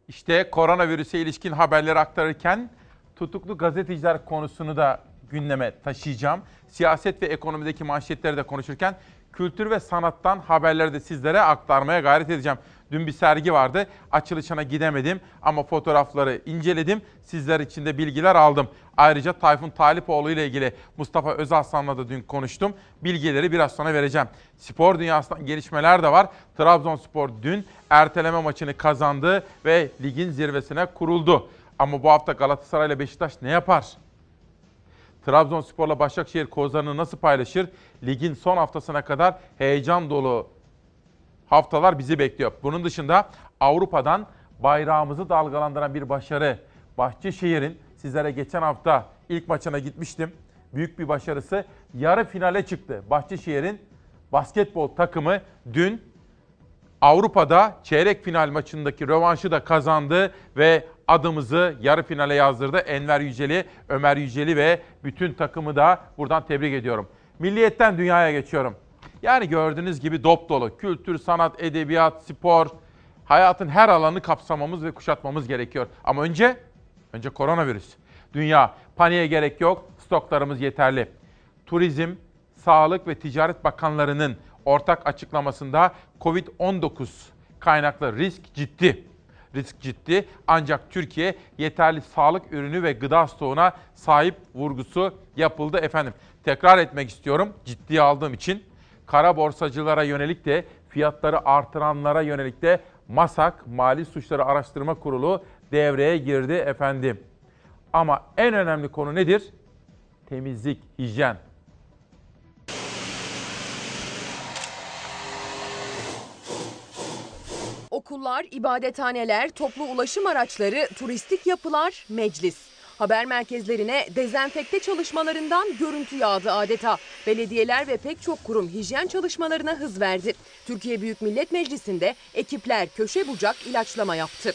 İşte koronavirüse ilişkin haberleri aktarırken tutuklu gazeteciler konusunu da gündeme taşıyacağım. Siyaset ve ekonomideki manşetleri de konuşurken kültür ve sanattan haberleri de sizlere aktarmaya gayret edeceğim. Dün bir sergi vardı. Açılışına gidemedim ama fotoğrafları inceledim. Sizler için de bilgiler aldım. Ayrıca Tayfun Talipoğlu ile ilgili Mustafa Özaslan'la da dün konuştum. Bilgileri biraz sonra vereceğim. Spor dünyasından gelişmeler de var. Trabzonspor dün erteleme maçını kazandı ve ligin zirvesine kuruldu. Ama bu hafta Galatasaray ile Beşiktaş ne yapar? Trabzonspor'la Başakşehir kozlarını nasıl paylaşır? Ligin son haftasına kadar heyecan dolu haftalar bizi bekliyor. Bunun dışında Avrupa'dan bayrağımızı dalgalandıran bir başarı. Bahçeşehir'in sizlere geçen hafta ilk maçına gitmiştim. Büyük bir başarısı. Yarı finale çıktı. Bahçeşehir'in basketbol takımı dün Avrupa'da çeyrek final maçındaki rövanşı da kazandı ve adımızı yarı finale yazdırdı. Enver Yüceli, Ömer Yüceli ve bütün takımı da buradan tebrik ediyorum. Milliyetten dünyaya geçiyorum. Yani gördüğünüz gibi dop dolu. Kültür, sanat, edebiyat, spor, hayatın her alanını kapsamamız ve kuşatmamız gerekiyor. Ama önce, önce koronavirüs. Dünya, paniğe gerek yok, stoklarımız yeterli. Turizm, Sağlık ve Ticaret Bakanlarının ortak açıklamasında Covid-19 kaynaklı risk ciddi. Risk ciddi ancak Türkiye yeterli sağlık ürünü ve gıda stoğuna sahip vurgusu yapıldı efendim. Tekrar etmek istiyorum ciddiye aldığım için kara borsacılara yönelik de fiyatları artıranlara yönelik de MASAK Mali Suçları Araştırma Kurulu devreye girdi efendim. Ama en önemli konu nedir? Temizlik, hijyen. Okullar, ibadethaneler, toplu ulaşım araçları, turistik yapılar, meclis. Haber merkezlerine dezenfekte çalışmalarından görüntü yağdı adeta. Belediyeler ve pek çok kurum hijyen çalışmalarına hız verdi. Türkiye Büyük Millet Meclisi'nde ekipler köşe bucak ilaçlama yaptı.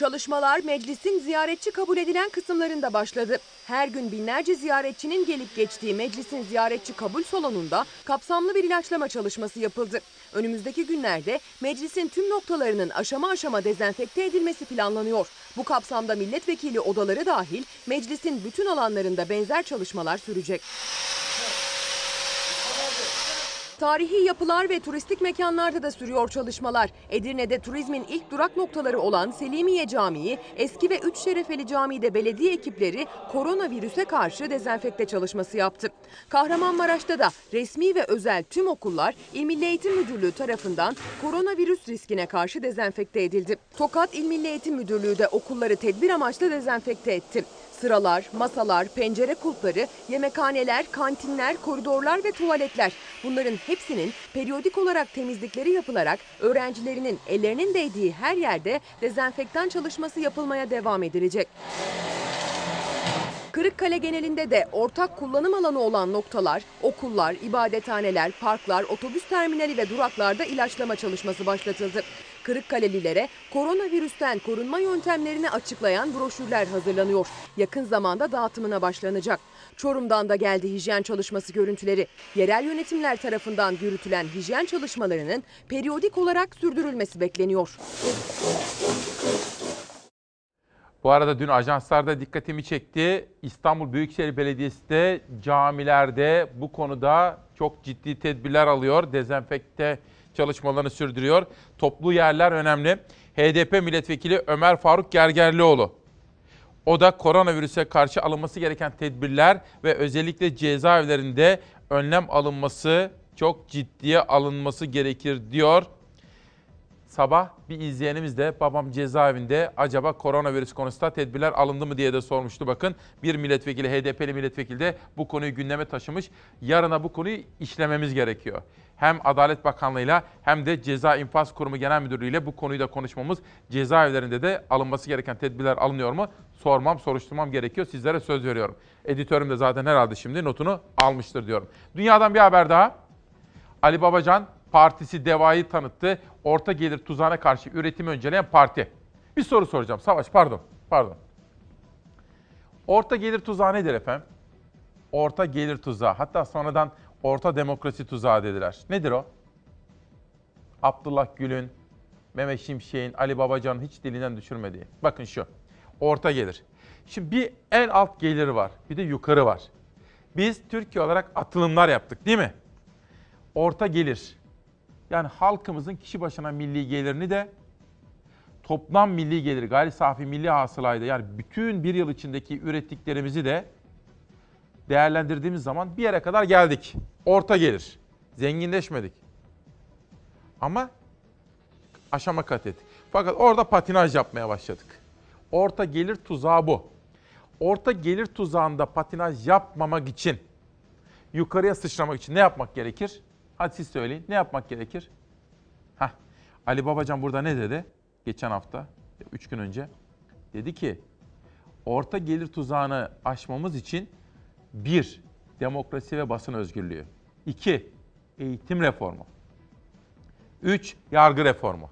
Çalışmalar meclisin ziyaretçi kabul edilen kısımlarında başladı. Her gün binlerce ziyaretçinin gelip geçtiği meclisin ziyaretçi kabul salonunda kapsamlı bir ilaçlama çalışması yapıldı. Önümüzdeki günlerde meclisin tüm noktalarının aşama aşama dezenfekte edilmesi planlanıyor. Bu kapsamda milletvekili odaları dahil meclisin bütün alanlarında benzer çalışmalar sürecek. Tarihi yapılar ve turistik mekanlarda da sürüyor çalışmalar. Edirne'de turizmin ilk durak noktaları olan Selimiye Camii, eski ve Üç Şerefeli Camii'de belediye ekipleri koronavirüse karşı dezenfekte çalışması yaptı. Kahramanmaraş'ta da resmi ve özel tüm okullar İl Milli Eğitim Müdürlüğü tarafından koronavirüs riskine karşı dezenfekte edildi. Tokat İl Milli Eğitim Müdürlüğü de okulları tedbir amaçlı dezenfekte etti. Sıralar, masalar, pencere kulpları, yemekhaneler, kantinler, koridorlar ve tuvaletler bunların hepsinin periyodik olarak temizlikleri yapılarak öğrencilerinin ellerinin değdiği her yerde dezenfektan çalışması yapılmaya devam edilecek. Kırıkkale genelinde de ortak kullanım alanı olan noktalar, okullar, ibadethaneler, parklar, otobüs terminali ve duraklarda ilaçlama çalışması başlatıldı. Kırıkkalelilere koronavirüsten korunma yöntemlerini açıklayan broşürler hazırlanıyor. Yakın zamanda dağıtımına başlanacak. Çorum'dan da geldi hijyen çalışması görüntüleri. Yerel yönetimler tarafından yürütülen hijyen çalışmalarının periyodik olarak sürdürülmesi bekleniyor. Bu arada dün ajanslarda dikkatimi çekti. İstanbul Büyükşehir Belediyesi de camilerde bu konuda çok ciddi tedbirler alıyor. Dezenfekte çalışmalarını sürdürüyor. Toplu yerler önemli. HDP milletvekili Ömer Faruk Gergerlioğlu. O da koronavirüse karşı alınması gereken tedbirler ve özellikle cezaevlerinde önlem alınması çok ciddiye alınması gerekir diyor. Sabah bir izleyenimiz de babam cezaevinde acaba koronavirüs konusunda tedbirler alındı mı diye de sormuştu. Bakın bir milletvekili, HDP'li milletvekili de bu konuyu gündeme taşımış. Yarına bu konuyu işlememiz gerekiyor. Hem Adalet Bakanlığı'yla hem de Ceza İnfaz Kurumu Genel Müdürlüğü ile bu konuyu da konuşmamız, cezaevlerinde de alınması gereken tedbirler alınıyor mu? Sormam, soruşturmam gerekiyor. Sizlere söz veriyorum. Editörüm de zaten herhalde şimdi notunu almıştır diyorum. Dünyadan bir haber daha. Ali Babacan partisi DEVA'yı tanıttı. Orta gelir tuzağına karşı üretimi önceleyen parti. Bir soru soracağım. Savaş pardon. Pardon. Orta gelir tuzağı nedir efendim? Orta gelir tuzağı. Hatta sonradan orta demokrasi tuzağı dediler. Nedir o? Abdullah Gül'ün, Mehmet Şimşek'in, Ali Babacan'ın hiç dilinden düşürmediği. Bakın şu. Orta gelir. Şimdi bir en alt geliri var. Bir de yukarı var. Biz Türkiye olarak atılımlar yaptık değil mi? Orta gelir. Yani halkımızın kişi başına milli gelirini de toplam milli geliri, gayri safi milli hasılaydı yani bütün bir yıl içindeki ürettiklerimizi de değerlendirdiğimiz zaman bir yere kadar geldik. Orta gelir. Zenginleşmedik. Ama aşama kat ettik. Fakat orada patinaj yapmaya başladık. Orta gelir tuzağı bu. Orta gelir tuzağında patinaj yapmamak için, yukarıya sıçramak için ne yapmak gerekir? Hadi siz söyleyin. Ne yapmak gerekir? Heh. Ali Babacan burada ne dedi? Geçen hafta, üç gün önce. Dedi ki, orta gelir tuzağını aşmamız için bir, demokrasi ve basın özgürlüğü. iki, eğitim reformu. Üç, yargı reformu.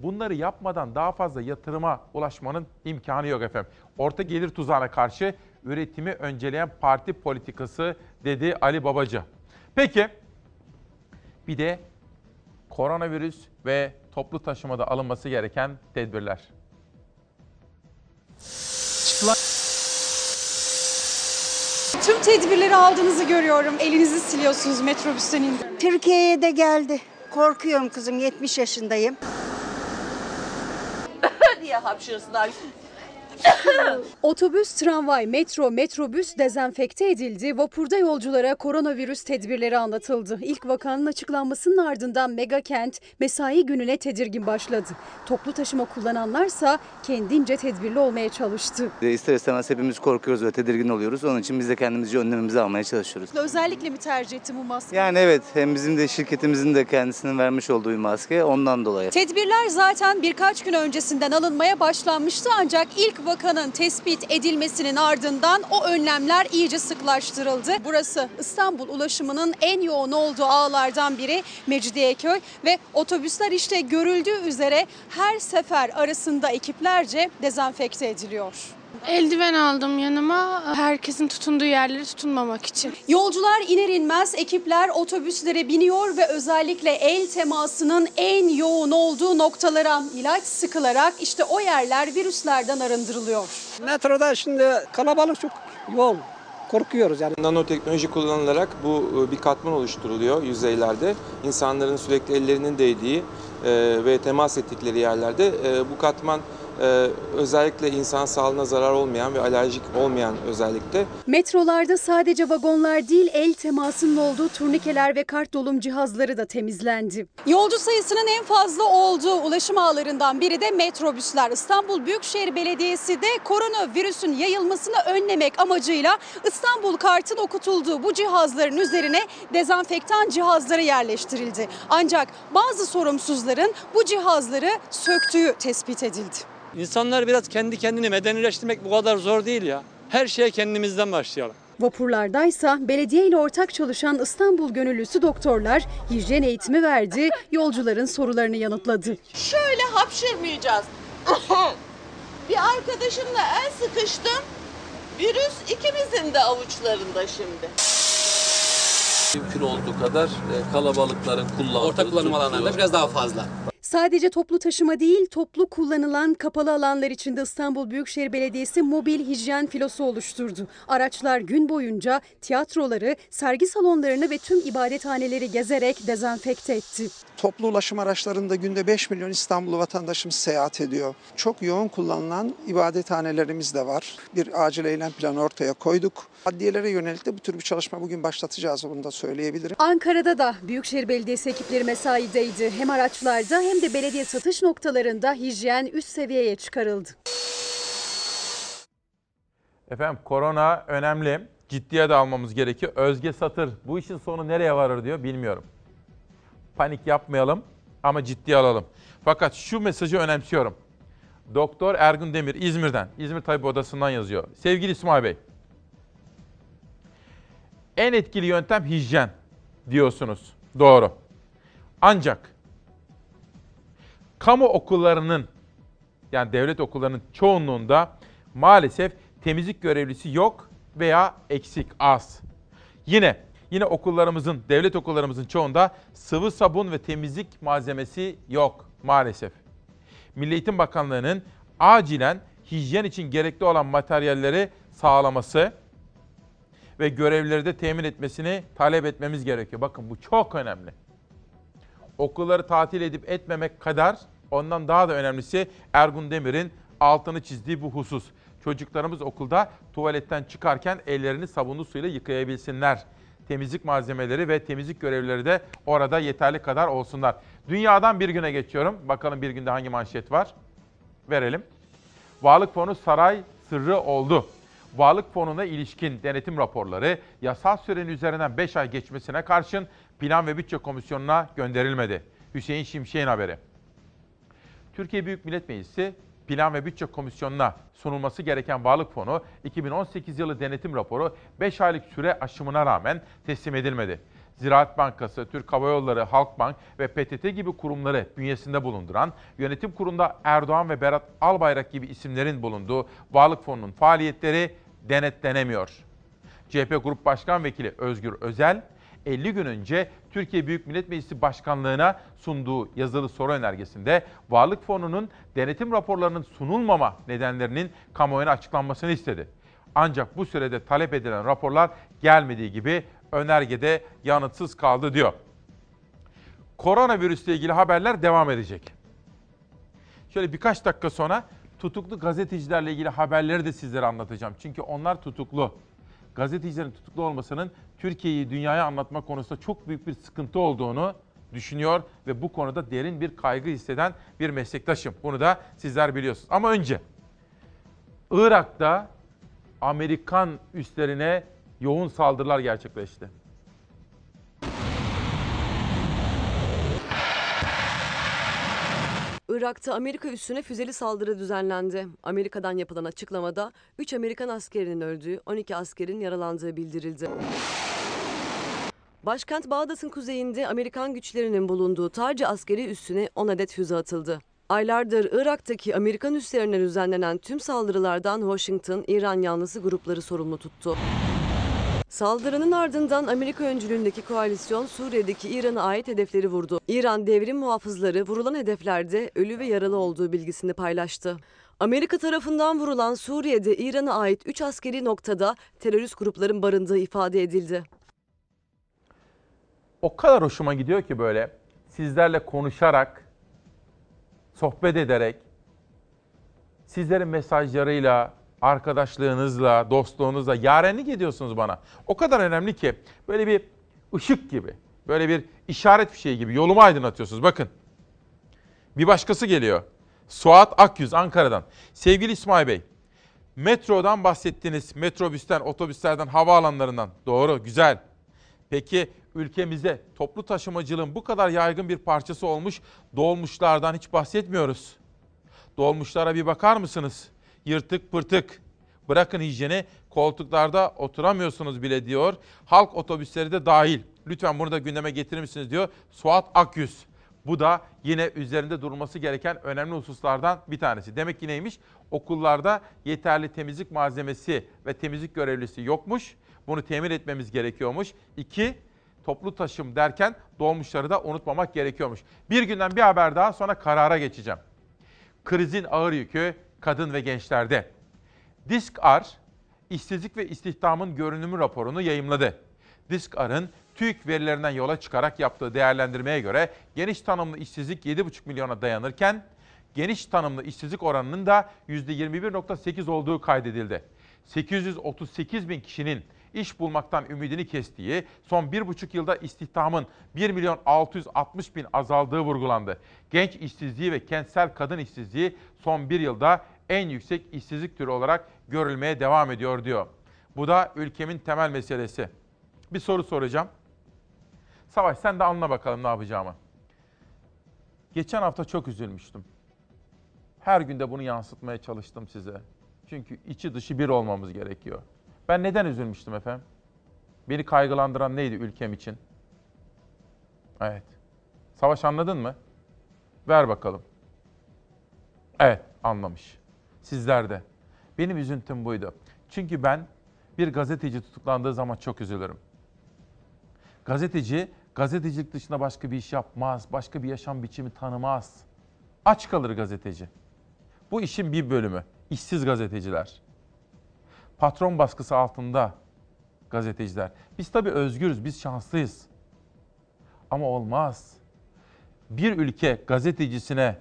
Bunları yapmadan daha fazla yatırıma ulaşmanın imkanı yok efendim. Orta gelir tuzağına karşı üretimi önceleyen parti politikası dedi Ali Babaca. Peki bir de koronavirüs ve toplu taşımada alınması gereken tedbirler. Tüm tedbirleri aldığınızı görüyorum. Elinizi siliyorsunuz metrobüsten indi. Türkiye'ye de geldi. Korkuyorum kızım 70 yaşındayım. diye hapşırsınlar. Otobüs, tramvay, metro, metrobüs dezenfekte edildi. Vapurda yolculara koronavirüs tedbirleri anlatıldı. İlk vakanın açıklanmasının ardından mega kent mesai gününe tedirgin başladı. Toplu taşıma kullananlarsa kendince tedbirli olmaya çalıştı. İster istemez hepimiz korkuyoruz ve tedirgin oluyoruz. Onun için biz de kendimizce önlemimizi almaya çalışıyoruz. Özellikle mi tercih ettim bu maskeyi? Yani evet hem bizim de şirketimizin de kendisinin vermiş olduğu bir maske ondan dolayı. Tedbirler zaten birkaç gün öncesinden alınmaya başlanmıştı ancak ilk vakanın tespit edilmesinin ardından o önlemler iyice sıklaştırıldı. Burası İstanbul ulaşımının en yoğun olduğu ağlardan biri Mecidiyeköy ve otobüsler işte görüldüğü üzere her sefer arasında ekiplerce dezenfekte ediliyor. Eldiven aldım yanıma herkesin tutunduğu yerleri tutunmamak için. Yolcular iner inmez ekipler otobüslere biniyor ve özellikle el temasının en yoğun olduğu noktalara ilaç sıkılarak işte o yerler virüslerden arındırılıyor. Metroda şimdi kalabalık çok yoğun. korkuyoruz yani. Nanoteknoloji kullanılarak bu bir katman oluşturuluyor yüzeylerde. İnsanların sürekli ellerinin değdiği e, ve temas ettikleri yerlerde e, bu katman e, özellikle insan sağlığına zarar olmayan ve alerjik olmayan özellikle. Metrolarda sadece vagonlar değil el temasının olduğu turnikeler ve kart dolum cihazları da temizlendi. Yolcu sayısının en fazla olduğu ulaşım ağlarından biri de metrobüsler. İstanbul Büyükşehir Belediyesi de koronavirüsün yayılmasını önlemek amacıyla İstanbul kartın okutulduğu bu cihazların üzerine dezenfektan cihazları yerleştirildi. Ancak bazı sorumsuzların bu cihazları söktüğü tespit edildi. İnsanlar biraz kendi kendini medenileştirmek bu kadar zor değil ya. Her şeye kendimizden başlayalım. Vapurlardaysa belediye ile ortak çalışan İstanbul gönüllüsü doktorlar hijyen eğitimi verdi, yolcuların sorularını yanıtladı. Şöyle hapşırmayacağız. Bir arkadaşımla el sıkıştım. Virüs ikimizin de avuçlarında şimdi. Mümkün olduğu kadar e, kalabalıkların kullandığı... Ortak kullanım alanlarında biraz daha fazla. Sadece toplu taşıma değil, toplu kullanılan kapalı alanlar içinde İstanbul Büyükşehir Belediyesi mobil hijyen filosu oluşturdu. Araçlar gün boyunca tiyatroları, sergi salonlarını ve tüm ibadethaneleri gezerek dezenfekte etti. Toplu ulaşım araçlarında günde 5 milyon İstanbul vatandaşımız seyahat ediyor. Çok yoğun kullanılan ibadethanelerimiz de var. Bir acil eylem planı ortaya koyduk. Adliyelere yönelik de bu tür bir çalışma bugün başlatacağız bunu da söyleyebilirim. Ankara'da da Büyükşehir Belediyesi ekipleri mesaideydi. Hem araçlarda hem de belediye satış noktalarında hijyen üst seviyeye çıkarıldı. Efendim korona önemli. Ciddiye de almamız gerekiyor. Özge Satır bu işin sonu nereye varır diyor bilmiyorum. Panik yapmayalım ama ciddiye alalım. Fakat şu mesajı önemsiyorum. Doktor Ergun Demir İzmir'den, İzmir Tabip Odası'ndan yazıyor. Sevgili İsmail Bey, en etkili yöntem hijyen diyorsunuz. Doğru. Ancak kamu okullarının yani devlet okullarının çoğunluğunda maalesef temizlik görevlisi yok veya eksik az. Yine yine okullarımızın, devlet okullarımızın çoğunda sıvı sabun ve temizlik malzemesi yok maalesef. Milli Eğitim Bakanlığı'nın acilen hijyen için gerekli olan materyalleri sağlaması ve görevlileri de temin etmesini talep etmemiz gerekiyor. Bakın bu çok önemli. Okulları tatil edip etmemek kadar ondan daha da önemlisi Ergun Demir'in altını çizdiği bu husus. Çocuklarımız okulda tuvaletten çıkarken ellerini sabunlu suyla yıkayabilsinler. Temizlik malzemeleri ve temizlik görevlileri de orada yeterli kadar olsunlar. Dünyadan bir güne geçiyorum. Bakalım bir günde hangi manşet var? Verelim. Varlık fonu saray sırrı oldu. Varlık fonuna ilişkin denetim raporları yasal sürenin üzerinden 5 ay geçmesine karşın Plan ve Bütçe Komisyonu'na gönderilmedi. Hüseyin Şimşek'in haberi. Türkiye Büyük Millet Meclisi Plan ve Bütçe Komisyonu'na sunulması gereken Varlık Fonu 2018 yılı denetim raporu 5 aylık süre aşımına rağmen teslim edilmedi. Ziraat Bankası, Türk Hava Yolları, Halkbank ve PTT gibi kurumları bünyesinde bulunduran, yönetim kurulunda Erdoğan ve Berat Albayrak gibi isimlerin bulunduğu Varlık Fonu'nun faaliyetleri denetlenemiyor. CHP Grup Başkan Vekili Özgür Özel, 50 gün önce Türkiye Büyük Millet Meclisi Başkanlığı'na sunduğu yazılı soru önergesinde Varlık Fonu'nun denetim raporlarının sunulmama nedenlerinin kamuoyuna açıklanmasını istedi. Ancak bu sürede talep edilen raporlar gelmediği gibi önergede yanıtsız kaldı diyor. Koronavirüsle ilgili haberler devam edecek. Şöyle birkaç dakika sonra tutuklu gazetecilerle ilgili haberleri de sizlere anlatacağım. Çünkü onlar tutuklu. Gazetecilerin tutuklu olmasının Türkiye'yi dünyaya anlatma konusunda çok büyük bir sıkıntı olduğunu düşünüyor ve bu konuda derin bir kaygı hisseden bir meslektaşım. Bunu da sizler biliyorsunuz. Ama önce Irak'ta Amerikan üslerine yoğun saldırılar gerçekleşti. Irak'ta Amerika üssüne füzeli saldırı düzenlendi. Amerika'dan yapılan açıklamada 3 Amerikan askerinin öldüğü, 12 askerin yaralandığı bildirildi. Başkent Bağdat'ın kuzeyinde Amerikan güçlerinin bulunduğu Tarci askeri üssüne 10 adet füze atıldı. Aylardır Irak'taki Amerikan üslerine düzenlenen tüm saldırılardan Washington, İran yanlısı grupları sorumlu tuttu. Saldırının ardından Amerika öncülüğündeki koalisyon Suriye'deki İran'a ait hedefleri vurdu. İran devrim muhafızları vurulan hedeflerde ölü ve yaralı olduğu bilgisini paylaştı. Amerika tarafından vurulan Suriye'de İran'a ait 3 askeri noktada terörist grupların barındığı ifade edildi. O kadar hoşuma gidiyor ki böyle sizlerle konuşarak, sohbet ederek, sizlerin mesajlarıyla, arkadaşlığınızla, dostluğunuzla yarenlik ediyorsunuz bana. O kadar önemli ki böyle bir ışık gibi, böyle bir işaret bir şey gibi yolumu aydınlatıyorsunuz. Bakın. Bir başkası geliyor. Suat Akyüz Ankara'dan. Sevgili İsmail Bey, metrodan bahsettiniz. Metrobüsten, otobüslerden, havaalanlarından. Doğru, güzel. Peki ülkemizde toplu taşımacılığın bu kadar yaygın bir parçası olmuş dolmuşlardan hiç bahsetmiyoruz. Dolmuşlara bir bakar mısınız? Yırtık pırtık. Bırakın hijyeni koltuklarda oturamıyorsunuz bile diyor. Halk otobüsleri de dahil. Lütfen bunu da gündeme getirir misiniz diyor Suat Akyüz. Bu da yine üzerinde durulması gereken önemli hususlardan bir tanesi. Demek ki neymiş? Okullarda yeterli temizlik malzemesi ve temizlik görevlisi yokmuş. Bunu temin etmemiz gerekiyormuş. İki, toplu taşım derken dolmuşları da unutmamak gerekiyormuş. Bir günden bir haber daha sonra karara geçeceğim. Krizin ağır yükü kadın ve gençlerde. Disk-R, işsizlik ve istihdamın görünümü raporunu yayımladı. Disk-R'ın TÜİK verilerinden yola çıkarak yaptığı değerlendirmeye göre geniş tanımlı işsizlik 7,5 milyona dayanırken geniş tanımlı işsizlik oranının da %21.8 olduğu kaydedildi. 838 bin kişinin iş bulmaktan ümidini kestiği, son bir buçuk yılda istihdamın 1 milyon 660 bin azaldığı vurgulandı. Genç işsizliği ve kentsel kadın işsizliği son bir yılda en yüksek işsizlik türü olarak görülmeye devam ediyor diyor. Bu da ülkemin temel meselesi. Bir soru soracağım. Savaş sen de anla bakalım ne yapacağımı. Geçen hafta çok üzülmüştüm. Her günde bunu yansıtmaya çalıştım size. Çünkü içi dışı bir olmamız gerekiyor. Ben neden üzülmüştüm efendim? Beni kaygılandıran neydi ülkem için? Evet. Savaş anladın mı? Ver bakalım. Evet, anlamış. Sizler de. Benim üzüntüm buydu. Çünkü ben bir gazeteci tutuklandığı zaman çok üzülürüm. Gazeteci gazetecilik dışında başka bir iş yapmaz, başka bir yaşam biçimi tanımaz. Aç kalır gazeteci. Bu işin bir bölümü. İşsiz gazeteciler. Patron baskısı altında gazeteciler. Biz tabii özgürüz, biz şanslıyız. Ama olmaz. Bir ülke gazetecisine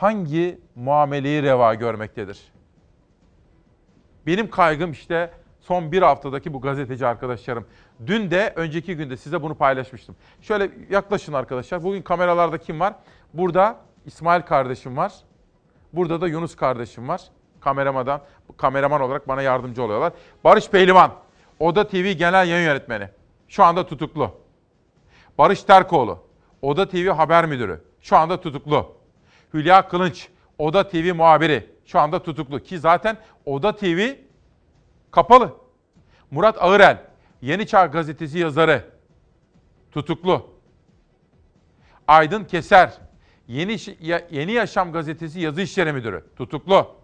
hangi muameleyi reva görmektedir? Benim kaygım işte son bir haftadaki bu gazeteci arkadaşlarım. Dün de önceki günde size bunu paylaşmıştım. Şöyle yaklaşın arkadaşlar. Bugün kameralarda kim var? Burada İsmail kardeşim var. Burada da Yunus kardeşim var. Kameramadan, kameraman olarak bana yardımcı oluyorlar. Barış Pehlivan, Oda TV Genel Yayın Yönetmeni. Şu anda tutuklu. Barış Terkoğlu, Oda TV Haber Müdürü. Şu anda tutuklu. Hülya Kılınç, Oda TV muhabiri. Şu anda tutuklu. Ki zaten Oda TV kapalı. Murat Ağırel, Yeni Çağ Gazetesi yazarı. Tutuklu. Aydın Keser, Yeni, Yeni Yaşam Gazetesi yazı işleri müdürü. Tutuklu.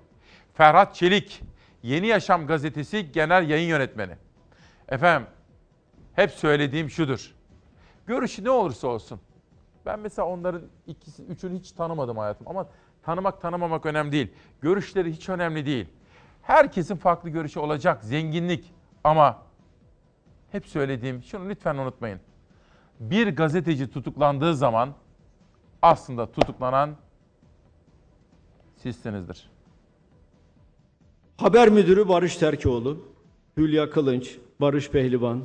Ferhat Çelik, Yeni Yaşam Gazetesi Genel Yayın Yönetmeni. Efendim, hep söylediğim şudur. Görüşü ne olursa olsun. Ben mesela onların ikisi, üçünü hiç tanımadım hayatım ama tanımak tanımamak önemli değil. Görüşleri hiç önemli değil. Herkesin farklı görüşü olacak, zenginlik ama hep söylediğim, şunu lütfen unutmayın. Bir gazeteci tutuklandığı zaman aslında tutuklanan sizsinizdir. Haber müdürü Barış Terkoğlu, Hülya Kılınç, Barış Pehlivan,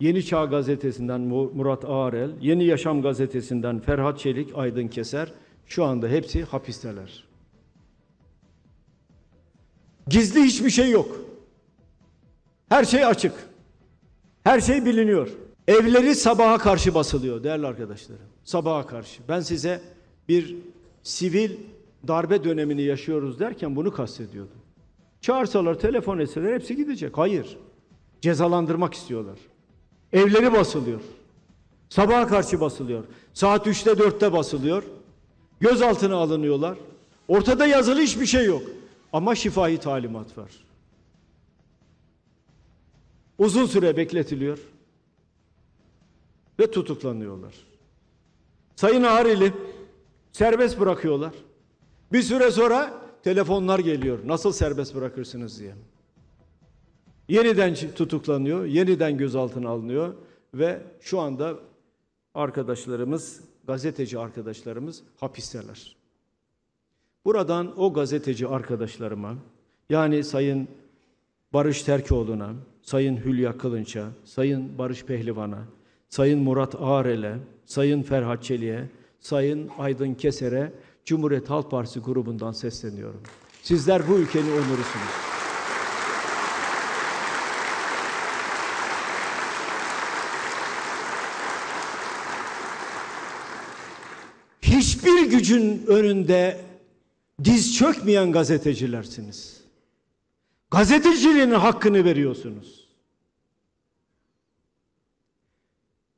Yeni Çağ Gazetesi'nden Murat Ağarel, Yeni Yaşam Gazetesi'nden Ferhat Çelik, Aydın Keser şu anda hepsi hapisteler. Gizli hiçbir şey yok. Her şey açık. Her şey biliniyor. Evleri sabaha karşı basılıyor değerli arkadaşlarım. Sabaha karşı. Ben size bir sivil darbe dönemini yaşıyoruz derken bunu kastediyordum. Çağırsalar, telefon etseler hepsi gidecek. Hayır. Cezalandırmak istiyorlar. Evleri basılıyor. Sabaha karşı basılıyor. Saat 3'te 4'te basılıyor. Gözaltına alınıyorlar. Ortada yazılı hiçbir şey yok. Ama şifahi talimat var. Uzun süre bekletiliyor. Ve tutuklanıyorlar. Sayın Ağrili serbest bırakıyorlar. Bir süre sonra telefonlar geliyor. Nasıl serbest bırakırsınız diye. Yeniden tutuklanıyor, yeniden gözaltına alınıyor ve şu anda arkadaşlarımız, gazeteci arkadaşlarımız hapisteler. Buradan o gazeteci arkadaşlarıma, yani Sayın Barış Terkoğlu'na, Sayın Hülya Kılınç'a, Sayın Barış Pehlivan'a, Sayın Murat Ağrel'e, Sayın Ferhat Çelik'e, Sayın Aydın Keser'e Cumhuriyet Halk Partisi grubundan sesleniyorum. Sizler bu ülkenin onurusunuz. Hiçbir gücün önünde diz çökmeyen gazetecilersiniz. Gazeteciliğin hakkını veriyorsunuz.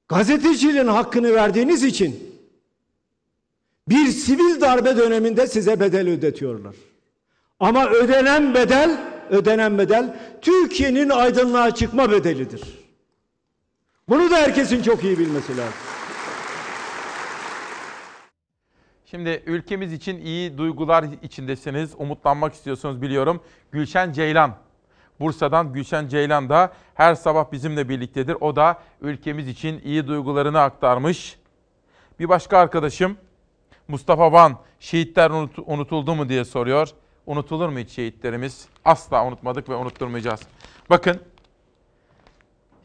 Gazeteciliğin hakkını verdiğiniz için bir sivil darbe döneminde size bedel ödetiyorlar. Ama ödenen bedel, ödenen bedel Türkiye'nin aydınlığa çıkma bedelidir. Bunu da herkesin çok iyi bilmesi lazım. Şimdi ülkemiz için iyi duygular içindesiniz, umutlanmak istiyorsunuz biliyorum. Gülşen Ceylan, Bursa'dan Gülşen Ceylan da her sabah bizimle birliktedir. O da ülkemiz için iyi duygularını aktarmış. Bir başka arkadaşım Mustafa Van, şehitler unut- unutuldu mu diye soruyor. Unutulur mu hiç şehitlerimiz? Asla unutmadık ve unutturmayacağız. Bakın,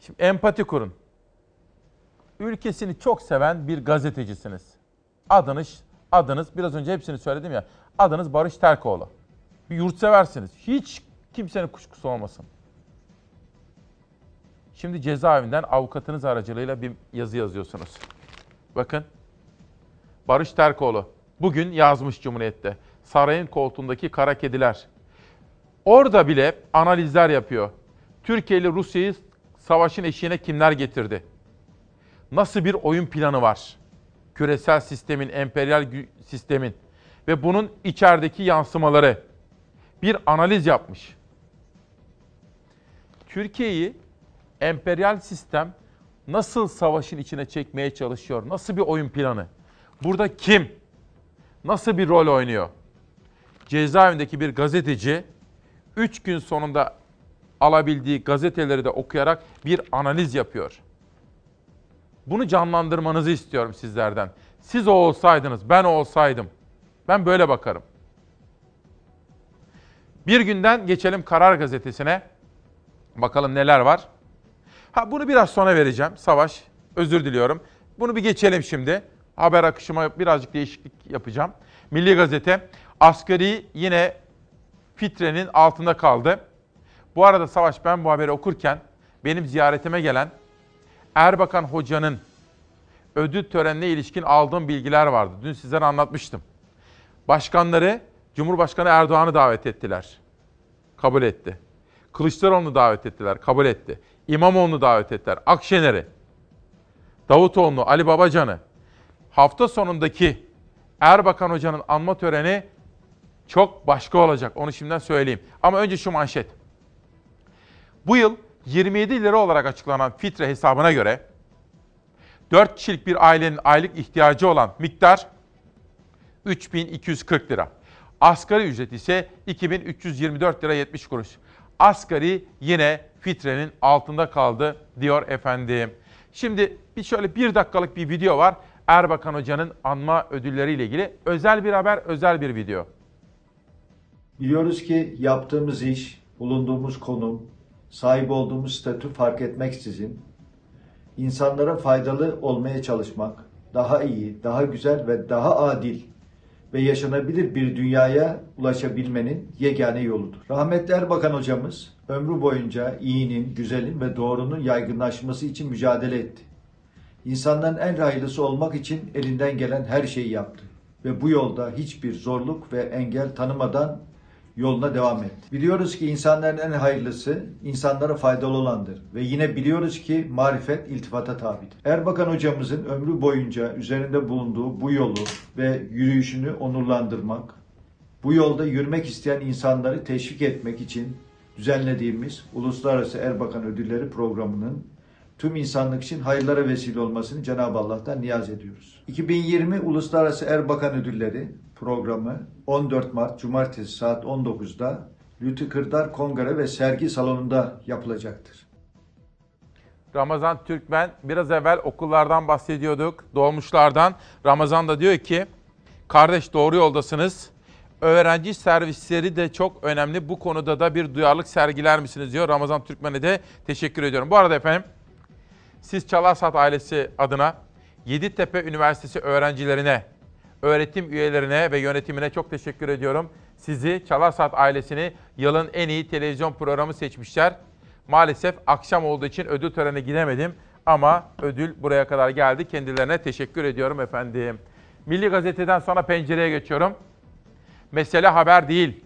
şimdi empati kurun. Ülkesini çok seven bir gazetecisiniz. Adınız adınız biraz önce hepsini söyledim ya. Adınız Barış Terkoğlu. Bir yurtseversiniz. Hiç kimsenin kuşkusu olmasın. Şimdi cezaevinden avukatınız aracılığıyla bir yazı yazıyorsunuz. Bakın. Barış Terkoğlu bugün yazmış Cumhuriyet'te. Sarayın koltuğundaki kara kediler. Orada bile analizler yapıyor. Türkiye ile Rusya'yı savaşın eşiğine kimler getirdi? Nasıl bir oyun planı var? Küresel sistemin, emperyal sistemin ve bunun içerideki yansımaları bir analiz yapmış. Türkiye'yi emperyal sistem nasıl savaşın içine çekmeye çalışıyor? Nasıl bir oyun planı? Burada kim? Nasıl bir rol oynuyor? Cezaevindeki bir gazeteci 3 gün sonunda alabildiği gazeteleri de okuyarak bir analiz yapıyor. Bunu canlandırmanızı istiyorum sizlerden. Siz o olsaydınız, ben o olsaydım. Ben böyle bakarım. Bir günden geçelim Karar Gazetesi'ne. Bakalım neler var. Ha bunu biraz sonra vereceğim. Savaş, özür diliyorum. Bunu bir geçelim şimdi. Haber akışıma birazcık değişiklik yapacağım. Milli Gazete, asgari yine fitrenin altında kaldı. Bu arada Savaş ben bu haberi okurken benim ziyaretime gelen Erbakan Hoca'nın ödül törenine ilişkin aldığım bilgiler vardı. Dün sizlere anlatmıştım. Başkanları Cumhurbaşkanı Erdoğan'ı davet ettiler. Kabul etti. Kılıçdaroğlu'nu davet ettiler. Kabul etti. İmamoğlu'nu davet ettiler. Akşener'i. Davutoğlu'nu, Ali Babacan'ı. Hafta sonundaki Erbakan Hoca'nın anma töreni çok başka olacak. Onu şimdiden söyleyeyim. Ama önce şu manşet. Bu yıl 27 lira olarak açıklanan fitre hesabına göre 4 kişilik bir ailenin aylık ihtiyacı olan miktar 3240 lira. Asgari ücret ise 2324 lira 70 kuruş. Asgari yine fitrenin altında kaldı diyor efendim. Şimdi bir şöyle bir dakikalık bir video var. Erbakan Hoca'nın anma ödülleriyle ilgili özel bir haber, özel bir video. Biliyoruz ki yaptığımız iş, bulunduğumuz konum, sahip olduğumuz statü fark etmeksizin insanlara faydalı olmaya çalışmak, daha iyi, daha güzel ve daha adil ve yaşanabilir bir dünyaya ulaşabilmenin yegane yoludur. Rahmetli Erbakan hocamız ömrü boyunca iyinin, güzelin ve doğrunun yaygınlaşması için mücadele etti. İnsanların en hayırlısı olmak için elinden gelen her şeyi yaptı ve bu yolda hiçbir zorluk ve engel tanımadan yoluna devam etti. Biliyoruz ki insanların en hayırlısı insanlara faydalı olandır ve yine biliyoruz ki marifet iltifata tabidir. Erbakan hocamızın ömrü boyunca üzerinde bulunduğu bu yolu ve yürüyüşünü onurlandırmak, bu yolda yürümek isteyen insanları teşvik etmek için düzenlediğimiz Uluslararası Erbakan Ödülleri programının tüm insanlık için hayırlara vesile olmasını Cenab-ı Allah'tan niyaz ediyoruz. 2020 Uluslararası Erbakan Ödülleri programı 14 Mart Cumartesi saat 19'da Lütfü Kırdar Kongre ve Sergi Salonu'nda yapılacaktır. Ramazan Türkmen biraz evvel okullardan bahsediyorduk, doğmuşlardan. Ramazan da diyor ki, kardeş doğru yoldasınız. Öğrenci servisleri de çok önemli. Bu konuda da bir duyarlılık sergiler misiniz diyor. Ramazan Türkmen'e de teşekkür ediyorum. Bu arada efendim, siz Çalarsat ailesi adına Yeditepe Üniversitesi öğrencilerine, öğretim üyelerine ve yönetimine çok teşekkür ediyorum. Sizi Çalarsat ailesini yılın en iyi televizyon programı seçmişler. Maalesef akşam olduğu için ödül törenine gidemedim ama ödül buraya kadar geldi. Kendilerine teşekkür ediyorum efendim. Milli Gazete'den sonra pencereye geçiyorum. Mesele haber değil.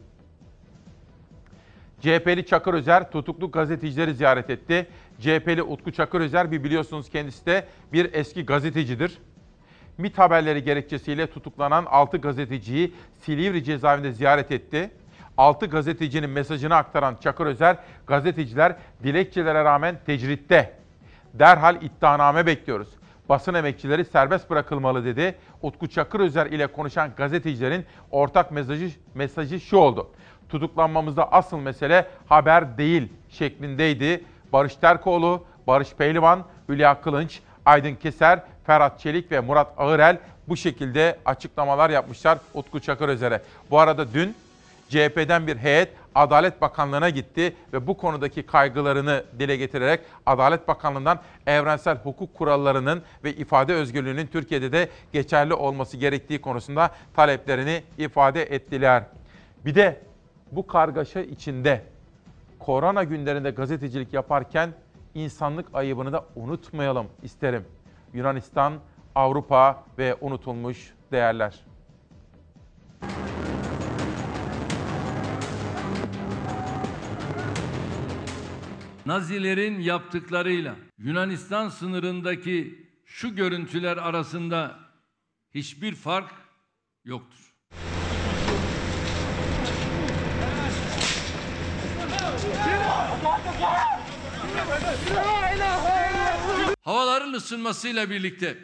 CHP'li Çakır Özer tutuklu gazetecileri ziyaret etti. CHP'li Utku Çakır Özer bir biliyorsunuz kendisi de bir eski gazetecidir. MİT haberleri gerekçesiyle tutuklanan 6 gazeteciyi Silivri cezaevinde ziyaret etti. 6 gazetecinin mesajını aktaran Çakır Özer, gazeteciler dilekçelere rağmen tecritte. Derhal iddianame bekliyoruz. Basın emekçileri serbest bırakılmalı dedi. Utku Çakır Özer ile konuşan gazetecilerin ortak mesajı, mesajı şu oldu. Tutuklanmamızda asıl mesele haber değil şeklindeydi. Barış Terkoğlu, Barış Pehlivan, Hülya Kılınç, Aydın Keser, Ferhat Çelik ve Murat Ağırel bu şekilde açıklamalar yapmışlar Utku Çakır Özer'e. Bu arada dün CHP'den bir heyet Adalet Bakanlığı'na gitti ve bu konudaki kaygılarını dile getirerek Adalet Bakanlığı'ndan evrensel hukuk kurallarının ve ifade özgürlüğünün Türkiye'de de geçerli olması gerektiği konusunda taleplerini ifade ettiler. Bir de bu kargaşa içinde korona günlerinde gazetecilik yaparken insanlık ayıbını da unutmayalım isterim. Yunanistan, Avrupa ve unutulmuş değerler. Nazilerin yaptıklarıyla Yunanistan sınırındaki şu görüntüler arasında hiçbir fark yoktur. Havaların ısınmasıyla birlikte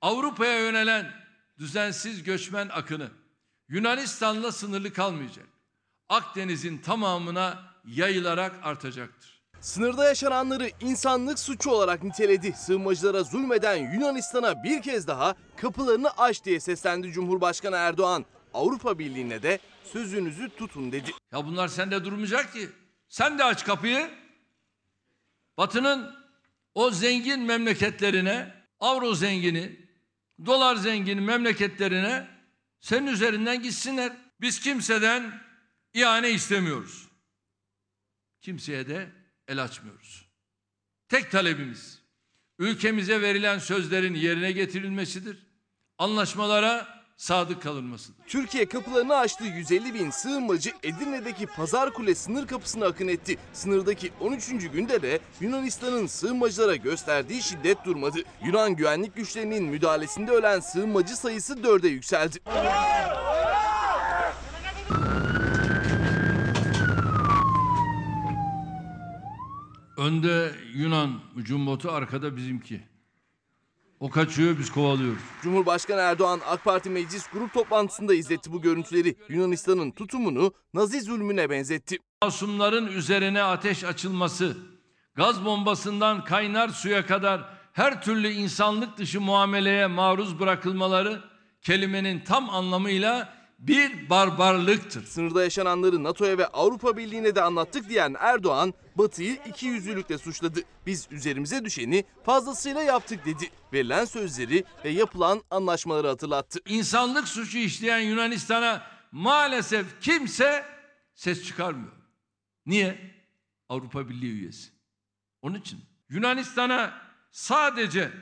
Avrupa'ya yönelen düzensiz göçmen akını Yunanistan'la sınırlı kalmayacak. Akdeniz'in tamamına yayılarak artacaktır. Sınırda yaşananları insanlık suçu olarak niteledi. Sığınmacılara zulmeden Yunanistan'a bir kez daha kapılarını aç diye seslendi Cumhurbaşkanı Erdoğan. Avrupa Birliği'ne de sözünüzü tutun dedi. Ya bunlar sende durmayacak ki. Sen de aç kapıyı. Batı'nın o zengin memleketlerine, avro zengini, dolar zengini memleketlerine senin üzerinden gitsinler. Biz kimseden ihane istemiyoruz. Kimseye de el açmıyoruz. Tek talebimiz ülkemize verilen sözlerin yerine getirilmesidir. Anlaşmalara sadık kalınmasıdır. Türkiye kapılarını açtı 150 bin sığınmacı Edirne'deki Pazar Kule sınır kapısına akın etti. Sınırdaki 13. günde de Yunanistan'ın sığınmacılara gösterdiği şiddet durmadı. Yunan güvenlik güçlerinin müdahalesinde ölen sığınmacı sayısı 4'e yükseldi. Önde Yunan cumbotu, arkada bizimki. O kaçıyor, biz kovalıyoruz. Cumhurbaşkanı Erdoğan AK Parti Meclis Grup toplantısında izletti bu görüntüleri. Yunanistan'ın tutumunu Nazi zulmüne benzetti. Masumların üzerine ateş açılması, gaz bombasından kaynar suya kadar her türlü insanlık dışı muameleye maruz bırakılmaları kelimenin tam anlamıyla bir barbarlıktır. Sınırda yaşananları NATO'ya ve Avrupa Birliği'ne de anlattık diyen Erdoğan, Batı'yı iki yüzlülükle suçladı. Biz üzerimize düşeni fazlasıyla yaptık dedi. Verilen sözleri ve yapılan anlaşmaları hatırlattı. İnsanlık suçu işleyen Yunanistan'a maalesef kimse ses çıkarmıyor. Niye? Avrupa Birliği üyesi. Onun için Yunanistan'a sadece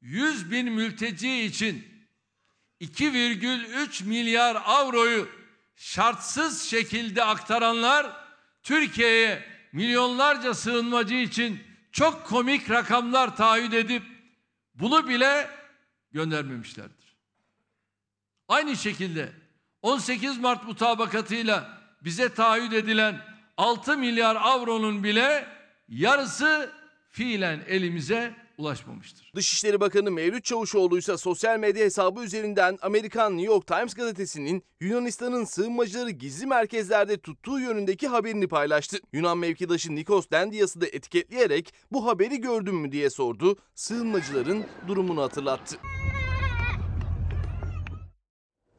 100 bin mülteci için 2,3 milyar avroyu şartsız şekilde aktaranlar Türkiye'ye milyonlarca sığınmacı için çok komik rakamlar taahhüt edip bunu bile göndermemişlerdir. Aynı şekilde 18 Mart mutabakatıyla bize taahhüt edilen 6 milyar avronun bile yarısı fiilen elimize ulaşmamıştır. Dışişleri Bakanı Mevlüt Çavuşoğlu ise sosyal medya hesabı üzerinden Amerikan New York Times gazetesinin Yunanistan'ın sığınmacıları gizli merkezlerde tuttuğu yönündeki haberini paylaştı. Yunan mevkidaşı Nikos Dendias'ı da etiketleyerek bu haberi gördün mü diye sordu. Sığınmacıların durumunu hatırlattı.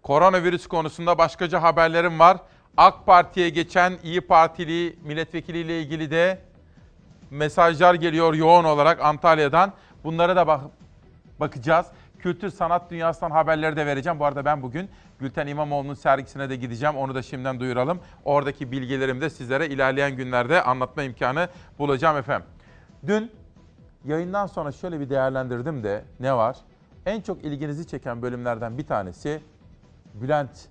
Koronavirüs konusunda başkaca haberlerim var. AK Parti'ye geçen İyi Partili milletvekiliyle ilgili de mesajlar geliyor yoğun olarak Antalya'dan. Bunlara da bak bakacağız. Kültür sanat dünyasından haberleri de vereceğim. Bu arada ben bugün Gülten İmamoğlu'nun sergisine de gideceğim. Onu da şimdiden duyuralım. Oradaki bilgilerimi de sizlere ilerleyen günlerde anlatma imkanı bulacağım efendim. Dün yayından sonra şöyle bir değerlendirdim de ne var? En çok ilginizi çeken bölümlerden bir tanesi Bülent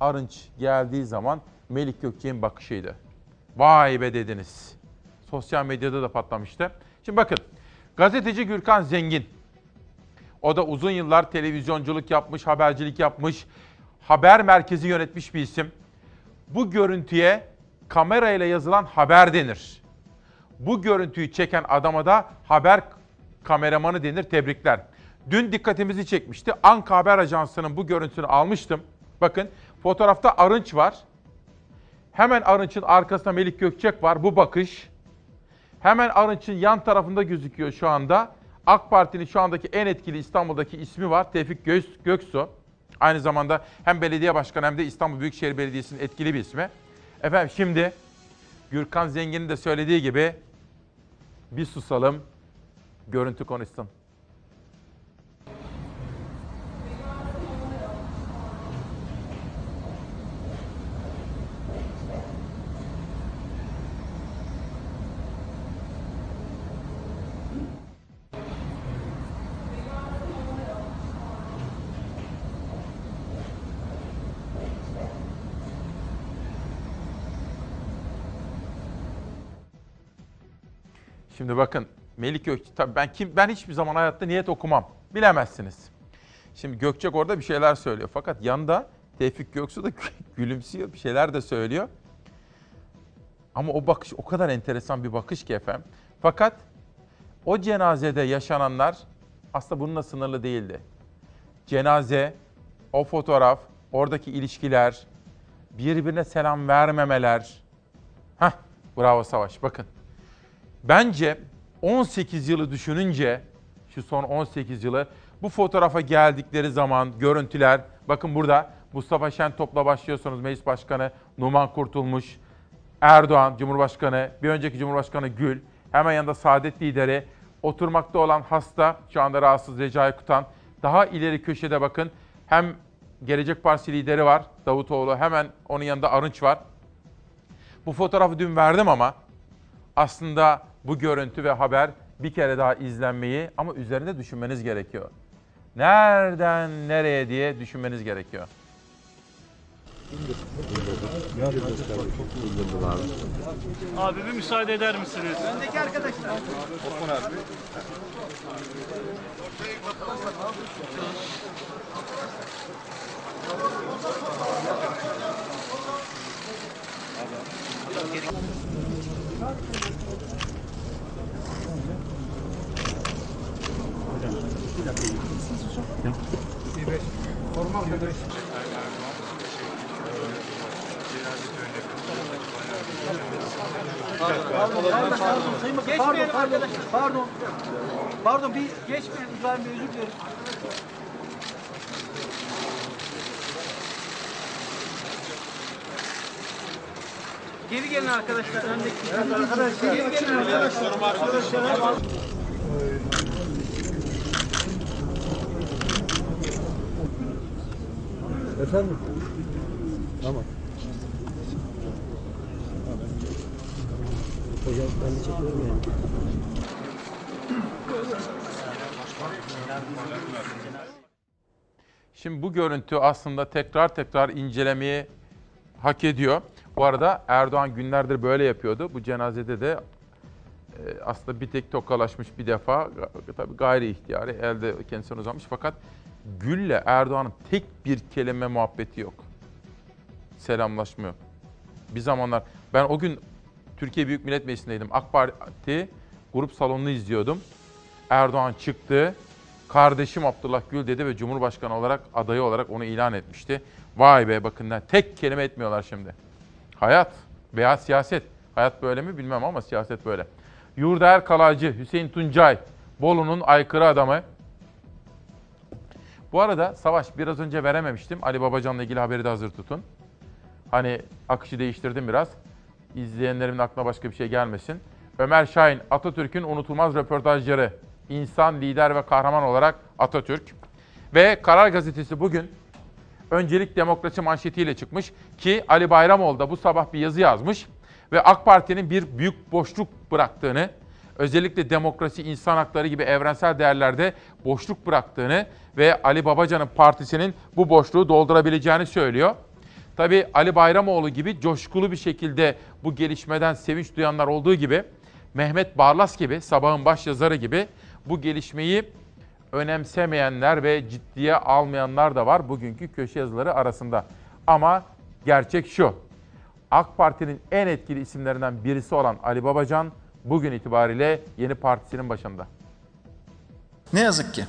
Arınç geldiği zaman Melik Gökçek'in bakışıydı. Vay be dediniz. Sosyal medyada da patlamıştı. Şimdi bakın gazeteci Gürkan Zengin. O da uzun yıllar televizyonculuk yapmış, habercilik yapmış, haber merkezi yönetmiş bir isim. Bu görüntüye kamerayla yazılan haber denir. Bu görüntüyü çeken adama da haber kameramanı denir. Tebrikler. Dün dikkatimizi çekmişti. Anka Haber Ajansı'nın bu görüntüsünü almıştım. Bakın fotoğrafta Arınç var. Hemen Arınç'ın arkasında Melik Gökçek var. Bu bakış. Hemen Arınç'ın yan tarafında gözüküyor şu anda. AK Parti'nin şu andaki en etkili İstanbul'daki ismi var. Tevfik Göksu. Aynı zamanda hem belediye başkanı hem de İstanbul Büyükşehir Belediyesi'nin etkili bir ismi. Efendim şimdi Gürkan Zengin'in de söylediği gibi bir susalım, görüntü konuşsun. Şimdi bakın Melik Gökçek tabii ben kim ben hiçbir zaman hayatta niyet okumam. Bilemezsiniz. Şimdi Gökçek orada bir şeyler söylüyor fakat yanında Tevfik Göksu da gülümsüyor, bir şeyler de söylüyor. Ama o bakış o kadar enteresan bir bakış ki efendim. Fakat o cenazede yaşananlar aslında bununla sınırlı değildi. Cenaze, o fotoğraf, oradaki ilişkiler, birbirine selam vermemeler. Hah, bravo Savaş bakın. Bence 18 yılı düşününce, şu son 18 yılı, bu fotoğrafa geldikleri zaman görüntüler, bakın burada Mustafa Şentop'la başlıyorsunuz meclis başkanı Numan Kurtulmuş, Erdoğan Cumhurbaşkanı, bir önceki Cumhurbaşkanı Gül, hemen yanında Saadet lideri, oturmakta olan hasta, şu anda rahatsız Recai Kutan, daha ileri köşede bakın hem Gelecek Partisi lideri var Davutoğlu, hemen onun yanında Arınç var. Bu fotoğrafı dün verdim ama aslında bu görüntü ve haber bir kere daha izlenmeyi ama üzerinde düşünmeniz gerekiyor. Nereden nereye diye düşünmeniz gerekiyor. Abi bir müsaade eder misiniz? Öndeki arkadaşlar. Osman abi. Formal Geçmeyelim pardon, Pardon. Pardon bir geçmeyelim İbrahim Bey. Geri gelin arkadaşlar. Geri gelin arkadaşlar. Efendim? Tamam. Hocam ben de çekiyorum yani. Şimdi bu görüntü aslında tekrar tekrar incelemeyi hak ediyor. Bu arada Erdoğan günlerdir böyle yapıyordu. Bu cenazede de e, aslında bir tek tokalaşmış bir defa tabii gayri ihtiyari elde kendisine uzanmış fakat Gül'le Erdoğan'ın tek bir kelime muhabbeti yok. Selamlaşma yok. Bir zamanlar ben o gün Türkiye Büyük Millet Meclisi'ndeydim. AK Parti grup salonunu izliyordum. Erdoğan çıktı. Kardeşim Abdullah Gül dedi ve Cumhurbaşkanı olarak adayı olarak onu ilan etmişti. Vay be bakın tek kelime etmiyorlar şimdi. Hayat veya siyaset. Hayat böyle mi bilmem ama siyaset böyle. Yurdaer Kalaycı, Hüseyin Tuncay, Bolu'nun aykırı adamı. Bu arada Savaş biraz önce verememiştim. Ali Babacan'la ilgili haberi de hazır tutun. Hani akışı değiştirdim biraz. İzleyenlerimin aklına başka bir şey gelmesin. Ömer Şahin, Atatürk'ün unutulmaz röportajları. İnsan, lider ve kahraman olarak Atatürk. Ve Karar Gazetesi bugün öncelik demokrasi manşetiyle çıkmış ki Ali Bayramoğlu da bu sabah bir yazı yazmış ve AK Parti'nin bir büyük boşluk bıraktığını, özellikle demokrasi, insan hakları gibi evrensel değerlerde boşluk bıraktığını ve Ali Babacan'ın partisinin bu boşluğu doldurabileceğini söylüyor. Tabii Ali Bayramoğlu gibi coşkulu bir şekilde bu gelişmeden sevinç duyanlar olduğu gibi Mehmet Barlas gibi, sabahın baş yazarı gibi bu gelişmeyi önemsemeyenler ve ciddiye almayanlar da var bugünkü köşe yazıları arasında. Ama gerçek şu. AK Parti'nin en etkili isimlerinden birisi olan Ali Babacan bugün itibariyle yeni partisinin başında. Ne yazık ki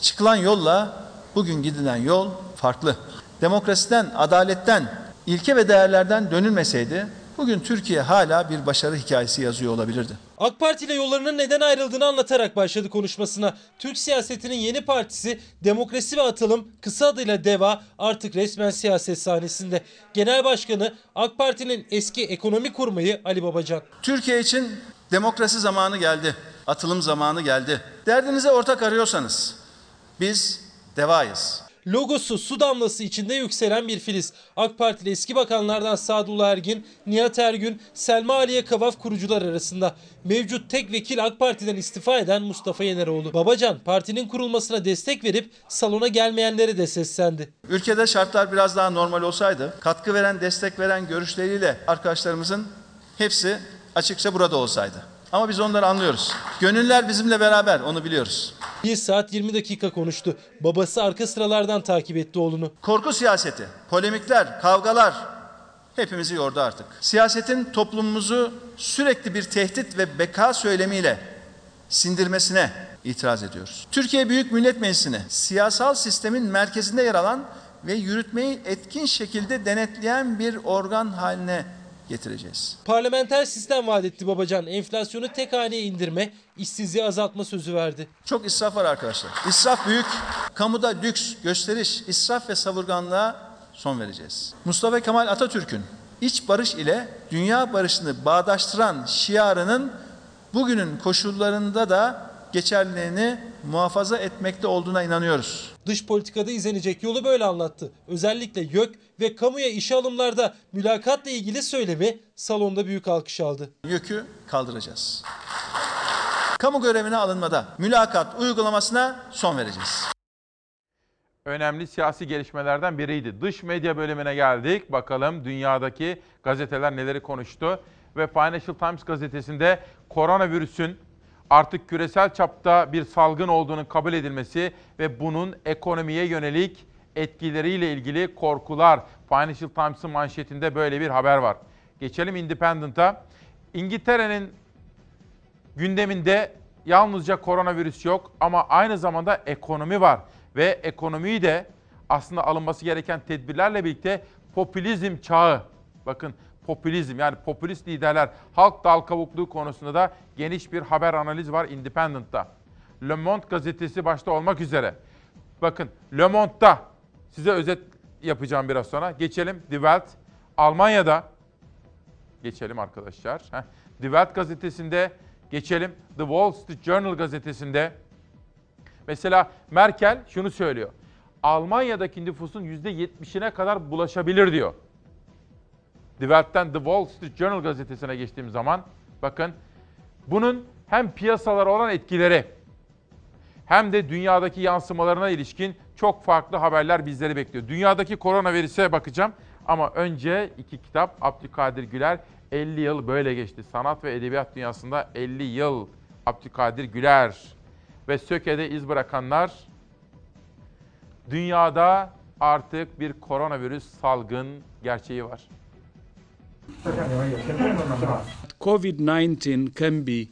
çıkılan yolla bugün gidilen yol farklı. Demokrasiden, adaletten, ilke ve değerlerden dönülmeseydi bugün Türkiye hala bir başarı hikayesi yazıyor olabilirdi. AK Parti ile yollarının neden ayrıldığını anlatarak başladı konuşmasına. Türk siyasetinin yeni partisi Demokrasi ve Atılım kısa adıyla DEVA artık resmen siyaset sahnesinde. Genel Başkanı AK Parti'nin eski ekonomi kurmayı Ali Babacan. Türkiye için demokrasi zamanı geldi. Atılım zamanı geldi. Derdinize ortak arıyorsanız biz DEVA'yız. Logosu su damlası içinde yükselen bir filiz. AK Partili eski bakanlardan Sadullah Ergin, Nihat Ergün, Selma Aliye Kavaf kurucular arasında. Mevcut tek vekil AK Parti'den istifa eden Mustafa Yeneroğlu. Babacan partinin kurulmasına destek verip salona gelmeyenlere de seslendi. Ülkede şartlar biraz daha normal olsaydı katkı veren, destek veren görüşleriyle arkadaşlarımızın hepsi açıkça burada olsaydı. Ama biz onları anlıyoruz. Gönüller bizimle beraber onu biliyoruz. 1 saat 20 dakika konuştu. Babası arka sıralardan takip etti oğlunu. Korku siyaseti, polemikler, kavgalar hepimizi yordu artık. Siyasetin toplumumuzu sürekli bir tehdit ve beka söylemiyle sindirmesine itiraz ediyoruz. Türkiye Büyük Millet Meclisi'ni siyasal sistemin merkezinde yer alan ve yürütmeyi etkin şekilde denetleyen bir organ haline getireceğiz. Parlamenter sistem vaat etti Babacan. Enflasyonu tek haneye indirme, işsizliği azaltma sözü verdi. Çok israf var arkadaşlar. İsraf büyük. Kamuda lüks, gösteriş, israf ve savurganlığa son vereceğiz. Mustafa Kemal Atatürk'ün iç barış ile dünya barışını bağdaştıran şiarının bugünün koşullarında da geçerliliğini muhafaza etmekte olduğuna inanıyoruz. Dış politikada izlenecek yolu böyle anlattı. Özellikle YÖK ve kamuya işe alımlarda mülakatla ilgili söylemi salonda büyük alkış aldı. YÖK'ü kaldıracağız. Kamu görevine alınmada mülakat uygulamasına son vereceğiz. Önemli siyasi gelişmelerden biriydi. Dış medya bölümüne geldik. Bakalım dünyadaki gazeteler neleri konuştu. Ve Financial Times gazetesinde koronavirüsün artık küresel çapta bir salgın olduğunu kabul edilmesi ve bunun ekonomiye yönelik etkileriyle ilgili korkular. Financial Times'ın manşetinde böyle bir haber var. Geçelim Independent'a. İngiltere'nin gündeminde yalnızca koronavirüs yok ama aynı zamanda ekonomi var. Ve ekonomiyi de aslında alınması gereken tedbirlerle birlikte popülizm çağı. Bakın popülizm yani popülist liderler halk dal kavukluğu konusunda da geniş bir haber analiz var Independent'ta. Le Monde gazetesi başta olmak üzere. Bakın Le Monde'da size özet yapacağım biraz sonra. Geçelim Die Welt. Almanya'da geçelim arkadaşlar. Heh. Die Welt gazetesinde geçelim. The Wall Street Journal gazetesinde mesela Merkel şunu söylüyor. Almanya'daki nüfusun %70'ine kadar bulaşabilir diyor. Die Welt'ten The Wall Street Journal gazetesine geçtiğim zaman bakın bunun hem piyasalara olan etkileri hem de dünyadaki yansımalarına ilişkin çok farklı haberler bizleri bekliyor. Dünyadaki koronavirüse bakacağım ama önce iki kitap Abdülkadir Güler 50 yıl böyle geçti. Sanat ve edebiyat dünyasında 50 yıl Abdülkadir Güler ve Söke'de iz bırakanlar dünyada artık bir koronavirüs salgın gerçeği var. COVID 19 can be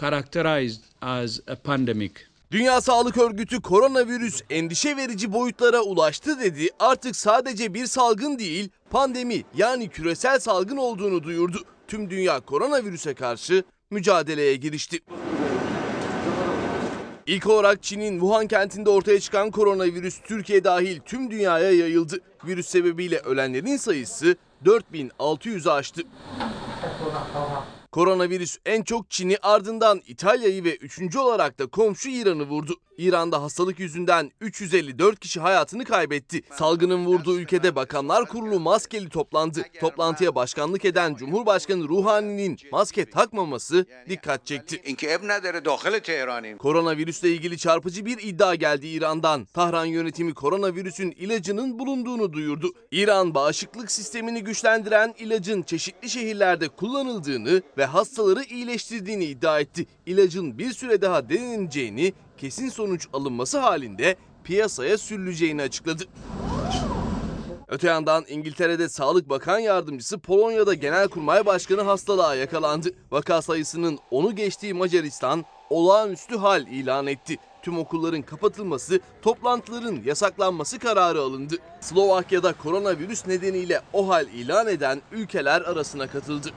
characterized as a pandemic. Dünya Sağlık Örgütü koronavirüs endişe verici boyutlara ulaştı dedi. Artık sadece bir salgın değil, pandemi yani küresel salgın olduğunu duyurdu. Tüm dünya koronavirüse karşı mücadeleye girişti. İlk olarak Çin'in Wuhan kentinde ortaya çıkan koronavirüs Türkiye dahil tüm dünyaya yayıldı. Virüs sebebiyle ölenlerin sayısı 4600'ü aştı. Koronavirüs en çok Çin'i ardından İtalya'yı ve üçüncü olarak da komşu İran'ı vurdu. İran'da hastalık yüzünden 354 kişi hayatını kaybetti. Salgının vurduğu ülkede Bakanlar Kurulu maskeli toplandı. Toplantıya başkanlık eden Cumhurbaşkanı Ruhani'nin maske takmaması dikkat çekti. Koronavirüsle ilgili çarpıcı bir iddia geldi İran'dan. Tahran yönetimi koronavirüsün ilacının bulunduğunu duyurdu. İran bağışıklık sistemini güçlendiren ilacın çeşitli şehirlerde kullanıldığını ve hastaları iyileştirdiğini iddia etti. İlacın bir süre daha deneneceğini, kesin sonuç alınması halinde piyasaya sürüleceğini açıkladı. Öte yandan İngiltere'de Sağlık Bakan Yardımcısı Polonya'da Genelkurmay Başkanı hastalığa yakalandı. Vaka sayısının onu geçtiği Macaristan olağanüstü hal ilan etti. Tüm okulların kapatılması, toplantıların yasaklanması kararı alındı. Slovakya'da koronavirüs nedeniyle o hal ilan eden ülkeler arasına katıldı.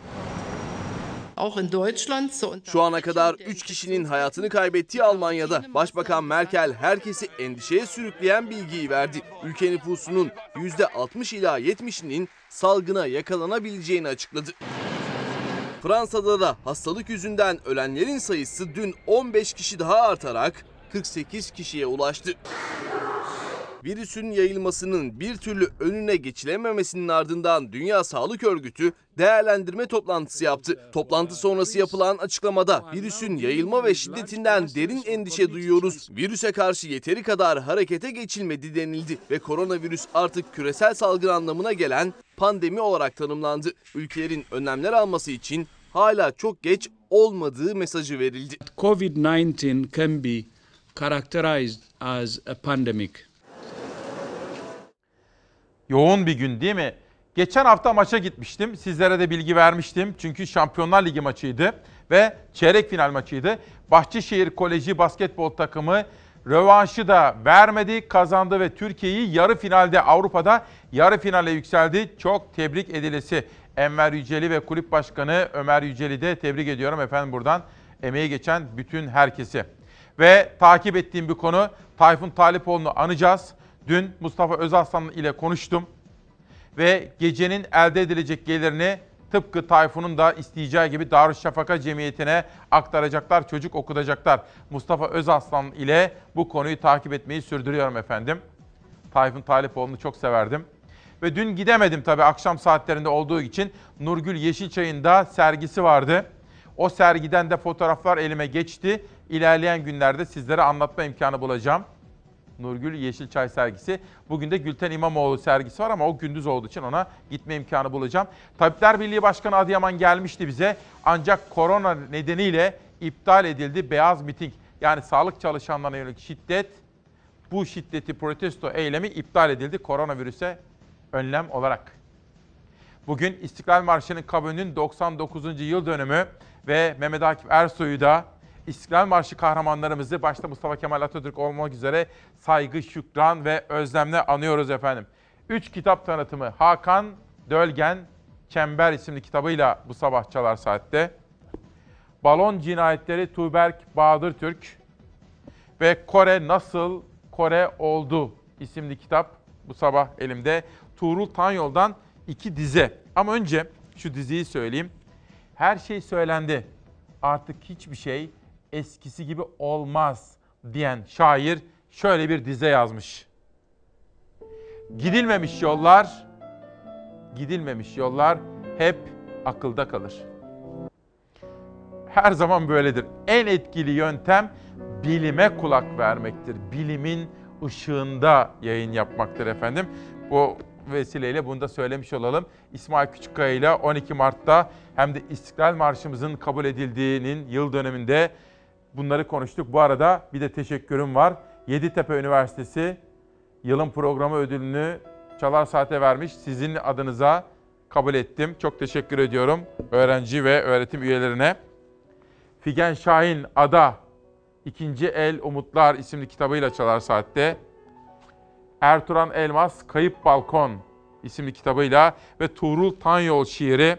Şu ana kadar 3 kişinin hayatını kaybettiği Almanya'da Başbakan Merkel herkesi endişeye sürükleyen bilgiyi verdi. Ülke nüfusunun %60 ila 70'inin salgına yakalanabileceğini açıkladı. Fransa'da da hastalık yüzünden ölenlerin sayısı dün 15 kişi daha artarak 48 kişiye ulaştı. Virüsün yayılmasının bir türlü önüne geçilememesinin ardından Dünya Sağlık Örgütü değerlendirme toplantısı yaptı. Toplantı sonrası yapılan açıklamada virüsün yayılma ve şiddetinden derin endişe duyuyoruz. Virüse karşı yeteri kadar harekete geçilmedi denildi ve koronavirüs artık küresel salgın anlamına gelen pandemi olarak tanımlandı. Ülkelerin önlemler alması için hala çok geç olmadığı mesajı verildi. COVID-19 can be characterized as a pandemic. Yoğun bir gün değil mi? Geçen hafta maça gitmiştim. Sizlere de bilgi vermiştim. Çünkü Şampiyonlar Ligi maçıydı ve çeyrek final maçıydı. Bahçeşehir Koleji basketbol takımı rövanşı da vermedi, kazandı ve Türkiye'yi yarı finalde Avrupa'da yarı finale yükseldi. Çok tebrik edilesi. Enver Yüceli ve kulüp başkanı Ömer Yüceli de tebrik ediyorum efendim buradan. Emeği geçen bütün herkesi. Ve takip ettiğim bir konu Tayfun Talipoğlu'nu anacağız. Dün Mustafa Özaslan ile konuştum ve gecenin elde edilecek gelirini tıpkı Tayfun'un da isteyeceği gibi Darüşşafaka Cemiyeti'ne aktaracaklar, çocuk okutacaklar. Mustafa Özaslan ile bu konuyu takip etmeyi sürdürüyorum efendim. Tayfun Talipoğlu'nu çok severdim. Ve dün gidemedim tabii akşam saatlerinde olduğu için Nurgül Yeşilçay'ın da sergisi vardı. O sergiden de fotoğraflar elime geçti. İlerleyen günlerde sizlere anlatma imkanı bulacağım. Nurgül Yeşilçay sergisi. Bugün de Gülten İmamoğlu sergisi var ama o gündüz olduğu için ona gitme imkanı bulacağım. Tabipler Birliği Başkanı Adıyaman gelmişti bize. Ancak korona nedeniyle iptal edildi beyaz miting. Yani sağlık çalışanlarına yönelik şiddet, bu şiddeti protesto eylemi iptal edildi koronavirüse önlem olarak. Bugün İstiklal Marşı'nın kabulünün 99. yıl dönümü ve Mehmet Akif Ersoy'u da İstiklal Marşı kahramanlarımızı başta Mustafa Kemal Atatürk olmak üzere saygı, şükran ve özlemle anıyoruz efendim. Üç kitap tanıtımı Hakan Dölgen Çember isimli kitabıyla bu sabah Çalar Saat'te. Balon Cinayetleri Tuğberk Bahadır Türk ve Kore Nasıl Kore Oldu isimli kitap bu sabah elimde. Tuğrul Tanyol'dan iki dize. Ama önce şu diziyi söyleyeyim. Her şey söylendi. Artık hiçbir şey eskisi gibi olmaz diyen şair şöyle bir dize yazmış. Gidilmemiş yollar, gidilmemiş yollar hep akılda kalır. Her zaman böyledir. En etkili yöntem bilime kulak vermektir. Bilimin ışığında yayın yapmaktır efendim. Bu vesileyle bunu da söylemiş olalım. İsmail Küçükkaya ile 12 Mart'ta hem de İstiklal Marşımızın kabul edildiğinin yıl döneminde bunları konuştuk. Bu arada bir de teşekkürüm var. Yeditepe Üniversitesi yılın programı ödülünü Çalar Saat'e vermiş. Sizin adınıza kabul ettim. Çok teşekkür ediyorum öğrenci ve öğretim üyelerine. Figen Şahin Ada İkinci El Umutlar isimli kitabıyla Çalar Saat'te. Ertuğrul Elmas Kayıp Balkon isimli kitabıyla ve Tuğrul Tanyol şiiri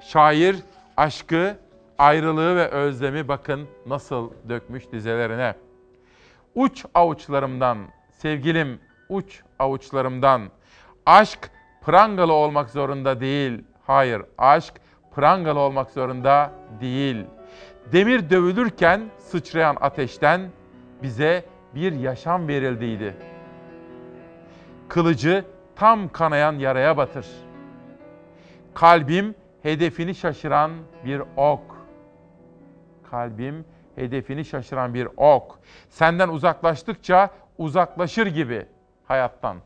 şair aşkı, ayrılığı ve özlemi bakın nasıl dökmüş dizelerine. Uç avuçlarımdan, sevgilim uç avuçlarımdan. Aşk prangalı olmak zorunda değil. Hayır, aşk prangalı olmak zorunda değil. Demir dövülürken sıçrayan ateşten bize bir yaşam verildiydi. Kılıcı tam kanayan yaraya batır. Kalbim hedefini şaşıran bir ok. Kalbim hedefini şaşıran bir ok. Senden uzaklaştıkça uzaklaşır gibi hayattan.